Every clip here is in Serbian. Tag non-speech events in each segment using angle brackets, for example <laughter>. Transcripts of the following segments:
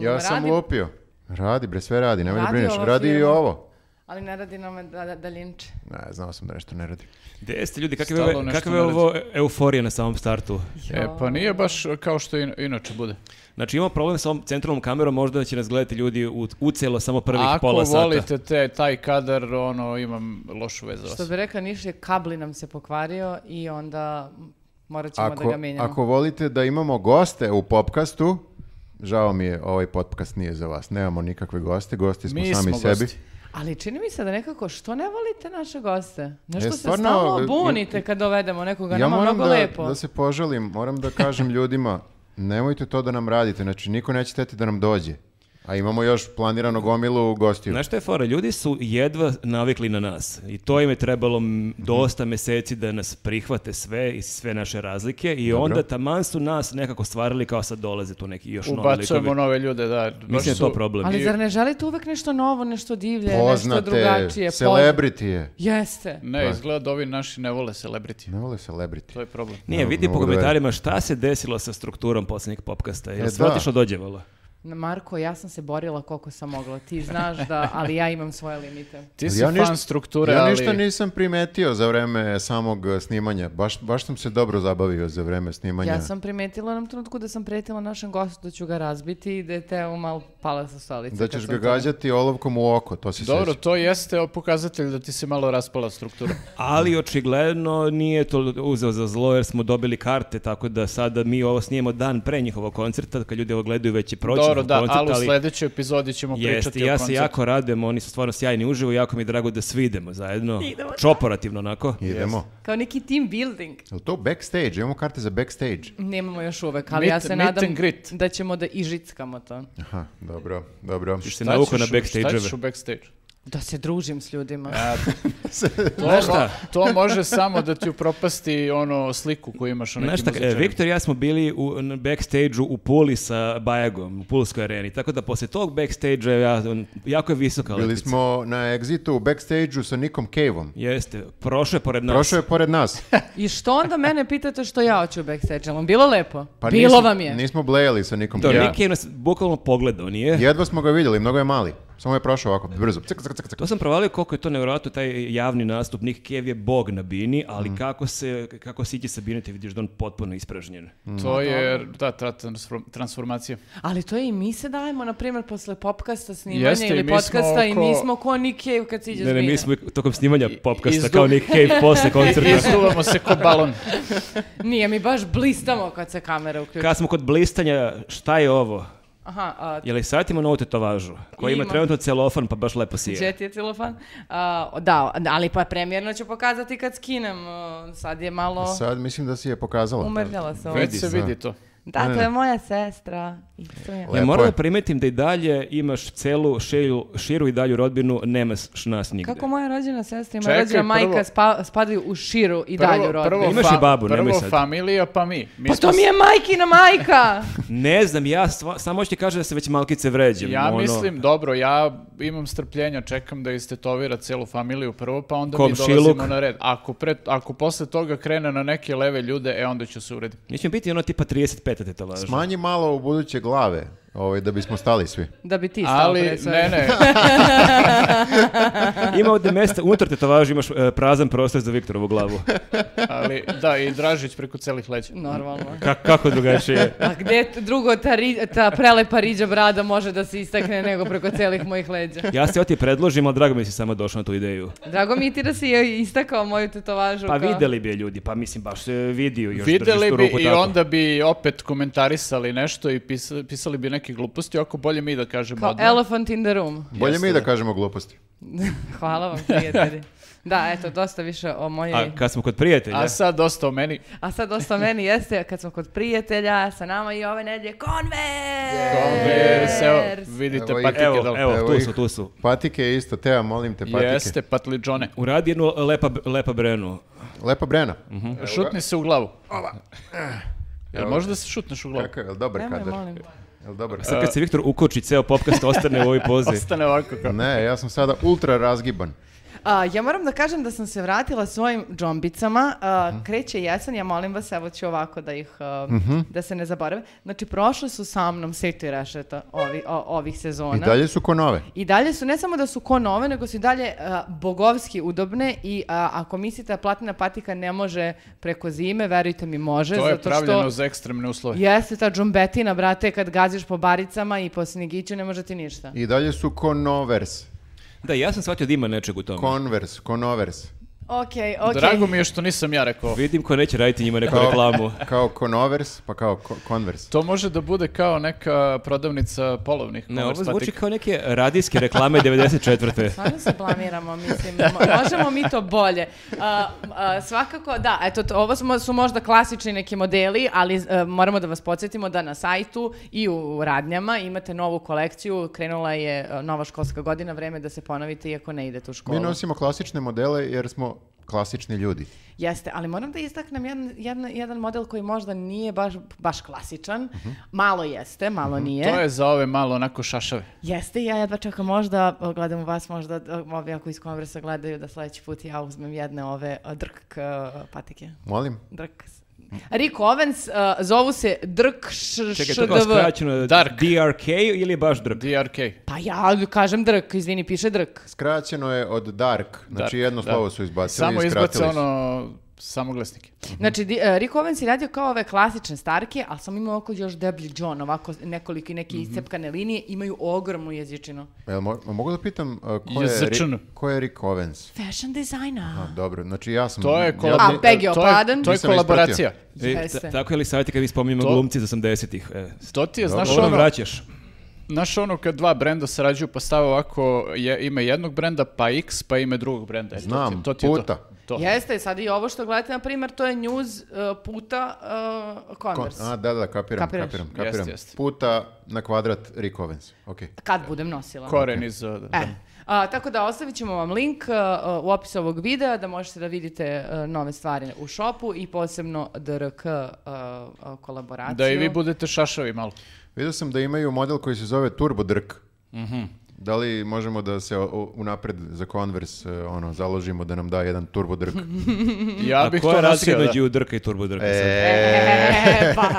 Jel Ja nam sam radi? lupio. Radi, bre, sve radi, nemoj da Radi brineš. Radi i ovo. Ali ne radi nam da, da, daljinče. Ne, znao sam da nešto ne radi. Gde jeste ljudi, kakva je ne ovo euforija na samom startu? E, pa nije baš kao što in- inače bude. Znači imamo problem sa ovom centralnom kamerom, možda će nas gledati ljudi u, ucelo samo prvih Ako pola sata. volite te, taj kadar, ono, imam lošu vezu Što bi rekao Niše, kabli nam se pokvario i onda morat ćemo da Ako, ga menjamo. ako volite da imamo goste u popkastu, žao mi je, ovaj podcast nije za vas. Nemamo nikakve goste, gosti smo Mi sami smo sebi. gosti. Ali čini mi se da nekako, što ne volite naše goste? Nešto E, se stvarno, stalno e, bunite kad dovedemo nekoga, Ja nama mnogo da, lepo. da se požalim, moram da kažem <laughs> ljudima, nemojte to da nam radite, znači niko neće teti da nam dođe. A imamo još planirano gomilu gostiju. Znaš što je fora? Ljudi su jedva navikli na nas i to im je trebalo dosta meseci da nas prihvate sve i sve naše razlike i onda taman su nas nekako stvarili kao sad dolaze tu neki još novi Ubacujemo nove ljude, da. Mislim da je su- to problem. Ali zar ne želite uvek nešto novo, nešto divlje, nešto Poznate, drugačije? celebrity je. Jeste. Ne, izgleda da ovi naši ne vole celebrity. Ne vole celebrity. To je problem. Nije, Ne, vidi ne po komentarima šta se desilo sa strukturom posljednjeg popkasta. Je E, da. otišlo dođevalo? Marko, ja sam se borila koliko sam mogla. Ti znaš da, ali ja imam svoje limite. Ti si ja fan ništa- strukture, ja ali... ništa nisam primetio za vreme samog snimanja. Baš, baš sam se dobro zabavio za vreme snimanja. Ja sam primetila nam trenutku da sam pretila našem gostu da ću ga razbiti i da je Teo mal pala sa stolice. Da ćeš ga to- gađati olovkom u oko, to se Dobro, sjeća. to jeste pokazatelj da ti se malo raspala struktura. Ali očigledno nije to uzeo za zlo jer smo dobili karte, tako da sada mi ovo snijemo dan pre njihovog koncerta, kad ljudi ovo gledaju već je proći Dobro, da, koncert, ali u sledećoj epizodi ćemo Jeste, pričati ja o se koncertu. jako radujem, oni su stvarno sjajni uživo, jako mi je drago da svi idemo zajedno. Čoperativno onako. Idemo. Kao neki team building. Je li to backstage? Imamo karte za backstage. Nemamo još uvek, ali Meet- ja se nadam da ćemo da ižickamo to. Aha, dobro, dobro. se Šta naukao ćeš na u- Šta ćeš u backstage? Da se družim s ljudima. A, to, <laughs> Znaš šta? to može samo da ti upropasti ono sliku koju imaš o nekim Znaš šta, e, muzičarima. Viktor i ja smo bili u, backstage-u u Puli sa Bajagom, u Pulskoj areni, tako da posle tog backstage-a ja, jako je visoka Bili letvica. smo na exitu u backstage-u sa Nikom Cave-om. Jeste, prošao je pored nas. Prošao je pored nas. I što onda mene pitate što ja hoću u backstage? Jel vam bilo lepo? Pa bilo nismo- vam je. Nismo blejali sa Nikom To, Cave-om. Nick je nas bukvalno pogledao, nije? Jedva smo ga vidjeli, mnogo je mali. Samo je prošao ovako, brzo. Cik, cik, cik, cik. To sam provalio koliko je to nevjerojatno taj javni nastup. Nick Cave je bog na bini, ali kako se kako siđe sa bine ti vidiš da on potpuno ispražnjen. To je da, ta transform- transformacija. Ali to je i mi se dajemo, na primjer, posle popkasta snimanja Jeste, ili podcasta i mi smo ko Nick Cave kad siđe Ne, ne, s mi bine. smo tokom snimanja popkasta izdu- kao Nick Cave posle <laughs> koncerta. Izduvamo se ko balon. Nije, mi baš blistamo kad se kamera uključi. Kad smo kod blistanja, šta je ovo? Aha, a, Je li sad ima novu tetovažu? Koja ima Ima. trenutno celofan pa baš lepo sije. Jet je celofan. A, da, ali pa premijerno ću pokazati kad skinem. Sad je malo Sad mislim da si je pokazala. umrljala se ovo. Već se da. vidi to. Da, to je moja sestra. I to je- Ja moram da primetim da i dalje imaš celu širu, širu i dalju rodbinu, nemaš nas nigde. Kako moja rođena sestra i moja Čekaj, rođena majka prvo- spa- spadaju u širu i dalju rodbinu. prvo, Imaš fa- i babu, nemoj prvo sad. familija, pa mi. mi Pa smo to mi je majkina majka! <laughs> Ne znam, ja stva- samo ću ti kažem da se već malkice vređem. Ja ono. mislim, dobro, ja imam strpljenja, čekam da istetovira celu familiju prvo, pa onda mi Komšiluk. dolazimo na red. Ako, pre, ako posle toga krene na neke leve ljude, e onda ću se urediti. Mi ćemo biti ono tipa 35 tetovaža. Smanji malo u buduće glave, ovaj, da bismo stali svi. Da bi ti stao Ali, pre svega. ne, ne, <laughs> Ima ovdje mesta, unutar tetovaža imaš e, prazan prostor za Viktorovu glavu. ali da, i Dražić preko celih leđa. Normalno. Ka- kako drugačije? A gde drugo ta, ri- ta prelepa riđa brada može da se istakne nego preko celih mojih leđa? Ja se ti predložim, ali drago mi si samo došao na tu ideju. Drago mi je ti da si istakao moju tetovažu. Pa kao- videli bi je ljudi, pa mislim baš se vidio još Videli bi ruku i tako. onda bi opet komentarisali nešto i pisali, pisali bi neke gluposti, ako bolje mi da kažemo Kao odmah. elephant in the room. Bolje Jeste, mi da kažemo gluposti. <laughs> Hvala vam, prijatelji. Da, eto, dosta više o mojoj... A kad smo kod prijatelja, A sad dosta o meni. A sad dosta meni jeste, kad smo kod prijatelja, sa nama i ove nedlje, Converse! Converse, evo, vidite Evo patike evo, evo, Evo tu su, tu su. Patike isto, Teo, molim te, patike. Jeste, patliđone. Uradi jednu lepa, lepa brenu. Lepa Brena. Šutni se u glavu. Jel može da se šutneš u glavu? Kakav, je dobar Nemoj, kadar? molim. Je li dobar? Sad kad se Viktor ukoči, ceo popkast ostane u ovoj pozi. <laughs> Ostane ovako kao. Ne, ja sam sada ultra razgiban. A, ja moram da kažem da sam se vratila svojim džombicama. A, Mhm. kreće jesen, ja molim vas, evo ću ovako da ih, a, da se ne zaborave. Znači, prošle su sa mnom Sito i Rešeta ovi, o- ovih sezona. I dalje su ko nove. I dalje su ne samo da su ko nove, nego su i dalje a, bogovski udobne i a, ako mislite da platna patika ne može preko zime, verujte mi može. To je zato pravljeno što za ekstremne uslove. Jeste ta džumbetina, brate, kad gaziš po baricama i po snigiću ne može ti ništa. I dalje su konovers. Da, ja sam shvatio da ima nečeg u tome. Ok, ok. Drago mi je što nisam ja rekao. Vidim ko neće raditi njima neku reklamu. <laughs> Kao konovers, pa kao konvers. To može da bude kao neka prodavnica polovnih. Ne, ovo zvuči kao neke radijske reklame <laughs> 94. Stvarno se blamiramo, mislim, mo- možemo mi to bolje. A, a, svakako, da, eto, to, ovo su, su možda klasični neki modeli, ali e, moramo da vas podsjetimo da na sajtu i u radnjama imate novu kolekciju, krenula je e, nova školska godina, vreme da se ponovite iako ne idete u školu. Mi nosimo klasične modele jer smo klasični ljudi. Jeste, ali moram da istaknem jedan, jedan, jedan model koji možda nije baš, baš klasičan. Malo jeste, malo nije. To je za ove malo onako šašave. Jeste, ja jedva čekam možda, gledam u vas možda, ovi ako iz konversa gledaju da sledeći put ja uzmem jedne ove drk patike. Molim? Drk. Rick Owens, o, zovu se Drk š, Čekaj, to kao šdv. skraćeno Dark. DRK ili je baš drk? DRK. Pa ja kažem Drk, izvini, piše Drk. Skraćeno je od dark. Znači Dark, jedno da. slovo su izbacili Samo i izbace skratili su. ono samoglasnike. Znači, di, e, Rick Owens je radio kao ove klasične starke, ali sam imao oko još deblji John, ovako nekoliko i neke iscepkane linije, imaju ogromnu jezičinu. Jel mo- mogu da pitam uh, ko, je, Jezrčan. Ri- ko je Rick Owens? Fashion designer. A, dobro, znači ja sam... To je ja- kolab- A, your to je-. To je kolaboracija. E, tako je li savjeti kad mi spominjemo To- glumci iz 80-ih? E, To ti je, znaš ono, vraćaš. Znaš ono kad dva brenda sarađuju pa stave ovako je, ime jednog brenda pa X pa ime drugog brenda. E, to ti- Znam, to ti je to. puta. To. Jeste, sad i ovo što gledate, na primjer, to je news uh, puta uh, Kon- Converse. a, da, da, kapiram, Kapiraš? kapiram, kapiram. jeste. Puta na kvadrat Rick Owens. Ok. Kad budem nosila. Koren iz... uh, da. E, a, tako da ostavit ćemo vam link uh, u opisu ovog videa da možete da vidite uh, nove stvari u shopu i posebno DRK uh, kolaboraciju. Da i vi budete šašavi malo. Vidio sam da imaju model koji se zove Turbo Drk. Mhm. Da li možemo da se unapred za Converse e, ono, založimo da nam da jedan Turbo Drk? <laughs> Ja bih to nosio, da. između drka i turbo drka? E, <laughs> pa,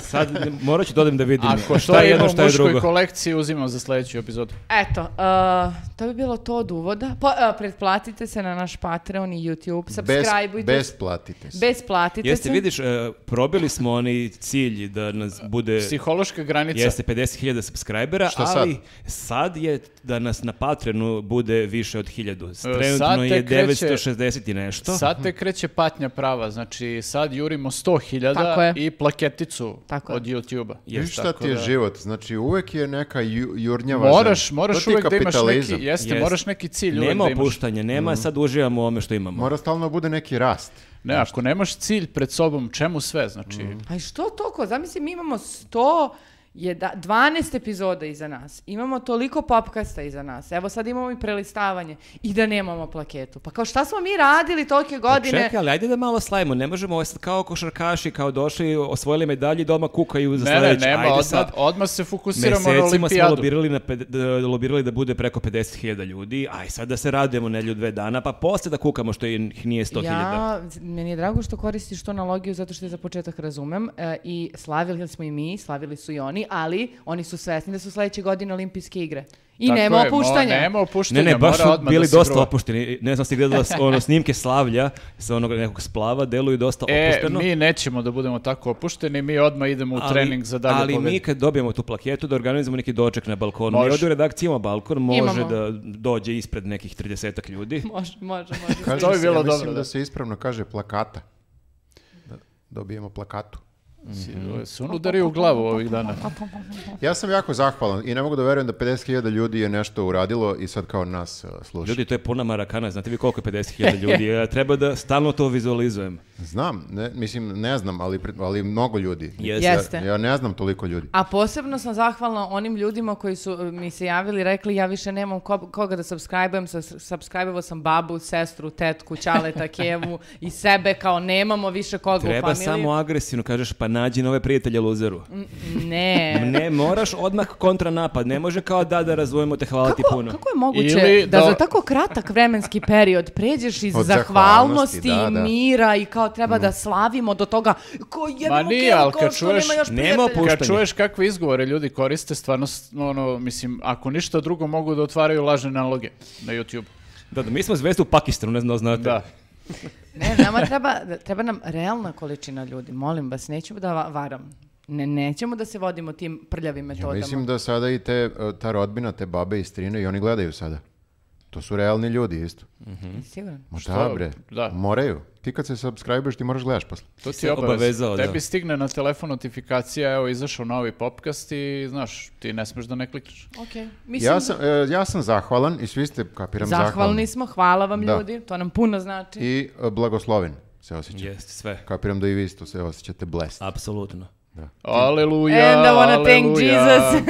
Sad, sad morat ću da odem da vidim Ako šta je jedno, šta je muškoj drugo. kolekciji, uzimam za sljedeću epizodu. eto, uh, to bi bilo to od uvoda. Po, uh, pretplatite se na naš Patreon i YouTube, subscribeujte. bez platite se. Bez platite Jeste, se. vidiš, e, probili smo onaj cilj da nas bude... Psihološka granica. Jeste 50.000 subscribera, Šta ali sad? Je da nas na Patreonu bude više od 1000. E, sad Trenutno je kreće- 960 i nešto. Sad te kreće patnja prava, znači sad jurimo Tako 100.000 je. i plaketicu Tako od YouTube-a. Viš šta tako ti je da- život? Znači uvek je neka ju, jurnjava Moraš, za- moraš uvek da imaš kapitalizam. neki, jeste, Jeste. moraš neki cilj uvek Nema da imaš. opuštanja, nema sad uživamo u ovome što imamo. Mora stalno bude neki rast. Ne, ako nemaš cilj pred sobom, čemu sve, znači... A i što toliko? Zamisli, mi imamo 100, je da, 12 epizoda iza nas. Imamo toliko popkasta iza nas. Evo sad imamo i prelistavanje. I da nemamo plaketu. Pa kao šta smo mi radili tolike Pa godine? Čekaj, ali ajde da malo slavimo. Ne možemo ovo sad kao košarkaši, kao došli, osvojili medalji, doma kukaju za Ne, ne, sledeći. nema, Ajde odmah, sad, odmah se fokusiramo na Mesecima smo olimpijadu. lobirali, na da, lobirali da bude preko 50.000 ljudi, aj sad da se radujemo nedelju dve dana, pa posle da kukamo što ih nije 100.000. Ja, meni je drago što koristiš tu analogiju zato što je za početak razumem e, i slavili smo i mi, slavili su i oni, ali oni su svesni da su sledeće godine olimpijske igre. I Tako nema je, mo- opuštanja. nema opuštanja, Ne, ne, baš su odmah bili da dosta opušteni. Ne znam, ste gledala s- ono, snimke slavlja sa onog nekog splava, deluju dosta E, opušteno. mi nećemo da budemo tako opušteni, mi odmah idemo u ali- trening za dalje Ali pobede. mi kad dobijemo tu plaketu da organizujemo neki doček na balkonu. Mi Može. ovdje u redakciji imamo balkon, može Imamo. da dođe ispred nekih 30 ljudi. <laughs> Može, može, može. Kaže To bi bilo ja mislim dobro, da da. se ispravno kaže plakata. Da dobijemo plakatu. Si- Se on udari u glavu ovih dana. Ja sam jako zahvalan i ne mogu da verujem da 50.000 ljudi je nešto uradilo i sad kao nas uh, sluša. Ljudi, to je puna marakana, znate vi koliko je 50.000 <laughs> ljudi? Ja treba da stalno to vizualizujem. Znam, ne, mislim ne znam, ali, ali mnogo ljudi. Jeste. Jeste. Ja, ja ne znam toliko ljudi. A posebno sam zahvalna onim ljudima koji su e, mi se javili, rekli ja više nemam ko- koga da subscribe-ujem, subscribe sam babu, sestru, tetku, ćaleta, kevu i sebe, kao nemamo više koga u Treba familiji. samo agresivno, kažeš pa nađi nove prijatelje luzeru. Ne. Ne, moraš odmah kontranapad, ne može kao da, da razvojimo te, hvala ti Kako, puno. kako je moguće Ili da da- za tako kratak vremenski period pređeš iz Od zahvalnosti, zahvalnosti, da, da. mira i kao treba da slavimo do toga ko Ma jebemo nije, ali kad čuješ- nema još Nema. Kad čuješ kakve izgovore ljudi koriste, stvarno, ono, mislim, ako ništa drugo mogu da otvaraju lažne naloge na YouTube. Da, da, mi smo zvesti u Pakistanu, ne znam da znate. Da. Ne, nama treba, treba nam realna količina ljudi, molim vas, nećemo da va- varam. Ne, nećemo da se vodimo tim prljavim Ja metodama. mislim da sada i te, ta rodbina, te babe i strine i oni gledaju sada. To su realni ljudi isto. Siguran. Ma Što? da bre, Da. moraju. Ti kad se subscribeš ti moraš gledaš posle. To ti je obaveza. obavezao, da. Tebi stigne na telefon notifikacija, evo, izašao novi popkast i, znaš, ti ne smeš da ne klikneš. Ok. Mislim, Ja sam, e, ja sam zahvalan i svi ste, kapiram, zahvalni zahvalni. smo, hvala vam Da. ljudi, to nam puno znači. I e, blagosloven se osjeća. Jeste, sve. Kapiram da i vi isto se osjećate blessed. Apsolutno. Aleluja, And I wanna thank aleluja. Jesus.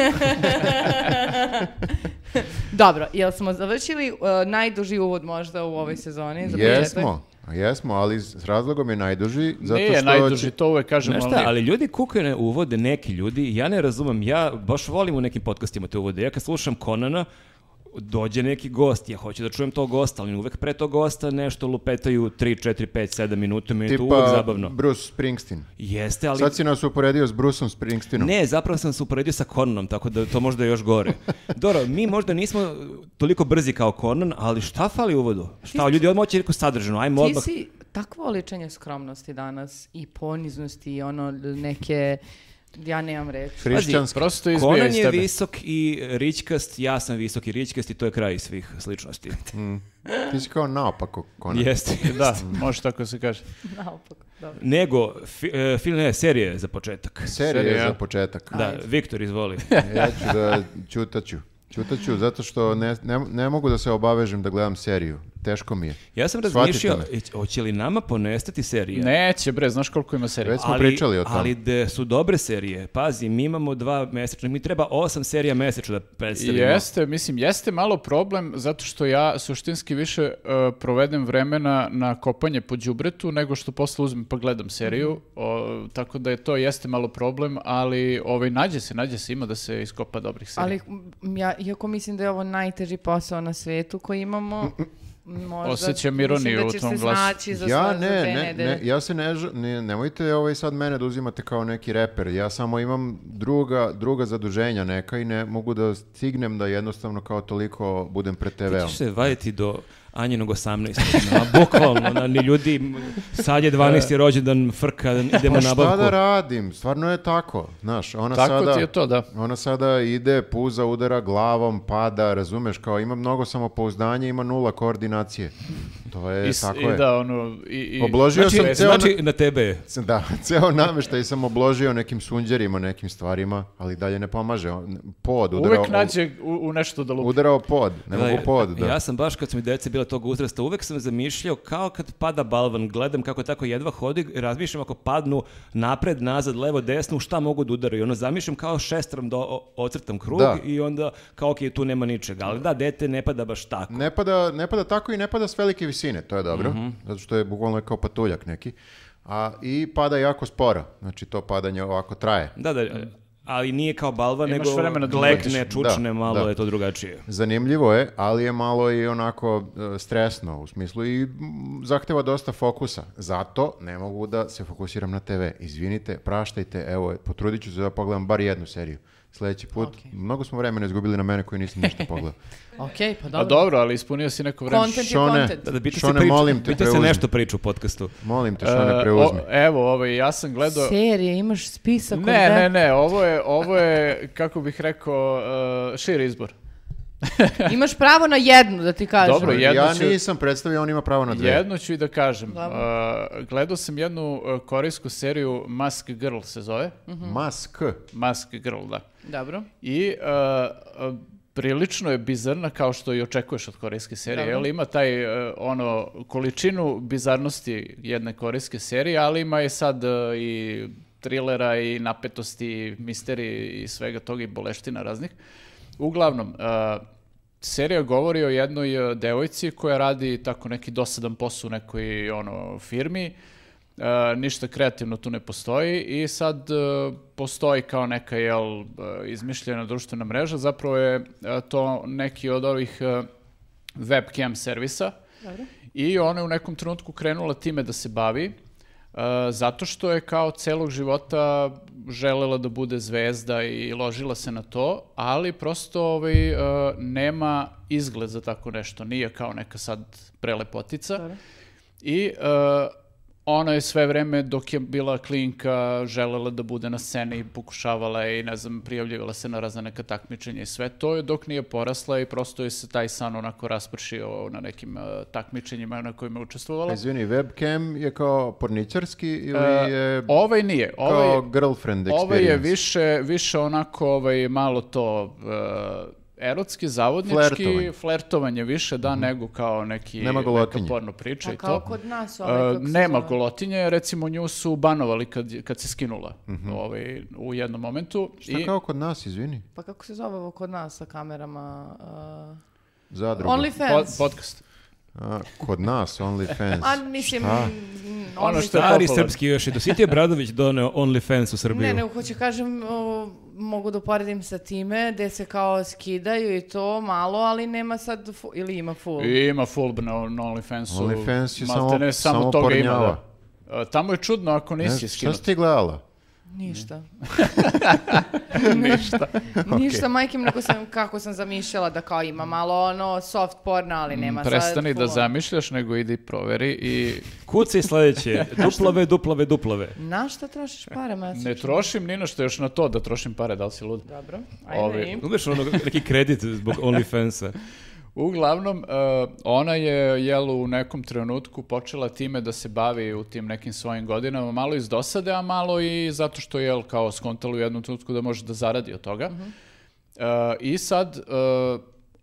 <laughs> <laughs> <laughs> Dobro, jel smo završili uh, najduži uvod možda u ovoj sezoni? za? Jesmo, jesmo, ali s razlogom je najduži, zato Nije što... najduži, će- to uvek kažem, Znaš ali šta, ali ljudi kukaju na uvode, neki ljudi, ja ne razumem, ja baš volim u nekim podcastima te uvode. Ja kad slušam Konana, dođe neki gost, ja hoću da čujem tog gosta, ali uvek pre tog gosta nešto lupetaju 3, 4, 5, 7 minuta, meni je to uvek Tipa zabavno. Bruce Springsteen. Jeste, ali... Sad si nas uporedio s Bruceom Springsteenom. Ne, zapravo sam se uporedio sa Conanom, tako da to možda je još gore. <laughs> Dobro, mi možda nismo toliko brzi kao Conan, ali šta fali u uvodu? Šta, ljudi odmah hoće neko sadržano, ajmo Ti odmah. si takvo oličenje skromnosti danas i poniznosti i ono neke, ja nemam reći. Hrišćanski. Prosto izbija Conan iz je visok i ričkast, ja sam visok i ričkast i to je kraj svih sličnosti. Ti si kao naopako Conan. Jeste. <laughs> Da, može tako se kaže. Naopako, dobro. Nego, fi, e, film ne, serije za početak. Serija Serija. za početak. Da, Viktor, izvoli. <laughs> Ja ću da ćutaću. Ćutaću zato što ne, ne, ne mogu da se obavežem da gledam seriju. Teško mi je. Ja sam razmišljao, hoće li nama ponestati serija? Neće, bre, znaš koliko ima serija? Već smo pričali o tome. Ali da su dobre serije. Pazi, mi imamo dva mesečno, mi treba osam serija mesečno da predstavimo. Jeste, mislim, jeste malo problem zato što ja suštinski više e, provedem vremena na kopanje po đubretu nego što posle uzmem pa gledam seriju, Mhm. O, tako da je to jeste malo problem, ali ovaj, nađe se, nađe se, ima da se iskopa dobrih serija. Ali ja, iako mislim da je ovo najteži posao na svetu koji imamo, <laughs> možda Osjećam mislim ironiju da u se glasu. za, Ja ne, ne, ne, ja se ne, ne, nemojte ovaj sad mene da uzimate kao neki reper, ja samo imam druga, druga zaduženja neka i ne mogu da stignem da jednostavno kao toliko budem pred Ti TV-om. ćeš se vaditi do Anjinog 18. A bukvalno, na, ni ljudi, sad je 12. rođendan, frka, idemo Pa na šta nabavku. da radim? Stvarno je tako. Znaš, ona Tako sada... ti je to, da. Ona sada ide, puza, udara glavom, pada, razumeš, kao ima mnogo samopouzdanja, ima nula koordinacije. To je, I, tako i je. da, ono, i, i- Obložio Znači, sam ceo... znači na tebe je. <laughs> Da, ceo nameštaj sam obložio nekim sunđerima, nekim stvarima, ali dalje ne pomaže. Pod, udarao, uvek nađe u, u nešto da lupi. udarao pod, ne Da, mogu pod, da. Ja sam baš kad su mi deca bila tog uzrasta, uvek sam zamišljao kao kad pada balvan, gledam kako tako jedva hodi, razmišljam ako padnu napred, nazad, levo, desno, šta mogu da udaraju. Ono, zamišljam kao šestram da ocrtam krug Da. i onda kao ok, tu nema ničega. Ali da, dete ne pada baš tako. Ne pada, ne pada tako i ne pada s velike visine, to je dobro, Mhm. zato što je bukvalno kao patuljak neki. A, I pada jako sporo, znači to padanje ovako traje. Da, da, ali nije kao balvan, Imaš nego vremena da glekne, čučne, Da, malo da. je to drugačije. Zanimljivo je, ali je malo i onako e, stresno u smislu i zahteva dosta fokusa. Zato ne mogu da se fokusiram na TV. Izvinite, praštajte, evo, potrudit ću se da pogledam bar jednu seriju. Sljedeći put, mnogo smo vremena izgubili na mene koji nisam ništa pogledao. <laughs> Ok, pa A dobro. dobro, ali ispunio si neko vreme. Content je Šone. content. Da, da Šone, priča, molim te, pita se preuzmi. nešto priča u podcastu. Molim te, E, što ne o- preuzmi. evo, ovaj, ja sam gledao... Serije, imaš spisak od Ne, ne, ne, ovo je, ovo je, kako bih rekao, uh, širi izbor. <laughs> Imaš pravo na jednu, da ti kažem. Dobro, jedno ja ću- nisam predstavio, on ima pravo na dve. Jedno ću i da kažem. Uh, gledao sam jednu uh, korejsku seriju Mask Girl se zove. Mask. Mask Girl, da. Dobro. I uh, uh, prilično je bizarna kao što i očekuješ od korejske serije. Dobro. Jel, ima taj uh, ono količinu bizarnosti jedne korejske serije, ali ima i sad uh, i trilera i napetosti, i misterije i svega toga i boleština raznih. Uglavnom, uh, serija govori o jednoj uh, devojci koja radi tako neki dosadan posao u nekoj ono, firmi. E, ništa kreativno tu ne postoji i sad e, postoji kao neka jel, e, izmišljena društvena mreža, zapravo je e, to neki od ovih webcam servisa Dobro. i ona je u nekom trenutku krenula time da se bavi zato što je kao celog života želela da bude zvezda i ložila se na to, ali prosto ovaj, e, nema izgled za tako nešto, nije kao neka sad prelepotica. Dobro. I e, ona je sve vreme dok je bila klinka želela da bude na sceni i pokušavala je i ne znam prijavljivala se na razne neka takmičenja i sve to je dok nije porasla i prosto je se taj san onako raspršio na nekim e, takmičenjima na kojima je učestvovala. Izvini, webcam je kao porničarski ili E, je Ovaj nije, ovaj, kao girlfriend experience? ovaj je više, više onako ovaj, malo to e, erotski, zavodnički, Flertovanje. flertovanje više da nego kao neki Nema neka golotinje. porno priča A i kao to. kod nas E, ovaj, kako se nema zove? golotinje, recimo nju su banovali kad, kad se skinula ovaj, u jednom momentu. Šta kao kod nas, izvini? Pa kako se zove ovo kod nas sa kamerama? Uh, Zadruga. OnlyFans. pod- podcast. A, kod nas, OnlyFans. A mislim, Šta? mm, Ono što Stari srpski još i Dositije Bradović doneo OnlyFans u Srbiju. Ne, ne, hoću kažem, o, mogu da uporedim sa time, gde se kao skidaju i to malo, ali nema sad, fu- ili ima full. I ima full na, na OnlyFansu. OnlyFans je maltene samo- samo toga ima, pornjava. da. E, Tamo je čudno ako Ne, nisi šta skinut. si ti gledala? Ništa. <laughs> Ništa. <laughs> Ništa, majkim, nego sam, kako sam zamišljala da kao ima malo ono soft porno, ali nema sad Prestani da zamišljaš, nego idi proveri i Kuci sledeće, <laughs> duplave, duplave, duplave. Na šta trošiš pare, Mesić? ne trošim ni na što još na to da trošim pare, da li si lud? Dobro, ajde. Ovi- Uzmeš ono neki kredit zbog OnlyFansa. Uglavnom, e, ona je jel, u nekom trenutku počela time da se bavi u tim nekim svojim godinama, malo iz dosade, a malo i zato što je kao skontala u jednom trenutku da može da zaradi od toga. E, I sad e,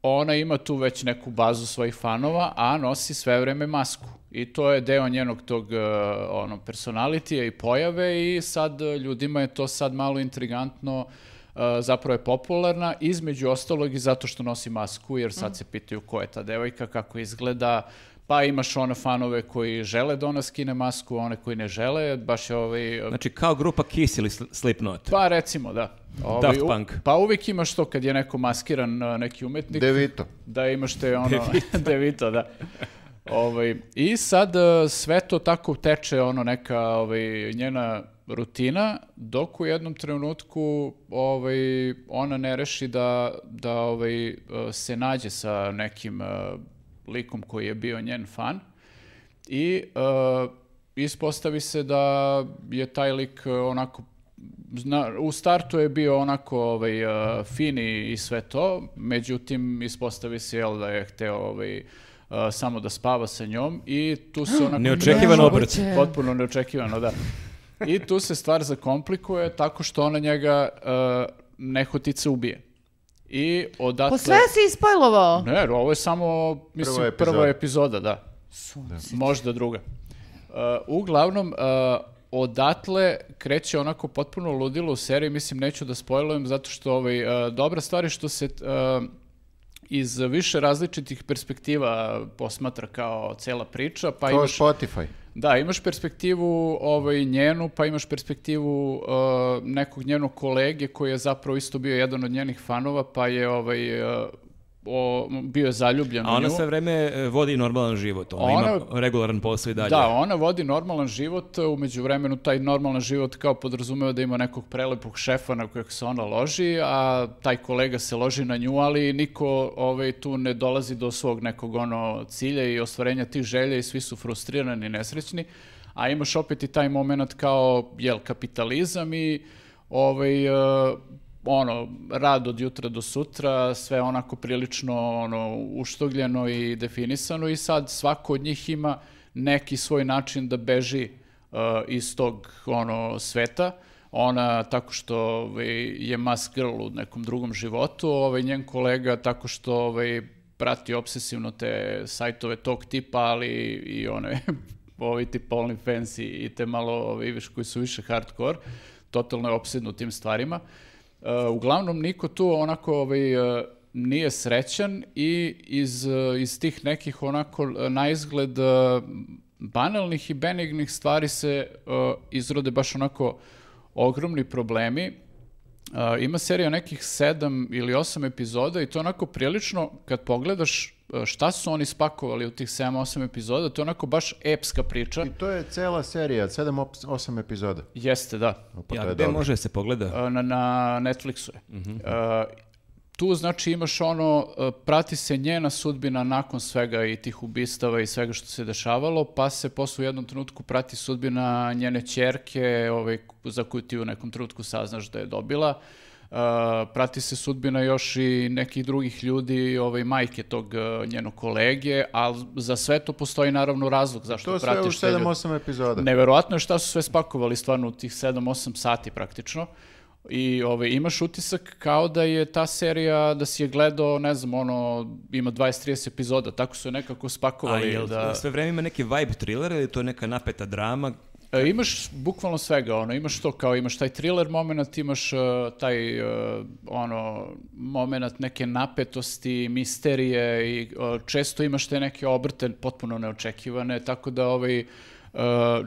ona ima tu već neku bazu svojih fanova, a nosi sve vreme masku. I to je deo njenog tog ono, personalitija i pojave i sad ljudima je to sad malo intrigantno, zapravo je popularna, između ostalog i zato što nosi masku, jer sad se pitaju ko je ta devojka, kako izgleda, pa imaš one fanove koji žele da ona skine masku, one koji ne žele, baš je ovaj... Znači kao grupa Kiss ili Sl- Slipknot. Pa recimo, da. Ovaj, Daft u- Punk. Pa uvijek imaš to kad je neko maskiran, a, neki umetnik, Devito. da imaš te ono... <laughs> Devito, da. Ovaj, I sad e, sve to tako teče ono neka ovaj, njena rutina, dok u jednom trenutku ovaj, ona ne reši da, da ovaj, se nađe sa nekim e, likom koji je bio njen fan i e, ispostavi se da je taj lik e, onako Zna, u startu je bio onako ovaj, e, fini i sve to, međutim ispostavi se jel, da je hteo ovaj, e, samo da spava sa njom i tu se <gasps> onako... Neočekivan obrt. Potpuno neočekivano, da. I tu se stvar zakomplikuje tako što ona njega uh, nehotice ubije. I odatle... Po sve si ispojlovao. Ne, ovo je samo, mislim, Prva prva epizoda. epizoda, da. Možda druga. Uh, uglavnom, uh, odatle kreće onako potpuno ludilo u seriji, mislim, neću da spojlujem, zato što ovaj, uh, dobra stvar je što se uh, iz više različitih perspektiva posmatra kao cela priča, pa Kao imaš... Spotify. Da, imaš perspektivu ovaj, njenu, pa imaš perspektivu uh, nekog njenog kolege koji je zapravo isto bio jedan od njenih fanova, pa je ovaj, uh, o, bio je zaljubljen A u ona nju. sve vreme e, vodi normalan život. Ona, Ona- ima regularan posao i dalje. Da, ona vodi normalan život, umeđu vremenu taj normalan život kao podrazumeva da ima nekog prelepog šefa na kojeg se ona loži, a taj kolega se loži na nju, ali niko ovaj, tu ne dolazi do svog nekog ono cilja i ostvarenja tih želja i svi su frustrirani i nesrećni, a imaš opet i taj moment kao, jel, kapitalizam i ovaj, e, ono, rad od jutra do sutra, sve onako prilično ono, uštogljeno i definisano i sad svako od njih ima neki svoj način da beži uh, iz tog ono, sveta. Ona tako što ovaj, je mask girl u nekom drugom životu, ovaj, njen kolega tako što ovaj, prati obsesivno te sajtove tog tipa, ali i one <laughs> ovi tip OnlyFans i, i te malo ovi, viš, koji su više hardcore, totalno je opsednut tim stvarima. Uh, uglavnom, niko tu onako ovaj, uh, nije srećan i iz, uh, iz tih nekih onako na izgled banalnih i benignih stvari se izrode baš onako ogromni problemi. Ima serija nekih sedam ili osam epizoda i to onako prilično, kad pogledaš šta su oni spakovali u tih 7-8 epizoda, to je onako baš epska priča. I to je cela serija, 7-8 epizoda. Jeste, da. Pa to Ja, je gde dobro. može se pogleda? A, Na, na Netflixu je. A, tu znači imaš ono, a, prati se njena sudbina nakon svega i tih ubistava i svega što se dešavalo, pa se posle u jednom trenutku prati sudbina njene ćerke, ovaj, za koju ti u nekom trenutku saznaš da je dobila. A, prati se sudbina još i nekih drugih ljudi, ovaj, majke tog a, njenog kolege, ali za sve to postoji naravno razlog zašto To sve u pratiš te ljude. 7-8 epizoda. Neverovatno je šta su sve spakovali stvarno u tih 7-8 sati praktično. I ovaj, imaš utisak kao da je ta serija, da si je gledao, ne znam, ono, ima 20-30 epizoda, tako su je nekako A spakovali. jel da... sve vreme ima neki vibe thriller ili je to neka napeta drama? E, imaš bukvalno svega, ono, imaš to kao, imaš taj thriller moment, imaš uh, taj, uh, ono, moment neke napetosti, misterije i uh, često imaš te neke obrte potpuno neočekivane, tako da ovaj,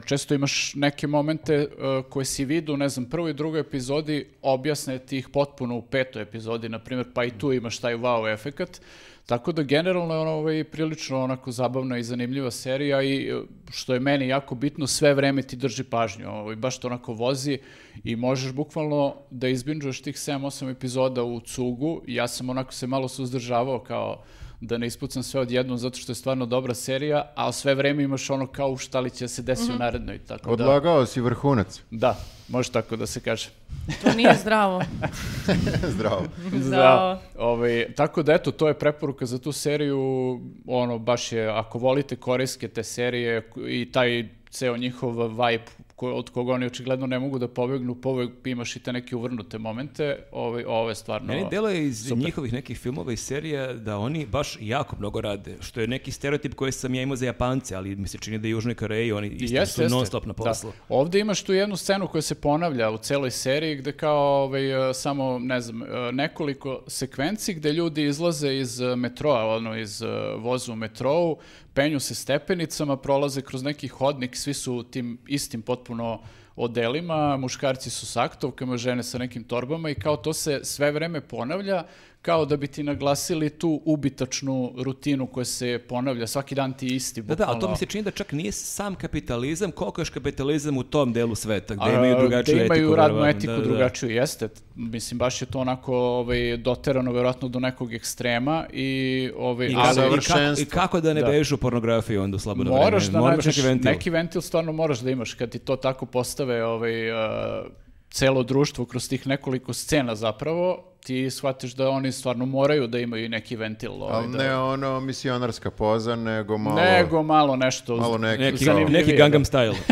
često imaš neke momente uh, koje si vidu, ne znam, prvoj i drugoj epizodi objasne ti ih potpuno u petoj epizodi, na primjer, pa i tu imaš taj wow efekat. Tako da generalno je ono ovaj, prilično onako zabavna i zanimljiva serija i e, što je meni jako bitno, sve vreme ti drži pažnju, ovaj, baš to onako vozi i možeš bukvalno da izbinđuješ tih 7-8 epizoda u cugu. Ja sam onako se malo suzdržavao kao da ne ispucam sve odjednom zato što je stvarno dobra serija, ali sve vreme imaš ono kao šta li će se desiti u narednoj. Tako da, Odlagao si vrhunac. da, može tako da se kaže. To nije <laughs> zdravo. Zdravo. Zdravo. Ovaj, tako da eto, to je preporuka za tu seriju, ono, baš je, ako volite korejske te serije i taj ceo njihov vibe ko, od koga oni očigledno ne mogu da pobegnu, povek imaš i te neke uvrnute momente, ovaj, ovo je stvarno... Meni deluje iz super. njihovih nekih filmova i serija da oni baš jako mnogo rade, što je neki stereotip koji sam ja imao za Japance, ali mi se čini da je Južnoj Koreji oni isto Jeste, su jeste. non stop na Da. poslu. Ovde imaš tu jednu scenu koja se ponavlja u celoj seriji gde kao ovaj, e, samo, ne znam, e, nekoliko sekvenci gde ljudi izlaze iz e, metroa, ono iz voza u metrou, penju se stepenicama, prolaze kroz neki hodnik, svi su u tim istim potpuno odelima, muškarci su s aktovkama, žene sa nekim torbama i kao to se sve vreme ponavlja kao da bi ti naglasili tu ubitačnu rutinu koja se ponavlja, svaki dan ti isti. Da, da, ali to bukvalno. mi se čini da čak nije sam kapitalizam, koliko je još kapitalizam u tom delu sveta, gde A, imaju drugačiju gde imaju etiku. radnu etiku Da, da, da. drugačiju, jeste. Mislim, baš je to onako ovaj, doterano verovatno do nekog ekstrema i, ovaj, I, ali- kako, i, kako. I kako da ne Da. bežu pornografiju onda u slobodno moraš vreme? da Moraš nađeš neki ventil. neki ventil, stvarno moraš da imaš kad ti to tako postave ovaj, uh, celo društvo kroz tih nekoliko scena zapravo, ti shvatiš da oni stvarno moraju da imaju neki ventil. Ovaj, Ali da- ne ono misionarska poza, nego malo... Nego malo nešto. Malo neki- Neki, zanimljivije, neki da. Gangnam Style. <laughs>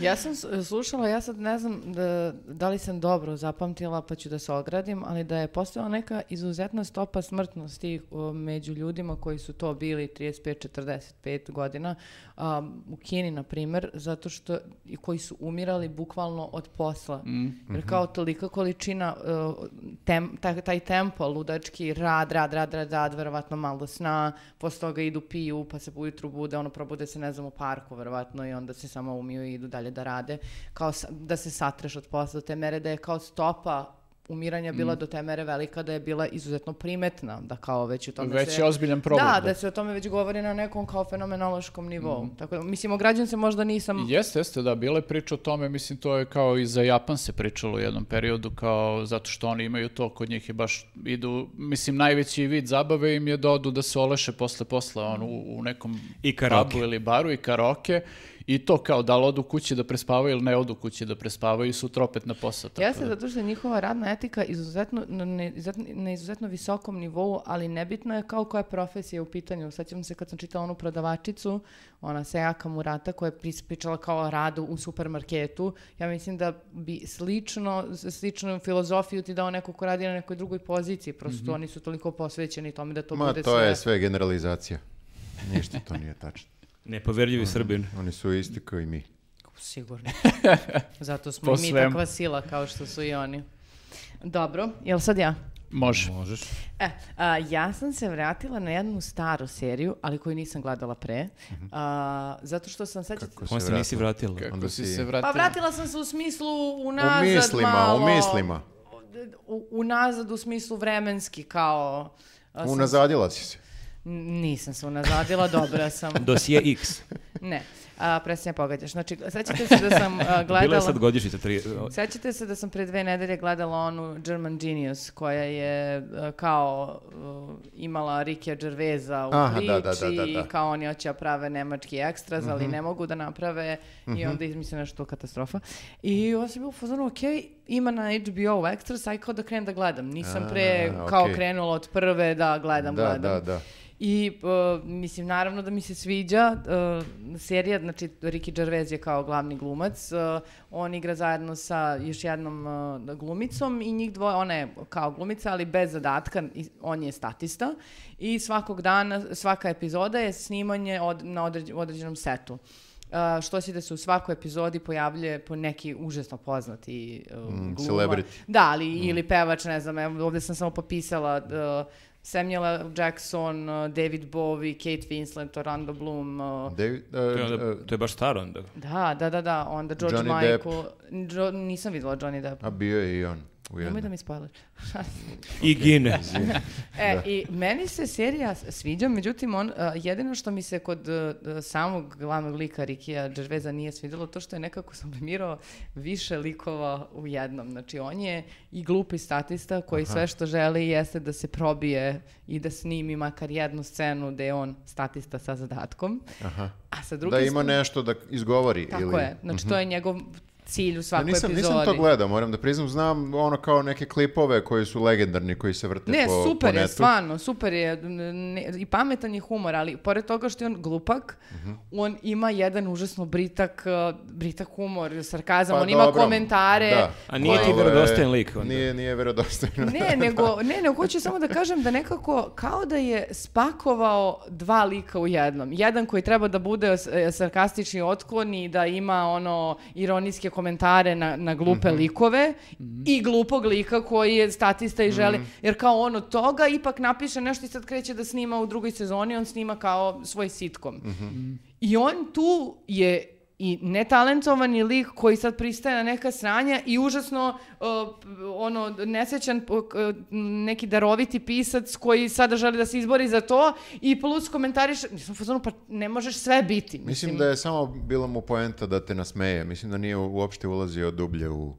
Ja sam slušala, ja sad ne znam da, da li sam dobro zapamtila pa ću da se ogradim, ali da je postojala neka izuzetna stopa smrtnosti među ljudima koji su to bili 35-45 godina um, u Kini, na primer, zato što i koji su umirali bukvalno od posla. Jer kao tolika količina, uh, tem, taj, tempo, ludački, rad, rad, rad, rad, rad, verovatno malo sna, posle toga idu piju, pa se ujutru bude, ono probude se, ne znam, u parku, verovatno, i onda se samo umiju i idu dalje da rade, kao da se satreš od posla do te mere da je kao stopa umiranja bila do te mere velika da je bila izuzetno primetna, da kao već o tome Već se... je ozbiljan problem. Da, da se o tome već govori na nekom kao fenomenološkom nivou. Tako da, mislim, ograđujem se možda nisam... Jeste, jeste, da, bila je priča o tome, mislim, to je kao i za Japan se pričalo u jednom periodu, kao zato što oni imaju to, kod njih je baš, idu, mislim, najveći vid zabave im je da odu da se oleše posle posla, on, u, u nekom I karaoke. pubu ili baru i karoke, i to kao da li odu kući da prespavaju ili ne odu kući da prespavaju i sutra opet na posao. tako Jeste, da. zato što je njihova radna etika izuzetno, na, izuzetno- na izuzetno visokom nivou, ali nebitno je kao koja profesija je u pitanju. Sećam se kad sam čitala onu prodavačicu, ona Sejaka Murata, koja je pris- pričala kao radu u supermarketu. Ja mislim da bi slično, sličnu filozofiju ti dao neko ko radi na nekoj drugoj poziciji. Prosto oni su toliko posvećeni tome da to Ma, bude to sve... je sve generalizacija. Ništa to nije tačno. Nepoverljivi Srbin. Oni su isti kao i mi. Sigurno. <laughs> Zato smo Po i mi takva sila kao što su i oni. Dobro, jel sad ja? Može. Možeš. E, a, ja sam se vratila na jednu staru seriju, ali koju nisam gledala pre. A, zato što sam sad... Kako se se nisi vratila? Kako Onda si se vratila? Pa vratila sam se u smislu U unazad mislima, malo. u mislima. U, unazad u smislu vremenski kao... Unazadila si se. Nisam se unazadila, dobra sam. <laughs> Dosije X. Ne, a, presnije pogađaš. Znači, sećate se da sam a, Bila je gledala... sad godišnjica tri... Sećate se da sam pre dve nedelje gledala onu German Genius koja je e, kao e, imala Rikija Gervaisa u Aha, priči da, da, da, da, da. kao oni hoće da prave nemački ekstraz, ali ne mogu da naprave i onda izmisle nešto katastrofa. I ovo sam bila u fazonu, ok, ima na HBO ekstras, aj kao da krenem da gledam. Nisam pre A, kao okej. krenula od prve da gledam, Da, gledam. da, da. I uh, mislim, naravno da mi se sviđa uh, serija, znači Ricky Gervais je kao glavni glumac, uh, on igra zajedno sa još jednom uh, glumicom i njih dvoje, ona je kao glumica, ali bez zadatka, on je statista i svakog dana, svaka epizoda je snimanje od, na određ- određenom setu. Uh, što si da se u svakoj epizodi pojavljuje po neki užasno poznati uh, Mm, gluma. celebrity. Da, ali ili pevač, ne znam, evo, ovdje sam samo popisala uh, Samuel Jackson, uh, David Bowie, Kate Winslet, Orlando Bloom, uh, David, To je, uh, onda- uh, to je baš staro onda. da, da, da, da, onda George Johnny Depp. Michael, Jo- nisam videla Johnny Depp. a bio je i on Nemoj da mi spoiler. I gine. <laughs> E, i meni se serija sviđa, međutim, on, uh, jedino što mi se kod uh, samog glavnog lika Rikija Gerveza nije svidjelo, to što je nekako sublimirao više likova u jednom. Znači, on je i glupi statista koji sve što želi jeste da se probije i da snimi makar jednu scenu gde je on statista sa zadatkom. Aha. A sa druge Da ima nešto da izgovori. Tako ili... je. Znači, to je njegov cilj u Ja svakoj nisam, epizodi. nisam to gledao, moram da priznam, znam ono kao neke klipove koji su legendarni, koji se vrte Ne, po, super po je, netu. stvarno, super je. Ne- I pametan je humor, ali pored toga što je on glupak, Mhm. on ima jedan užasno britak, uh, britak humor, sarkazam, Pa on ima dobro, komentare. da. A nije ti Ovo je- vjerodostojan lik onda. Nije, nije vjerodostojno. Ne, nego, ne, nego hoću samo da kažem da nekako kao da je spakovao dva lika u jednom. Jedan koji treba da bude e, sarkastični otklon i da ima ono ironijske komentare na, na glupe Mhm. likove i glupog lika koji je statista i želi, jer kao on od toga ipak napiše nešto i sad kreće da snima u drugoj sezoni, on snima kao svoj sitkom. Mhm. I on tu je i netalentovani lik koji sad pristaje na neka sranja i užasno uh, ono nesrećan uh, neki daroviti pisac koji sada želi da se izbori za to i plus komentariš mislim fazonu, pa ne možeš sve biti Mislim da je samo bila mu poenta da te nasmeje. Mislim da nije uopšte ulazio dublje u,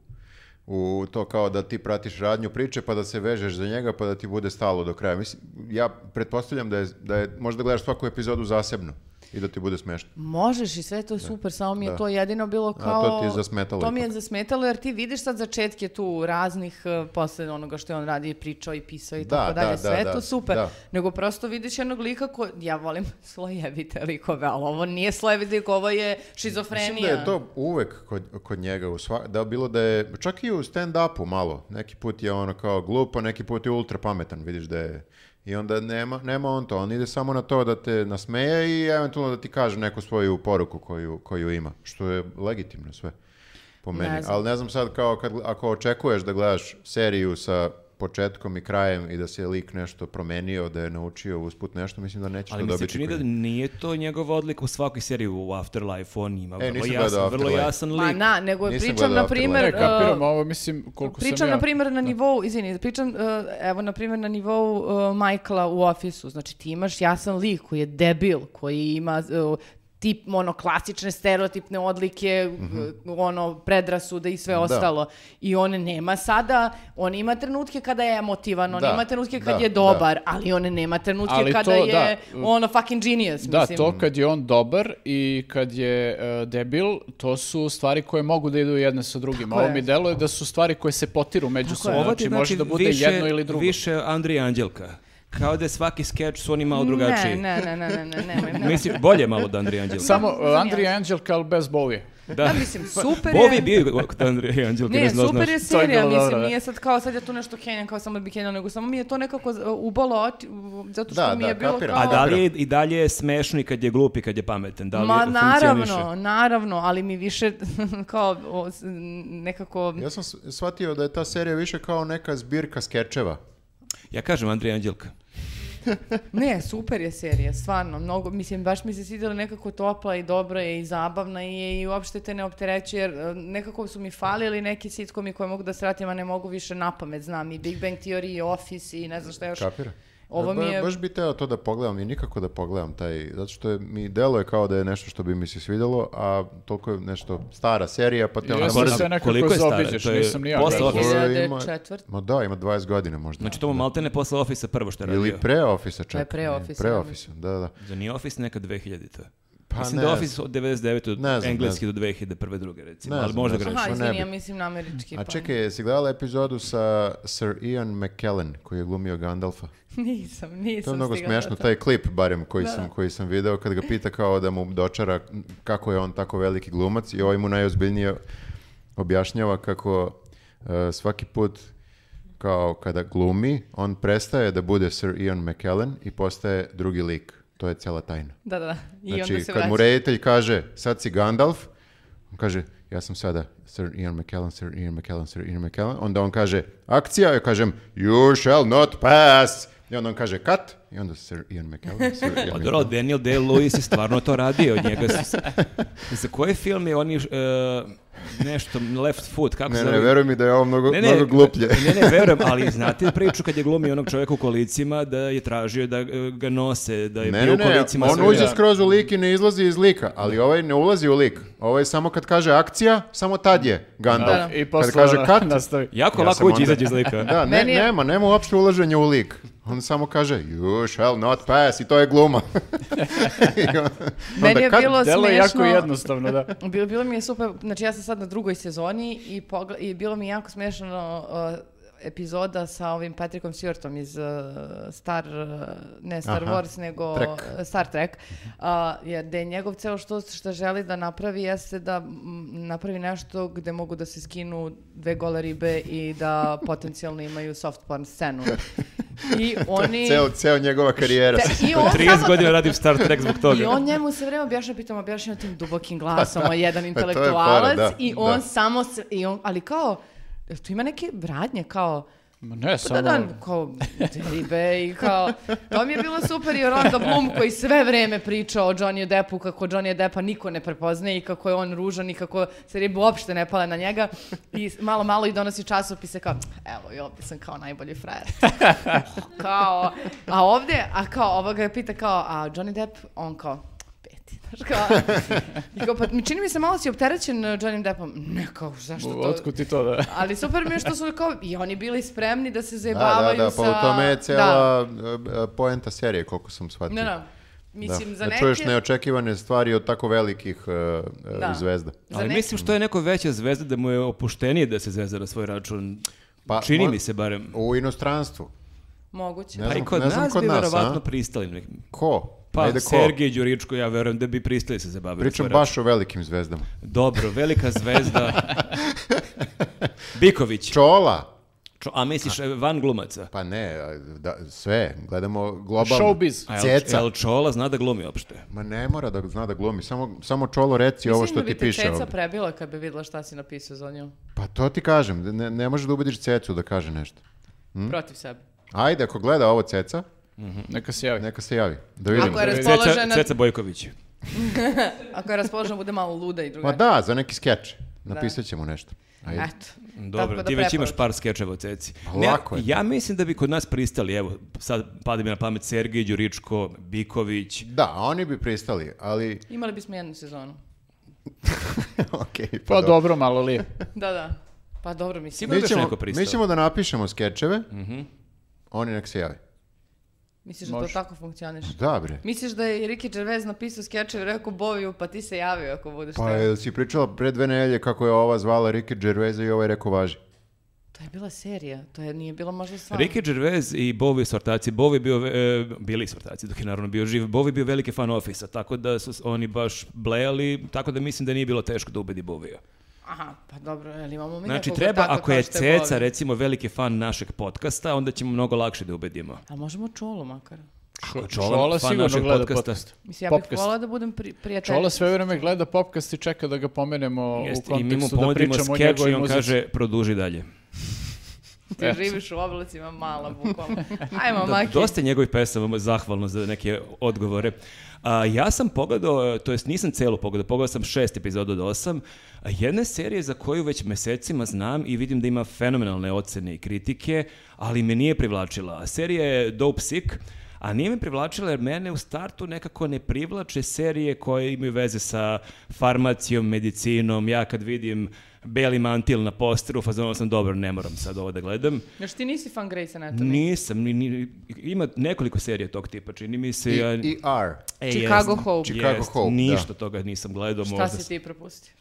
u to kao da ti pratiš radnju priče pa da se vežeš za njega pa da ti bude stalo do kraja. Mislim, ja pretpostavljam da je, da je možda gledaš svaku epizodu zasebno i da ti bude smešno. Možeš i sve je to super, samo mi je Da. to jedino bilo A, kao... to ti je zasmetalo To mi je ipak. zasmetalo jer ti vidiš sad začetke tu raznih, uh, posle onoga što je on radio i pričao i pisao i Da, tako dalje, da, sve da, je da, to super. da. Nego prosto vidiš jednog lika ko, ja volim <laughs> slojevite likove, ali ovo nije slojevite lik, ovo je šizofrenija. Mislim da je to uvek kod, kod njega, u sva, da bilo da je, čak i u stand-upu malo, neki put je ono kao glupo, neki put je ultra pametan, vidiš da je, i onda nema, nema on to, on ide samo na to da te nasmeje i eventualno da ti kaže neku svoju poruku koju, koju ima, što je legitimno sve, po meni. Ne znam. Ali ne znam sad kao kad, ako očekuješ da gledaš seriju sa početkom i krajem i da se lik nešto promenio, da je naučio usput nešto, mislim da nećeš Ali to mi se dobiti. čini da nije to njegov odlik u svakoj seriji u Afterlife, on ima E, vrlo, nisam jasan, vrlo jasan Ma lik. na, nego Nisam pričam na primjer... Ne, kapiram, uh, ovo mislim koliko Pričam, sam ja... na primjer, na nivou, izvini, pričam, uh, evo, na primjer, na nivou uh, Michaela u ofisu. Znači, ti imaš jasan lik koji je debil, koji ima uh, tip, ono, klasične stereotipne odlike, uh, ono, predrasude i sve Da. ostalo. I on nema sada, on ima trenutke kada je emotivan, on Da, ima trenutke kad da, je dobar, ali on nema trenutke Ali kada to, je, da. ono, fucking genius, Da, mislim. to kad je on dobar i kad je e, debil, to su stvari koje mogu da idu jedne sa drugim. Tako Ovo je. mi deluje da su stvari koje se potiru međusobno. je. Ovo ti Znači, može da bude više, jedno ili drugo. Više Andrija Anđelka. Kao da je svaki skeč su oni malo drugačiji. Ne, ne, ne, ne, ne, ne, nemoj. Mislim, bolje malo od Andrija Anđelka. Samo Da, uh, Andrija Anđelka, ali bez Bowie. Da. Da, mislim, super Bovi je. je bio kod Andrija Anđelka, Ne, ne znam, super znaš. je serija, mislim, dobro, da. nije sad kao sad ja tu nešto kenjam kao samo da bi kenjala, nego samo mi je to nekako uh, ubalo oči, zato što Da, mi da, je bilo kapiram. kao... A da li je, i dalje je smešno i kad je glup i kad je pametan? Da li Ma funkcioniše? naravno, naravno, ali mi više <laughs> kao o, nekako... Ja sam shvatio da je ta serija više kao neka zbirka skečeva. Ja kažem Andrija Anđelka. <laughs> Ne, super je serija, stvarno. Mnogo, mislim, baš mi se svidjela nekako topla i dobra je i zabavna je i uopšte te ne opterećuje, jer e, nekako su mi falili neki sitcomi koje mogu da sratim, a ne mogu više na pamet. Znam i Big Bang Theory i Office i ne znam šta još. Kapira. Ovo mi Ba- je... Baš bi teo to da pogledam i nikako da pogledam taj, zato što je, mi deluje kao da je nešto što bi mi se svidjelo, a toliko je nešto stara serija, pa te Ja ona sam mrzim. se nekako koliko je stara? zaobiđeš, To je nisam ni ja. posle. Office. Ovo ima- 2004. Ma da, ima 20 godina možda. Znači to mu maltene posle Office prvo što je radio. Ili pre Office čak. Da pre Office, Pre ja Office, da, da. Za nije Office neka 2000-ta. Pa Mislim ne da. Office od 99. od Ne znam, engleski ne do 2001. druge recimo, Ne ali znam, možda ne znam. grešim. Aha, Što ne izvini, ja mislim na američki. A pa. čekaj, jesi gledala epizodu sa Sir Ian McKellen, koji je glumio Gandalfa? <laughs> Nisam, nisam To je mnogo smiješno, toga. taj klip barem koji, Da, sam, da. koji sam video kad ga pita kao da mu dočara kako je on tako veliki glumac i ovaj mu najozbiljnije objašnjava kako e, svaki put kao kada glumi, on prestaje da bude Sir Ian McKellen i postaje drugi lik. To je cijela tajna. Da, da, da. I Znači, onda se kad mu reditelj kaže, sad si Gandalf, on kaže, ja sam sada Sir Ian McKellen, Sir Ian McKellen, Sir Ian McKellen, onda on kaže, akcija, ja kažem, you shall not pass, i onda on kaže, cut, i onda Sir Ian McKellen, Sir <laughs> Ian Pa dobro, Daniel Day-Lewis je stvarno to radio od njega. Za koji film je oni e, nešto, Left Foot, kako Ne, se ne, zove? veruj mi da je ovo mnogo, Ne, ne, mnogo gluplje. Ne, ne, verujem, ali znate priču kad je glumio onog čovjeka u kolicima da je tražio da e, ga nose, da je Ne, bio ne, u ne, kolicima. on uđe skroz u lik i ne izlazi iz lika, ali ovaj ne ulazi u lik. Ovaj samo kad kaže akcija, samo tad je Gandalf. Da. I Kad kaže cut, <laughs> nastavi. Jako Ja lako uđe onda- izađe iz lika. da, ne, nema, nema uopšte ulaženja u lik. On samo kaže, you shall not pass, i to je gluma. <laughs> On- Meni je kad- bilo Delo je jako jednostavno, da. <laughs> Bilo, bilo mi je super, znači ja sam sad na drugoj sezoni i, pogle- i bilo mi je jako smiješno uh, epizoda sa ovim Patrickom Stewartom iz uh, Star, uh, ne Star Aha, Wars, nego Trek. uh, Star Trek, uh, jer da je njegov ceo što, što želi da napravi jeste da napravi nešto gde mogu da se skinu dve gole ribe i da potencijalno imaju soft porn scenu. <laughs> I <laughs> oni... Ceo, ceo njegova karijera. Te- I on 30 samo- godina radim Star Trek zbog toga. i on njemu se vreme objašnjava, pitam, objašnjava tim dubokim glasom, <laughs> a jedan to je intelektualac fora, da, i da. on samo, se, i on, ali kao, tu ima neke radnje, kao, Ma ne, pa samo... da, da, kao, ribe i kao, to mi je bilo super i Orlando Bloom koji sve vreme priča o Johnny Deppu, kako Johnny Deppa niko ne prepoznaje i kako je on ružan i kako se ribe uopšte ne pale na njega i malo, malo i donosi časopise kao, evo, i ovdje sam kao najbolji frajer. <laughs> kao, a ovdje, a kao, ovoga je pita kao, a Johnny Depp, on kao, kao, <laughs> i kao, pa mi čini mi se malo si opterećen uh, Johnny Deppom. Ne, kao, zašto to? Otkud ti to, da? <laughs> Ali super mi je što su kao, i oni bili spremni da se Da, da, zajebavaju da, sa... pa u tome je Da. cijela e, poenta serije, koliko sam shvatio. Ne, ne. Mislim, da. za da neke... čuješ neočekivane stvari od tako velikih e, Da. zvezda. za Ali neke- mislim što je neko veća zvezda da mu je opuštenije da se zvezda na svoj račun. Pa, Čini mo- mi se barem. U inostranstvu. Moguće. Ne Pa i znam- kod ne znam nas kod bi nas, verovatno a? pristali. Ko? Pa Ajde, ko? Sergej Đuričko, ja verujem da bi pristali se zabaviti. Pričam baš o velikim zvezdama. Dobro, velika zvezda. <laughs> Biković. Čola! Čo- a misliš van glumaca? Pa ne, da, sve, gledamo globalno. Showbiz. A jel, Ceca. jel Čola zna da glumi uopšte? Ma ne mora da zna da glumi, samo, samo Čolo reci ovo Mislim što da ti bi te piše Ceca ovdje. prebila kad bi videla šta si napisao za nju. Pa to ti kažem, ne, ne možeš da ubediš Cecu da kaže nešto. Hm? Protiv sebe. Ajde, ako gleda ovo Ceca, Neka se javi. neka se javi. Da vidimo. Ako je Ceca, raspoložena, Ceca Bojković. <laughs> ako je raspoložena bude malo luda i Ma drugačija. da, za neki skeč. Napisat ćemo nešto. Ajde. Eto. Dobro, da ti već imaš par skečeva o Ceci. Pa lako je. ja mislim da bi kod nas pristali, evo, sad pada mi na pamet Sergej Đuričko, Biković. Da, oni bi pristali, ali... Imali bismo jednu sezonu. <laughs> okej, pa, Pa dobro. dobro, malo li. Da, da. Pa dobro, mislim. Mi da će ćemo, mi ćemo da napišemo skečeve, Mhm. Oni nek se javi. Misliš da to tako funkcioniš? Da, bre. Misliš da je Ricky Gervais napisao skečeve i rekao Boviju, pa ti se javio ako budeš Pa jel si pričala pre dve nelje kako je ova zvala Ricky Gervaisa i ovaj rekao važi. To je bila serija, to je, nije bilo možda stvarno. Ricky Gervais i Bowie su ortaci. Bowie je bio, e, bili su ortaci dok je naravno bio živ. Bowie je bio veliki fan Office-a, tako da su oni baš blejali, tako da mislim da nije bilo teško da ubedi Bovija. Aha, pa dobro, jel imamo mi Znači nekog treba, ortaka ako je Ceca Bovi? recimo veliki fan našeg podcasta, onda ćemo mnogo lakše da ubedimo. A možemo čulu makar. Čola, Čola fan sigurno našeg gleda podcasta. podcast. Mislim, ja bih Popcast. volila da budem pri, prijatelj. Čola sve vreme gleda popkast i čeka da ga pomenemo Jeste, u kontekstu da pričamo o njegovoj i on muzici. kaže produži dalje. <laughs> Ti Eto. živiš u oblacima mala, bukvalno. Ajmo, Maki. Dosta je njegovih pesama, zahvalno za neke odgovore. A, ja sam pogledao, to jest nisam celu pogledao, pogledao sam šest epizoda od osam, jedne serije za koju već mesecima znam i vidim da ima fenomenalne ocene i kritike, ali me nije privlačila. Serija je Dope Sick, a nije me privlačila jer mene u startu nekako ne privlače serije koje imaju veze sa farmacijom, medicinom. Ja kad vidim beli mantil na posteru, u fazonu sam dobro, ne moram sad ovo da gledam. Još ti nisi fan Grey's Anatomy? Nisam, ni, ni- ima nekoliko serija tog tipa, čini mi se. I, ja- i R. E, Chicago jest, Hope. Chicago jest, Hope, da. Ništa toga nisam gledao. Šta možda si ti propustio?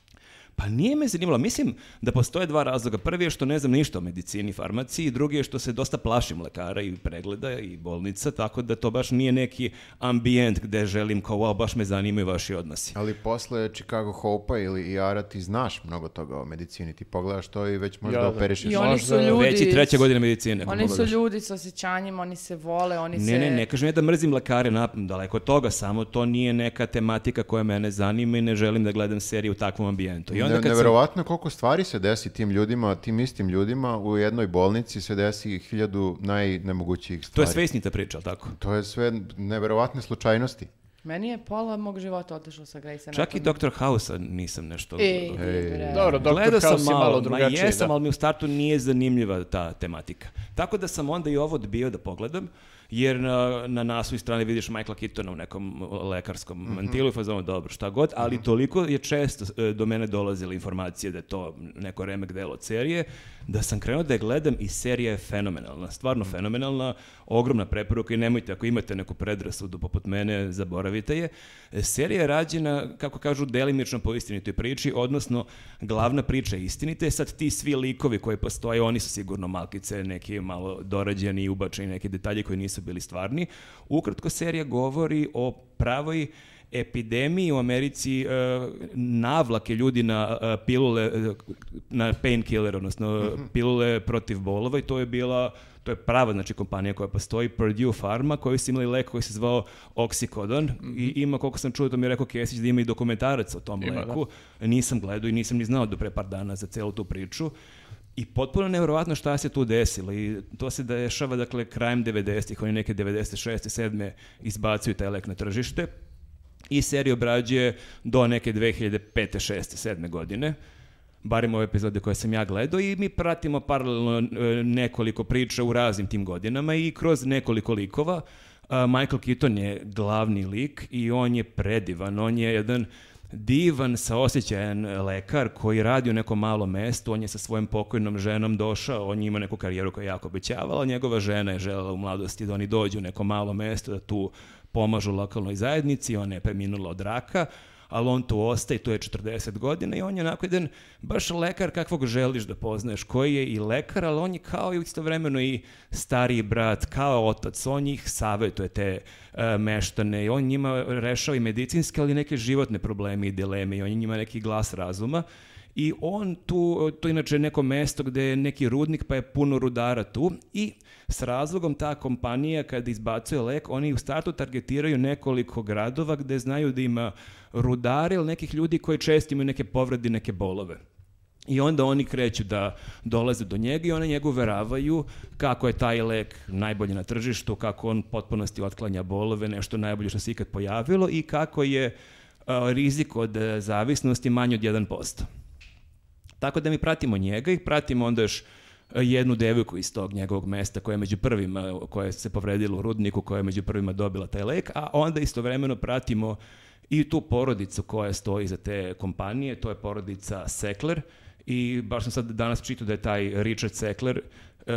Pa nije me zanimalo. Mislim da postoje dva razloga. Prvi je što ne znam ništa o medicini i farmaciji, drugi je što se dosta plašim lekara i pregleda i bolnica, tako da to baš nije neki ambijent gde želim kao, wow, baš me zanimaju vaši odnosi. Ali posle Chicago Hope-a ili IR-a ti znaš mnogo toga o medicini. Ti pogledaš to i već možda Ja, da. operišeš. I oni su ljudi... Već i treća godina medicine. Oni su pogledaš. ljudi sa osjećanjima, oni se vole, oni se... Ne, ne, ne kažem ja da mrzim lekare, na, daleko od toga, samo to nije neka tematika koja mene zanima i ne želim da gledam seriju u takvom ambijentu. I onda Ne, kad sam- neverovatno koliko stvari se desi tim ljudima, tim istim ljudima u jednoj bolnici se desi hiljadu najnemogućijih To stvari. je sve istinita priča, ali tako? To je sve neverovatne slučajnosti. Meni je pola mog života otišlo sa Grey's Anatomy. Čak i Dr. House-a nisam nešto... Ej, Ej. bre. Dobro, Dr. Gledao sam House je malo, malo drugačiji. ma jesam, da. ali mi u startu nije zanimljiva ta tematika. Tako da sam onda i ovo odbio da pogledam, jer na, na naslovnoj strani vidiš Michaela Keatona u nekom lekarskom Mhm. mantilu i fazonu, dobro, šta god, ali toliko je često e, do mene dolazile informacije da je to neko remek delo od serije, da sam krenuo da je gledam i serija je fenomenalna, stvarno Mhm. fenomenalna, ogromna preporuka i nemojte, ako imate neku predrasudu poput mene, zaboravite je. E, Serija je rađena, kako kažu, delimično po istinitoj priči, odnosno glavna priča je istinita, i sad ti svi likovi koji postoje, oni su sigurno malkice, neki malo dorađeni ubačeni neki detalji koji nisu bili stvarni. Ukratko, serija govori o pravoj epidemiji u Americi e, navlake ljudi na e, pilule, e, na painkiller, odnosno pilule protiv bolova i to je bila to je prava znači kompanija koja postoji, Purdue Pharma, koji su imali lek koji se zvao Oxycodon i ima, koliko sam čuo, to mi je rekao Kesić, da ima i dokumentarac o tom Ima, leku. Nisam gledao i nisam ni znao do pre par dana za celu tu priču. I potpuno nevjerovatno šta se tu desilo i to se dešava dakle krajem 90-ih, oni neke 96. 7. izbacuju taj lek na tržište i seriju obrađuje do neke 2005. 6. 7. godine barem ove epizode koje sam ja gledao i mi pratimo paralelno e, nekoliko priča u raznim tim godinama i kroz nekoliko likova. A, Michael Keaton je glavni lik i on je predivan, on je jedan divan, saosjećajan lekar koji radi u nekom malom mestu, on je sa svojom pokojnom ženom došao, on je imao neku karijeru koja je jako obećavala, njegova žena je želela u mladosti da oni dođu u neko malo mesto, da tu pomažu lokalnoj zajednici, ona je preminula od raka, ali on tu ostaje, tu je 40 godina i on je onako jedan baš lekar kakvog želiš da poznaješ, koji je i lekar, ali on je kao i istovremeno i stariji brat, kao otac, on njih savetuje te e, meštane i on njima rešava i medicinske, ali neke životne probleme i dileme i on je njima neki glas razuma. I on tu, to je inače neko mesto gde je neki rudnik pa je puno rudara tu i s razlogom ta kompanija kada izbacuje lek, oni u startu targetiraju nekoliko gradova gde znaju da ima rudare ili nekih ljudi koji često imaju neke povrede, neke bolove. I onda oni kreću da dolaze do njega i oni njega uveravaju kako je taj lek najbolji na tržištu, kako on potpunosti otklanja bolove, nešto najbolje što se ikad pojavilo i kako je a, rizik od e, zavisnosti manji od 1%. Tako da mi pratimo njega i pratimo onda još jednu devojku iz tog njegovog mesta koja je među prvima, koja se povredila u rudniku, koja je među prvima dobila taj lek, a onda istovremeno pratimo i tu porodicu koja stoji za te kompanije, to je porodica Sekler i baš sam sad danas čitao da je taj Richard Sekler e,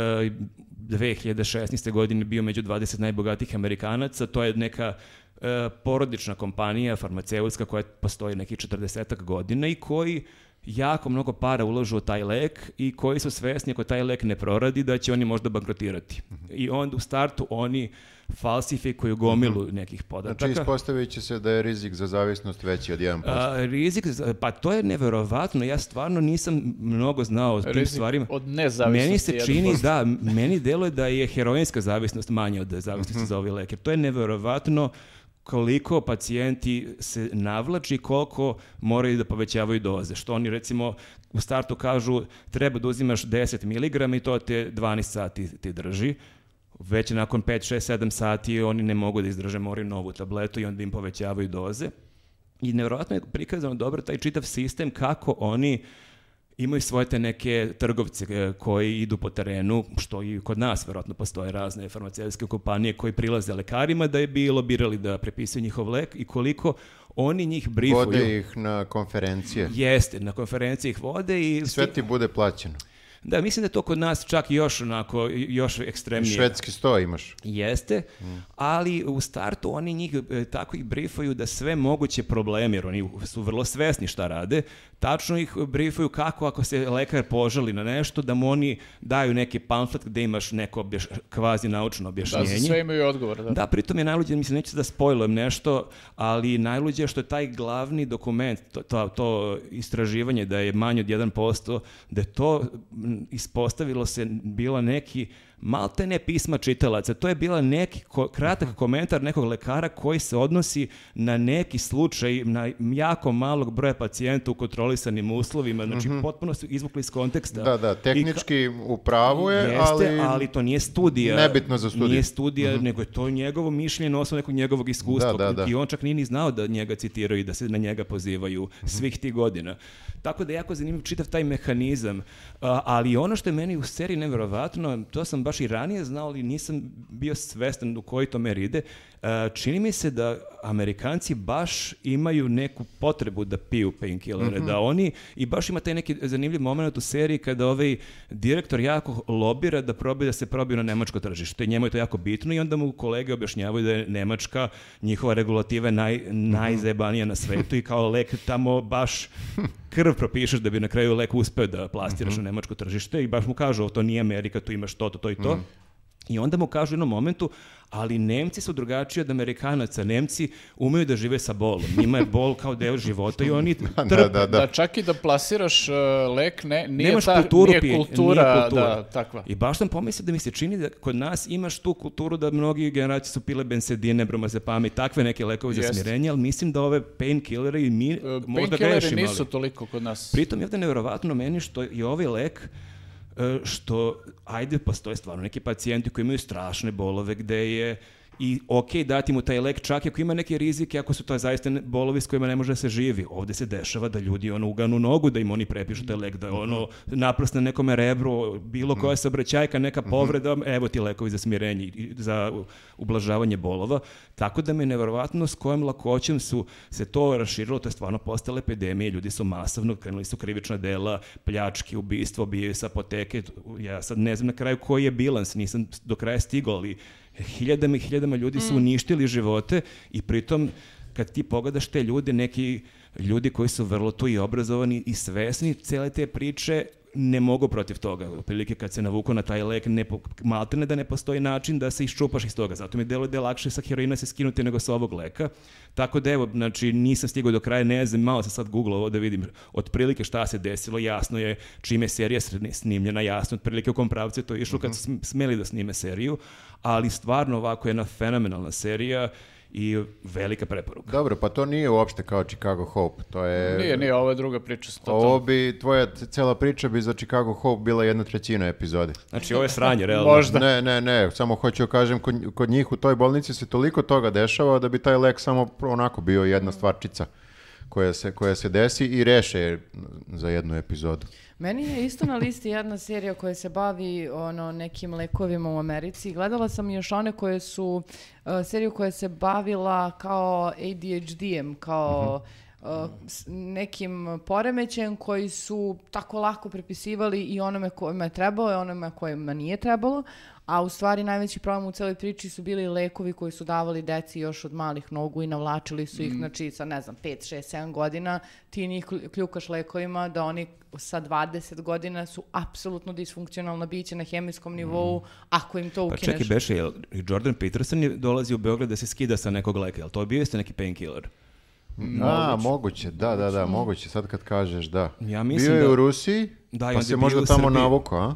2016. godine bio među 20 najbogatijih Amerikanaca, to je neka e, porodična kompanija farmaceutska koja postoji nekih 40 godina i koji jako mnogo para ulažu u taj lek i koji su svesni ako taj lek ne proradi da će oni možda bankrotirati. I onda u startu oni falsifikuju gomilu nekih podataka. Znači, ispostavit će se da je rizik za zavisnost veći od 1%. A, rizik, za- pa to je neverovatno, ja stvarno nisam mnogo znao o tim Rizik stvarima. od nezavisnosti Meni se 1%. čini, da, meni deluje da je heroinska zavisnost manja od zavisnosti za ovaj lek. Jer to je neverovatno koliko pacijenti se navlači, koliko moraju da povećavaju doze. Što oni recimo u startu kažu treba da uzimaš 10 mg i to te 12 sati ti drži. Već nakon 5, 6, 7 sati oni ne mogu da izdrže, moraju novu tabletu i onda im povećavaju doze. I nevjerojatno je prikazano dobro taj čitav sistem kako oni imaju svoje te neke trgovce e, koji idu po terenu, što i kod nas verovatno postoje razne farmaceutske kompanije koji prilaze lekarima da je bilo birali da prepisuju njihov lek i koliko oni njih brifuju. Vode ih na konferencije. Jeste, na konferencije ih vode i... Sve ti bude plaćeno. Da, mislim da je to kod nas čak još onako, još ekstremnije. Švedski sto imaš. Jeste, ali u startu oni njih e, tako ih brifuju da sve moguće probleme, jer oni su vrlo svesni šta rade, tačno ih brifuju kako ako se lekar požali na nešto, da mu oni daju neki pamflet gde imaš neko objaš, kvazi naučno Da, objašnjenje. za sve imaju odgovor. Da. Da, pritom je najluđe, mislim, neću da spojlujem nešto, ali najluđe je što je taj glavni dokument, to, to, to istraživanje da je manje od 1%, da je to ispostavilo se bila neki malte ne pisma čitalaca, to je bila neki ko- kratak komentar nekog lekara koji se odnosi na neki slučaj, na jako malog broja pacijenta u kontrolisanim uslovima, znači potpuno su izvukli iz konteksta. Da, da, tehnički u pravu je, Jeste, ali... to nije studija. Nebitno za studiju. Nije studija, nego je to njegovo mišljenje na osnovu nekog njegovog iskustva. Da, da, da. I on čak nije ni znao da njega citiraju i da se na njega pozivaju svih tih godina. Tako da je jako zanimljiv čitav taj mehanizam. A, ali ono što je meni u seriji neverovatno, to sam baš i ranije znao, ali nisam bio svestan u koji to mer ide. A, čini mi se da Amerikanci baš imaju neku potrebu da piju painkillere, da oni, i baš ima taj neki zanimljiv moment u seriji kada ovaj direktor jako lobira da probaju da se probiju na nemačko tržište. Njemu je to jako bitno i onda mu kolege objašnjavaju da je Nemačka njihova regulativa je naj, najzajebanija na svetu i kao lek tamo baš krv propišeš da bi na kraju lek uspeo da plastiraš na nemačko tržište i baš mu kažu "O, to nije Amerika, tu imaš to, to, to i to. I onda mu kažu u jednom momentu, ali Nemci su drugačiji od Amerikanaca. Nemci umeju da žive sa bolom. Njima je bol kao deo života i oni <laughs> trpe. Da, da, Da, da. čak i da plasiraš uh, lek, ne, nije, Nemaš ta, kulturu nije kultura, nije kultura. Da, takva. I baš sam pomislio da mi se čini da kod nas imaš tu kulturu da mnogi generacije su pile bensedine, bromazepame i takve neke lekove za smirenje, ali mislim da ove painkilleri i mi Uh, možda Painkilleri grešimo. nisu ali- toliko kod nas. Pritom je ovdje nevjerovatno meni što je ovaj lek što, ajde, postoje stvarno neki pacijenti koji imaju strašne bolove gde je i ok dati mu taj lek čak ako ima neke rizike, ako su to zaista bolovi s kojima ne može da se živi. Ovdje se dešava da ljudi ono uganu nogu, da im oni prepišu taj lek, da ono naprsne nekome rebro, bilo koja saobraćajka, neka povreda, evo ti lekovi za smirenje i za ublažavanje bolova. Tako da me je nevjerovatno s kojom lakoćem su se to raširilo, to je stvarno postala epidemija, ljudi su masovno, krenuli su krivična dela, pljačke, ubistvo, bijaju sa apoteke. Ja sad ne znam na kraju koji je bilans, nisam do kraja stigao, ali hiljadama i hiljadama ljudi su uništili živote i pritom kad ti pogledaš te ljude, neki ljudi koji su vrlo tu i obrazovani i svesni cele te priče, ne mogu protiv toga. Otprilike kad se navuku na taj lek, ne, po- maltene da ne postoji način da se iščupaš iz toga. Zato mi deluje da je lakše sa heroina se skinuti nego sa ovog leka. Tako da evo, znači nisam stigao do kraja, ne znam, malo sam sad googlovao da vidim otprilike šta se desilo, jasno je čime je serija snimljena, jasno otprilike u kom pravcu je to išlo kad su sm- smeli da snime seriju, ali stvarno ovako jedna fenomenalna serija i velika preporuka. Dobro, pa to nije uopšte kao Chicago Hope. To je... Nije, nije, ovo je druga priča. totalno. Ovo bi, tvoja cela priča bi za Chicago Hope bila jedna trećina epizode. Znači ovo je sranje, <laughs> realno. Možda. Ne, ne, ne, samo hoću da kažem, kod, kod njih u toj bolnici se toliko toga dešava da bi taj lek samo onako bio jedna stvarčica koja se, koja se desi i reše za jednu epizodu. Meni je isto na listi jedna serija koja se bavi ono nekim lekovima u Americi. Gledala sam još one koje su uh, seriju koja se bavila kao ADHD-em, kao uh, s nekim poremećajem koji su tako lako prepisivali i onome kojima je trebalo i onome kojima nije trebalo, a u stvari najveći problem u celoj priči su bili lekovi koji su davali deci još od malih nogu i navlačili su ih, znači sa ne znam, 5, 6, 7 godina, ti njih klju- kljukaš lekovima da oni sa 20 godina su apsolutno disfunkcionalna bića na hemijskom nivou, ako im to Pa ukineš. čekaj, Beše, jel Jordan Peterson je dolazi u Beograd da se skida sa nekog leka, jel to je bio isto neki painkiller? A, moguće, da, da, da, moguće, sad kad kažeš da. Ja mislim Bio je da- u Rusiji, Da, pa se je možda tamo navukao, a?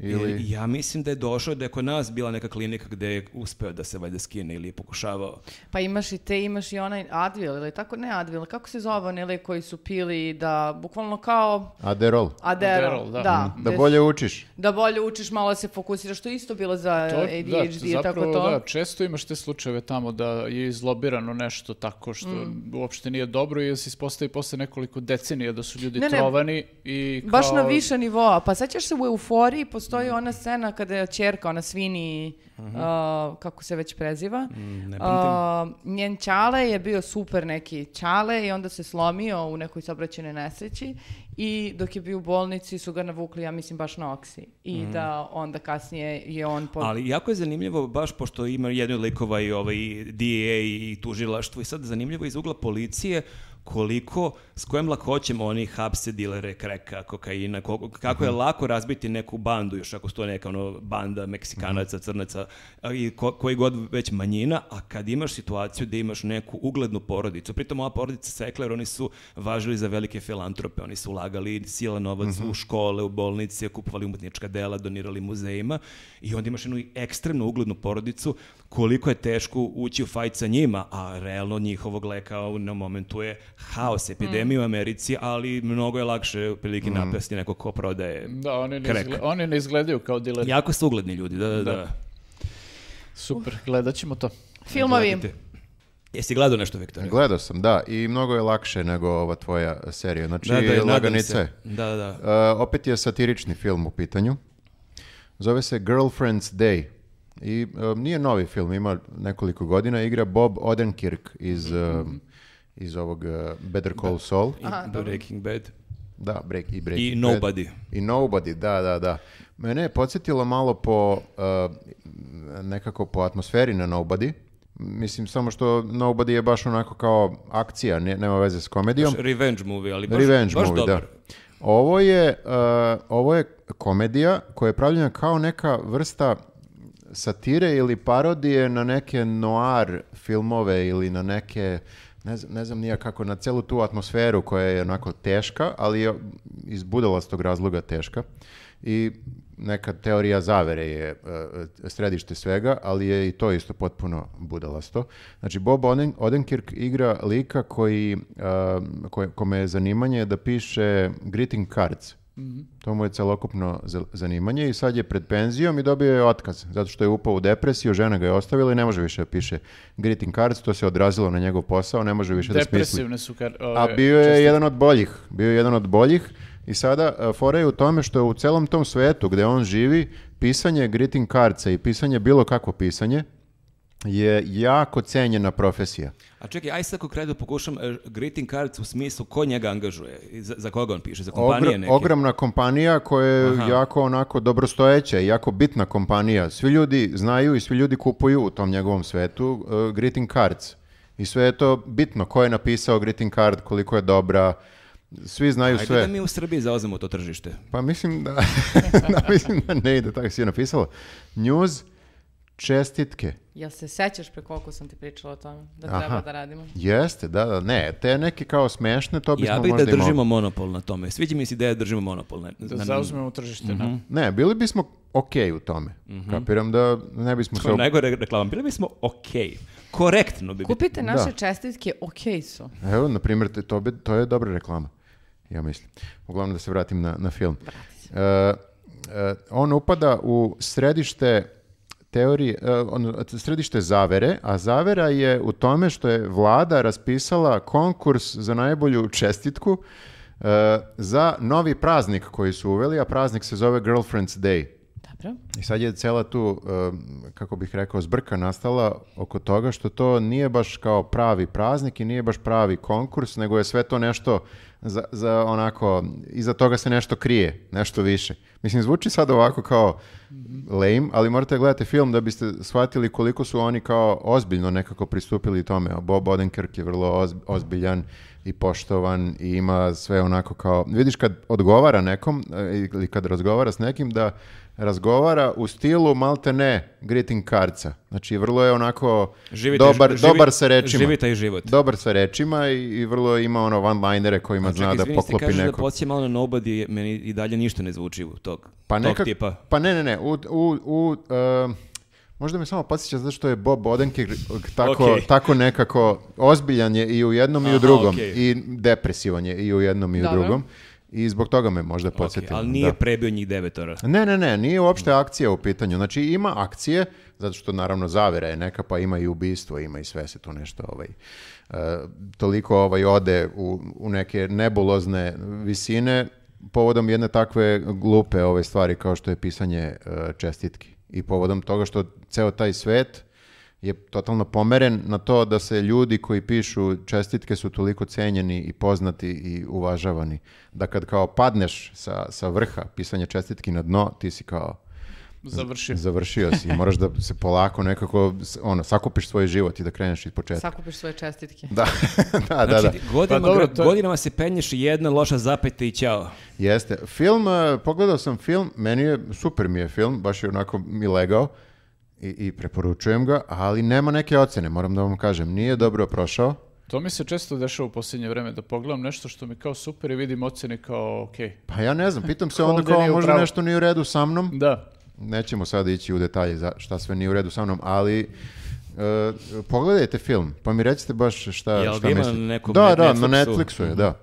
Ili... Ja mislim da je došao da je kod nas bila neka klinika gde je uspeo da se valjda skine ili je pokušavao. Pa imaš i te, imaš i onaj Advil, ili tako ne Advil, kako se zove onaj lek koji su pili da, bukvalno kao Aderol. Aderol, Aderol, da. da. Da gde- bolje učiš. da bolje učiš, malo se fokusiraš, što je isto bilo za To- ADHD i tako to. Da, često imaš te slučajeve tamo da je izlobirano nešto tako što Mm. uopšte nije dobro i da se ispostavi posle nekoliko decenija da su ljudi Ne, ne. trovani i kao... Baš na više nivoa. Pa sećaš se u Euforiji postoji ona scena kada je ćerka, ona svini, a, kako se već preziva. Mm, Ne njen čale je bio super neki čale i onda se slomio u nekoj saobraćajnoj nesreći i dok je bio u bolnici su ga navukli, ja mislim, baš na oksi. I da onda kasnije je on... Pod... Ali jako je zanimljivo, baš pošto ima jedan od likova i ovaj DEA i tužilaštvo i sad zanimljivo iz ugla policije koliko, s kojim lakoćem oni hapse dilere kreka, kokaina, koliko- kako je lako razbiti neku bandu, još ako sto neka ono, banda Meksikanaca, Crnaca, a i ko- koji god već manjina, a kad imaš situaciju da imaš neku uglednu porodicu, pritom ova porodica Sekler, oni su važili za velike filantrope, oni su ulagali sila novac u škole, u bolnice, kupovali umetnička dela, donirali muzejima i onda imaš jednu ekstremno uglednu porodicu, koliko je teško ući u fajt sa njima, a realno njihovog leka u na momentu je haos, epidemija u Americi, ali mnogo je lakše prilike napasti neko ko prodaje. Da, oni ne, Krek. izgle- oni ne izgledaju kao dileri. Jako su ugledni ljudi, da, da, da. Da. Super, gledat ćemo to. Filmovi. Jesi gledao nešto, Viktor? Gledao sam, da, i mnogo je lakše nego ova tvoja serija. Znači, Da, da, je. Da, da, da. Uh, opet je satirični film u pitanju. Zove se Girlfriend's Day. I uh, nije novi film, ima nekoliko godina. Igra Bob Odenkirk iz, uh, iz ovog uh, Better Call Saul. I Breaking Bad. Da, break, i I Breaking Bad. Nobody. I Nobody, da, da, da. Mene je podsjetilo malo po, uh, nekako po atmosferi na Nobody. Mislim, samo što Nobody je baš onako kao akcija, ne- nema veze s komedijom. Revenge movie, ali baš, Revenge baš movie, dobar. da. Ovo je, uh, ovo je komedija koja je pravljena kao neka vrsta satire ili parodije na neke noir filmove ili na neke, ne znam, ne znam nija kako, na celu tu atmosferu koja je onako teška, ali je iz budalastog razloga teška. I neka teorija zavere je uh, središte svega, ali je i to isto potpuno budalasto. Znači, Bob Oden, Odenkirk igra lika koji, uh, koje- kome je zanimanje da piše greeting cards. To mu je celokupno za- zanimanje i sad je pred penzijom i dobio je otkaz, zato što je upao u depresiju, žena ga je ostavila i ne može više da piše greeting cards, to se odrazilo na njegov posao, ne može više da smisli. Depresivne su kar... A ove, bio je često- jedan od boljih. Bio je jedan od boljih i sada uh, fora je u tome što u celom tom svetu gde on živi, pisanje greeting cardsa i pisanje bilo kakvo pisanje je jako cenjena profesija. A čekaj, aj sad konkretno pokušam e, greeting cards u smislu ko njega angažuje, za, za koga on piše, za kompanije Ogr- neke. ogromna kompanija koja je Aha. jako onako dobrostojeća jako bitna kompanija. Svi ljudi znaju i svi ljudi kupuju u tom njegovom svetu uh, greeting cards. I sve je to bitno. Ko je napisao greeting card, koliko je dobra. Svi znaju Ajde sve. da mi u Srbiji zauzemo to tržište. Pa mislim da, da, <laughs> mislim da ne ide, tako si je napisalo. News, čestitke. Jel se sećaš pre koliko sam ti pričala o tome? Da Aha. treba da radimo? Jeste, da, da, ne, te neke kao smešne, to bismo Ja bih da možda i držimo mogli. monopol na tome. Sviđa mi se ideja da držimo monopol. Na, Da na- zauzmemo tržište, da. Ne, bili bismo okej u tome. Kapiram da ne bismo se... Kao ob- najgore reklama. Bili bismo okej. Korektno bi bilo. Kupite naše Da. čestitke, okej su. Evo, na primjer, to, bi, to je dobra reklama, ja mislim. Uglavnom da se vratim na, na film. E, e, on upada u središte teorije, e, ono, središte zavere, a zavera je u tome što je vlada raspisala konkurs za najbolju čestitku e, za novi praznik koji su uveli, a praznik se zove Girlfriend's Day. Dobro. I sad je cela tu, um, kako bih rekao, zbrka nastala oko toga što to nije baš kao pravi praznik i nije baš pravi konkurs, nego je sve to nešto za, za onako, iza toga se nešto krije, nešto više. Mislim, zvuči sad ovako kao lame, ali morate da gledate film da biste shvatili koliko su oni kao ozbiljno nekako pristupili tome. Bob Odenkirk je vrlo oz- ozbiljan i poštovan i ima sve onako kao, vidiš kad odgovara nekom e, ili kad razgovara s nekim da razgovara u stilu malte ne greeting cardsa. Znači vrlo je onako Živi taj- dobar, živi- dobar sa rečima. živi taj život. Dobar sa rečima i, i vrlo ima ono one-linere kojima zna Čekaj, da izvini, ti poklopi kažeš da neko. podsjeća malo na Nobody, meni i dalje ništa ne zvuči u tog, Pa, tog nekak, tipa. pa ne, ne, ne. U, u, u, e, možda me samo podsjeća zato što je Bob Odenkirk tako, Okej. tako nekako ozbiljan je i u jednom i u Aha, drugom. okej. I depresivan je i u jednom i u Dobro. drugom. I zbog toga me možda Ok, podsjetilo. ali nije da. prebio njih devetora. Ne, ne, ne, nije uopšte akcija u pitanju. Znači ima akcije, zato što naravno zavera je neka, pa ima i ubistvo, ima i sve se tu nešto ovaj, e, toliko ovaj ode u, u neke nebulozne visine povodom jedne takve glupe ove stvari kao što je pisanje e, čestitki. I povodom toga što ceo taj svet je totalno pomeren na to da se ljudi koji pišu čestitke su toliko cenjeni i poznati i uvažavani. Da kad kao padneš sa, sa vrha pisanja čestitki na dno, ti si kao Završio. završio si i moraš da se polako nekako ono, sakupiš svoj život i da kreneš iz početka. Sakupiš svoje čestitke. Da, <laughs> da, da, Znači, da. godinama, Pa dobro, to godinama se penješ i jedna loša zapeta i ćao. Jeste. Film, e, pogledao sam film, meni je, super mi je film, baš je onako mi legao i, i preporučujem ga, ali nema neke ocene, moram da vam kažem. Nije dobro prošao. To mi se često dešava u posljednje vreme, da pogledam nešto što mi kao super i vidim ocjene kao okej. Pa ja ne znam, pitam se <laughs> onda kao možda pravu? nešto nije u redu sa mnom. Da. Nećemo sad ići u detalje za šta sve nije u redu sa mnom, ali e, pogledajte film, pa mi recite baš šta, Jel šta ga ima mislite. na nekom da, Net- da, na Netflixu? Netflixu je, da.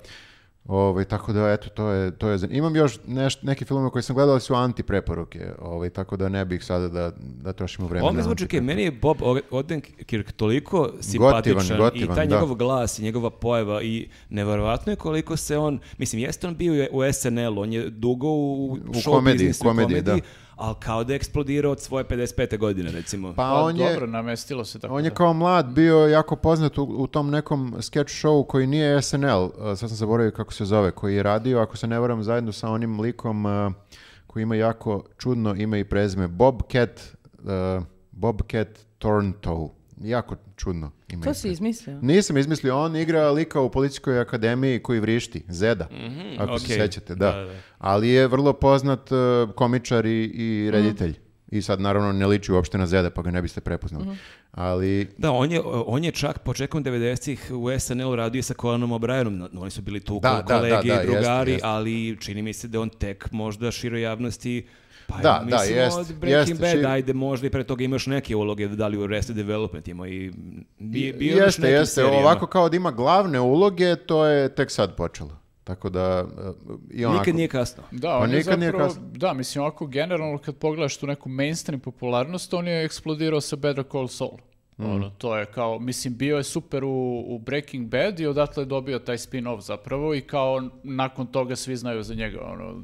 Ovaj, tako da, eto, to je, to je Imam još neš, neki filmove koje sam gledao, su anti preporuke, ovaj, tako da ne bih sada da, da trošimo vreme. Na zvuči, okej, meni je Bob Odenkirk toliko simpatičan gotivan, i taj da. njegov glas i njegova pojava i neverovatno je koliko se on, mislim, jeste on bio u SNL, on je dugo u, U show komediji, biznisu, u komediji, da. Ali kao da je eksplodirao od svoje 55. godine, recimo. Pa, Pa, on je, dobro, namestilo se tako. On je da. kao mlad bio jako poznat u, u tom nekom sketch showu koji nije SNL, uh, sad sam zaboravio kako se zove, koji je radio, ako se ne varam, zajedno sa onim likom uh, koji ima jako čudno ime i prezime, Bobcat, uh, Bobcat Thorntoe. Jako čudno ime. To si izmislio? Nisam izmislio, on igra lika u policijskoj akademiji koji vrišti, Zeda, ako se okej. sećate, da. Da, da. Ali je vrlo poznat uh, komičar i, i reditelj. I sad naravno ne liči uopšte na Zeda, pa ga ne biste prepoznali. Ali Da, on je, on je čak početkom 90-ih u SNL-u radio sa Conanom O'Brienom. Oni su bili tu Da, da, da, kolege da, i drugari, jeste, jeste. ali čini mi se da on tek možda široj javnosti Pa Da, da, mislim jest, od Breaking jest, Bad, šir- ajde možda i pre toga imaš neke uloge, da li u Arrested Development ima i bio, bio još jeste, jeste. serijama. Ovako kao da ima glavne uloge, to je tek sad počelo. Tako da, uh, i onako... Nikad nije kasno. Da, Pa on je nikad nije zapravo, kasno. da, mislim, ovako generalno kad pogledaš tu neku mainstream popularnost, on je eksplodirao sa Better Call Saul. Mm. Ono, to je kao, mislim, bio je super u, u Breaking Bad i odatle je dobio taj spin-off zapravo i kao nakon toga svi znaju za njega, ono,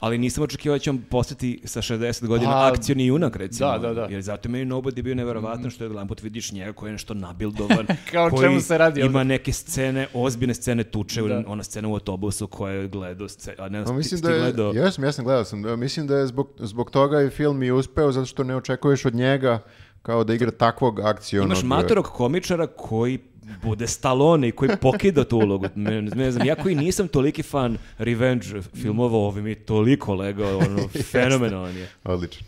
Ali nisam očekivao da će on postati sa 60 godina Pa, akcioni junak, recimo. da, da, da. Jer zato je meni Nobody bio neverovatno što je jedan put vidiš njega koji je nešto nabildovan. <laughs> Kao koji čemu se radi Ima ovdje? neke scene, ozbiljne scene tuče, Da. ona scena u autobusu koja je gledao, a ne Pa znam, ti, mislim da je, gledao. jesam, jesam, gledao sam. Da, Mislim da je zbog, zbog toga i film i uspeo, zato što ne očekuješ od njega kao da igra takvog akcionog... Imaš matorog komičara koji bude Stallone i koji pokida tu ulogu. Ne, ne znam, ja koji nisam toliki fan revenge filmova, ovi mi je toliko legao, ono, <laughs> fenomenalan je. Odlično.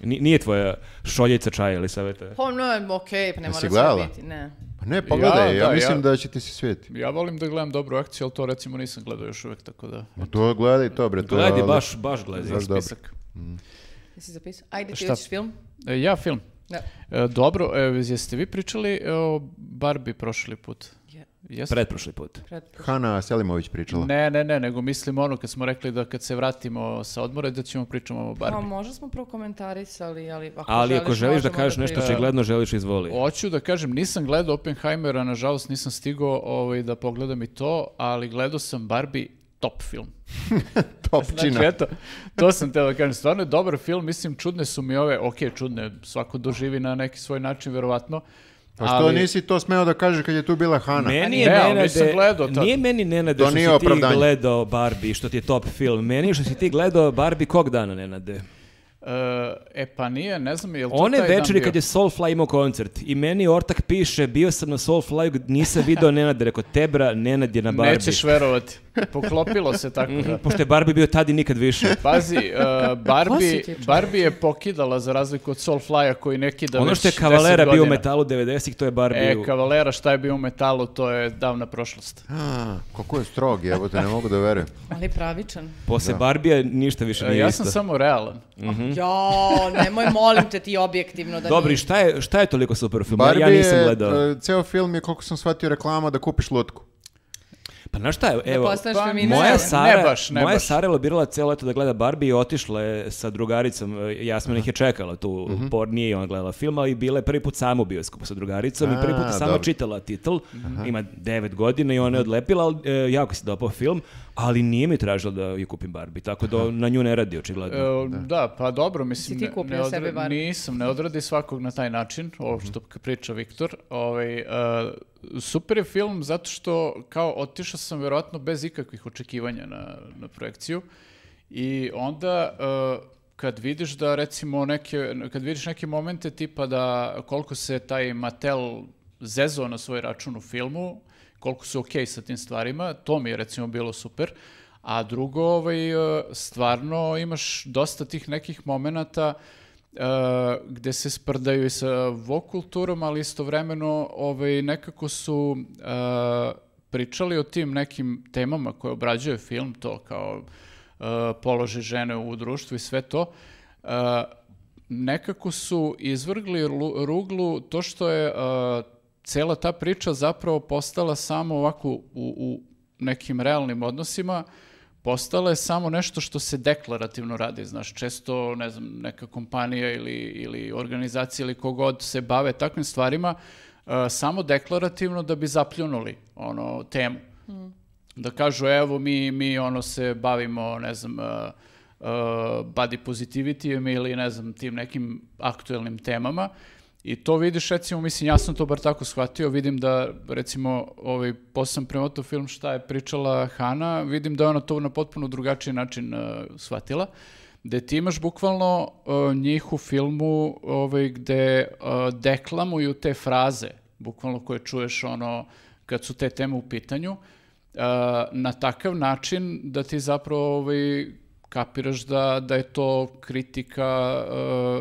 Ni- Nije tvoja šoljica čaja ili savete? Pa no, okej, pa ne mora sve biti, ne. Pa ne, pogledaj, ja, da, mislim ja- da će ti se svidjeti. ja volim da gledam dobru akciju, ali to recimo nisam gledao još uvek, tako da... Ma to gledaj to, bre. To je Gledaj, baš, baš gledaj. Baš dobro. Spisak. Jesi zapisao? Ajde, ti Šta? hoćeš film? E, ja film. Da. E, dobro, e, jeste vi pričali o Barbie prošli put? Je. Jeste? Pretprošli put. Pretpostavljam. Hana Selimović pričala. Ne, ne, ne, nego mislim ono kad smo rekli da kad se vratimo sa odmora da ćemo pričamo o Pa Barbie. možda smo prokomentarisali, ali ako Ali ako želiš da možemo kažeš nešto pričamo. očigledno, želiš izvoli. Hoću da kažem, nisam gledao Oppenheimera, nažalost nisam stigao ovaj, da pogledam i to, ali gledao sam Barbie top film. <laughs> Topčina. Znači, eto, to sam teo da kažem. Stvarno je dobar film, mislim, čudne su mi ove, ok, čudne, svako doživi na neki svoj način, verovatno. Pa što ali- nisi to smeo da kažeš kad je tu bila Hana? Meni je Ne, Nenade, nisam gledao tad. nije meni Nenade To što nije si ti opravdanje. gledao Barbie, što ti je top film. Meni je što si ti gledao Barbie kog dana, Nenade? E, e pa nije, ne znam, je li to One taj dan večeri kad je Soulfly imao koncert i meni ortak piše, bio sam na Soulfly, nisam video Nenad, rekao, Tebra, Nenad je na Barbie. Nećeš verovati. Poklopilo se tako da. Pošto je Barbie bio tad i nikad više. Pazi, uh, Barbie, ti, čoveče? Barbie je pokidala za razliku od Soulfly-a koji neki da ono što je 10 Kavalera bio u metalu 90-ih, to je Barbie. E, u- Kavalera šta je bio u metalu, to je davna prošlost. A, kako je strog, evo te ne mogu da verujem. Ali pravičan. Posle Barbija ništa više E, nije ja isto. sam samo realan. Jo, nemoj molim te ti objektivno da Dobri, nije. šta je, šta je toliko super u filmu? Barbie ja nisam je, gledao. e, ceo film je, koliko sam shvatio, reklama da kupiš lutku. Pa znaš šta Da evo, postaneš pa, moja Sara, ne baš, ne moja baš. Sara je lobirala cijelo leto da gleda Barbie i otišla je sa drugaricom, e, Jasmina ih je čekala tu, Mhm. por nije ona gledala film, ali bila je prvi put sama u bioskopu sa drugaricom i prvi put A, je sama dobro. čitala titl, ima devet godina i ona je odlepila, ali e, jako se dopao film, ali nije mi tražila da ju kupim Barbie, tako da na nju ne radi očigledno. E, da. pa dobro, mislim, Si ti ne- kupio ne odra- sebi Barbie? nisam, ne odradi svakog na taj način, ovo što priča Viktor. Ovaj, e, super je film zato što kao otišao sam vjerojatno bez ikakvih očekivanja na, na projekciju i onda e, kad vidiš da recimo neke, kad vidiš neke momente tipa da koliko se taj Mattel zezao na svoj račun u filmu, koliko su okej sa tim stvarima, to mi je recimo bilo super. A drugo, ovaj, e, stvarno imaš dosta tih nekih momenata e, gde se sprdaju i sa vokulturom, ali istovremeno ovaj, nekako su e, pričali o tim nekim temama koje obrađuje film, to kao e, položaj žene u društvu i sve to. E, nekako su izvrgli lu- ruglu to što je e, cela ta priča zapravo postala samo ovako u, u nekim realnim odnosima, postala je samo nešto što se deklarativno radi, znaš, često, ne znam, neka kompanija ili, ili organizacija ili kogod se bave takvim stvarima, e, samo deklarativno da bi zapljunuli ono, temu. Da kažu, evo, mi, mi ono se bavimo, ne znam, uh, uh, body positivity ili ne znam, tim nekim aktuelnim temama. I to vidiš, recimo, mislim, ja sam to bar tako shvatio, vidim da, recimo, ovaj, posle sam premotao film šta je pričala Hana, vidim da je ona to na potpuno drugačiji način uh, shvatila, gde ti imaš bukvalno uh, njih u filmu ovaj, gde uh, deklamuju te fraze, bukvalno koje čuješ ono, kad su te teme u pitanju, uh, na takav način da ti zapravo ovaj, kapiraš da, da je to kritika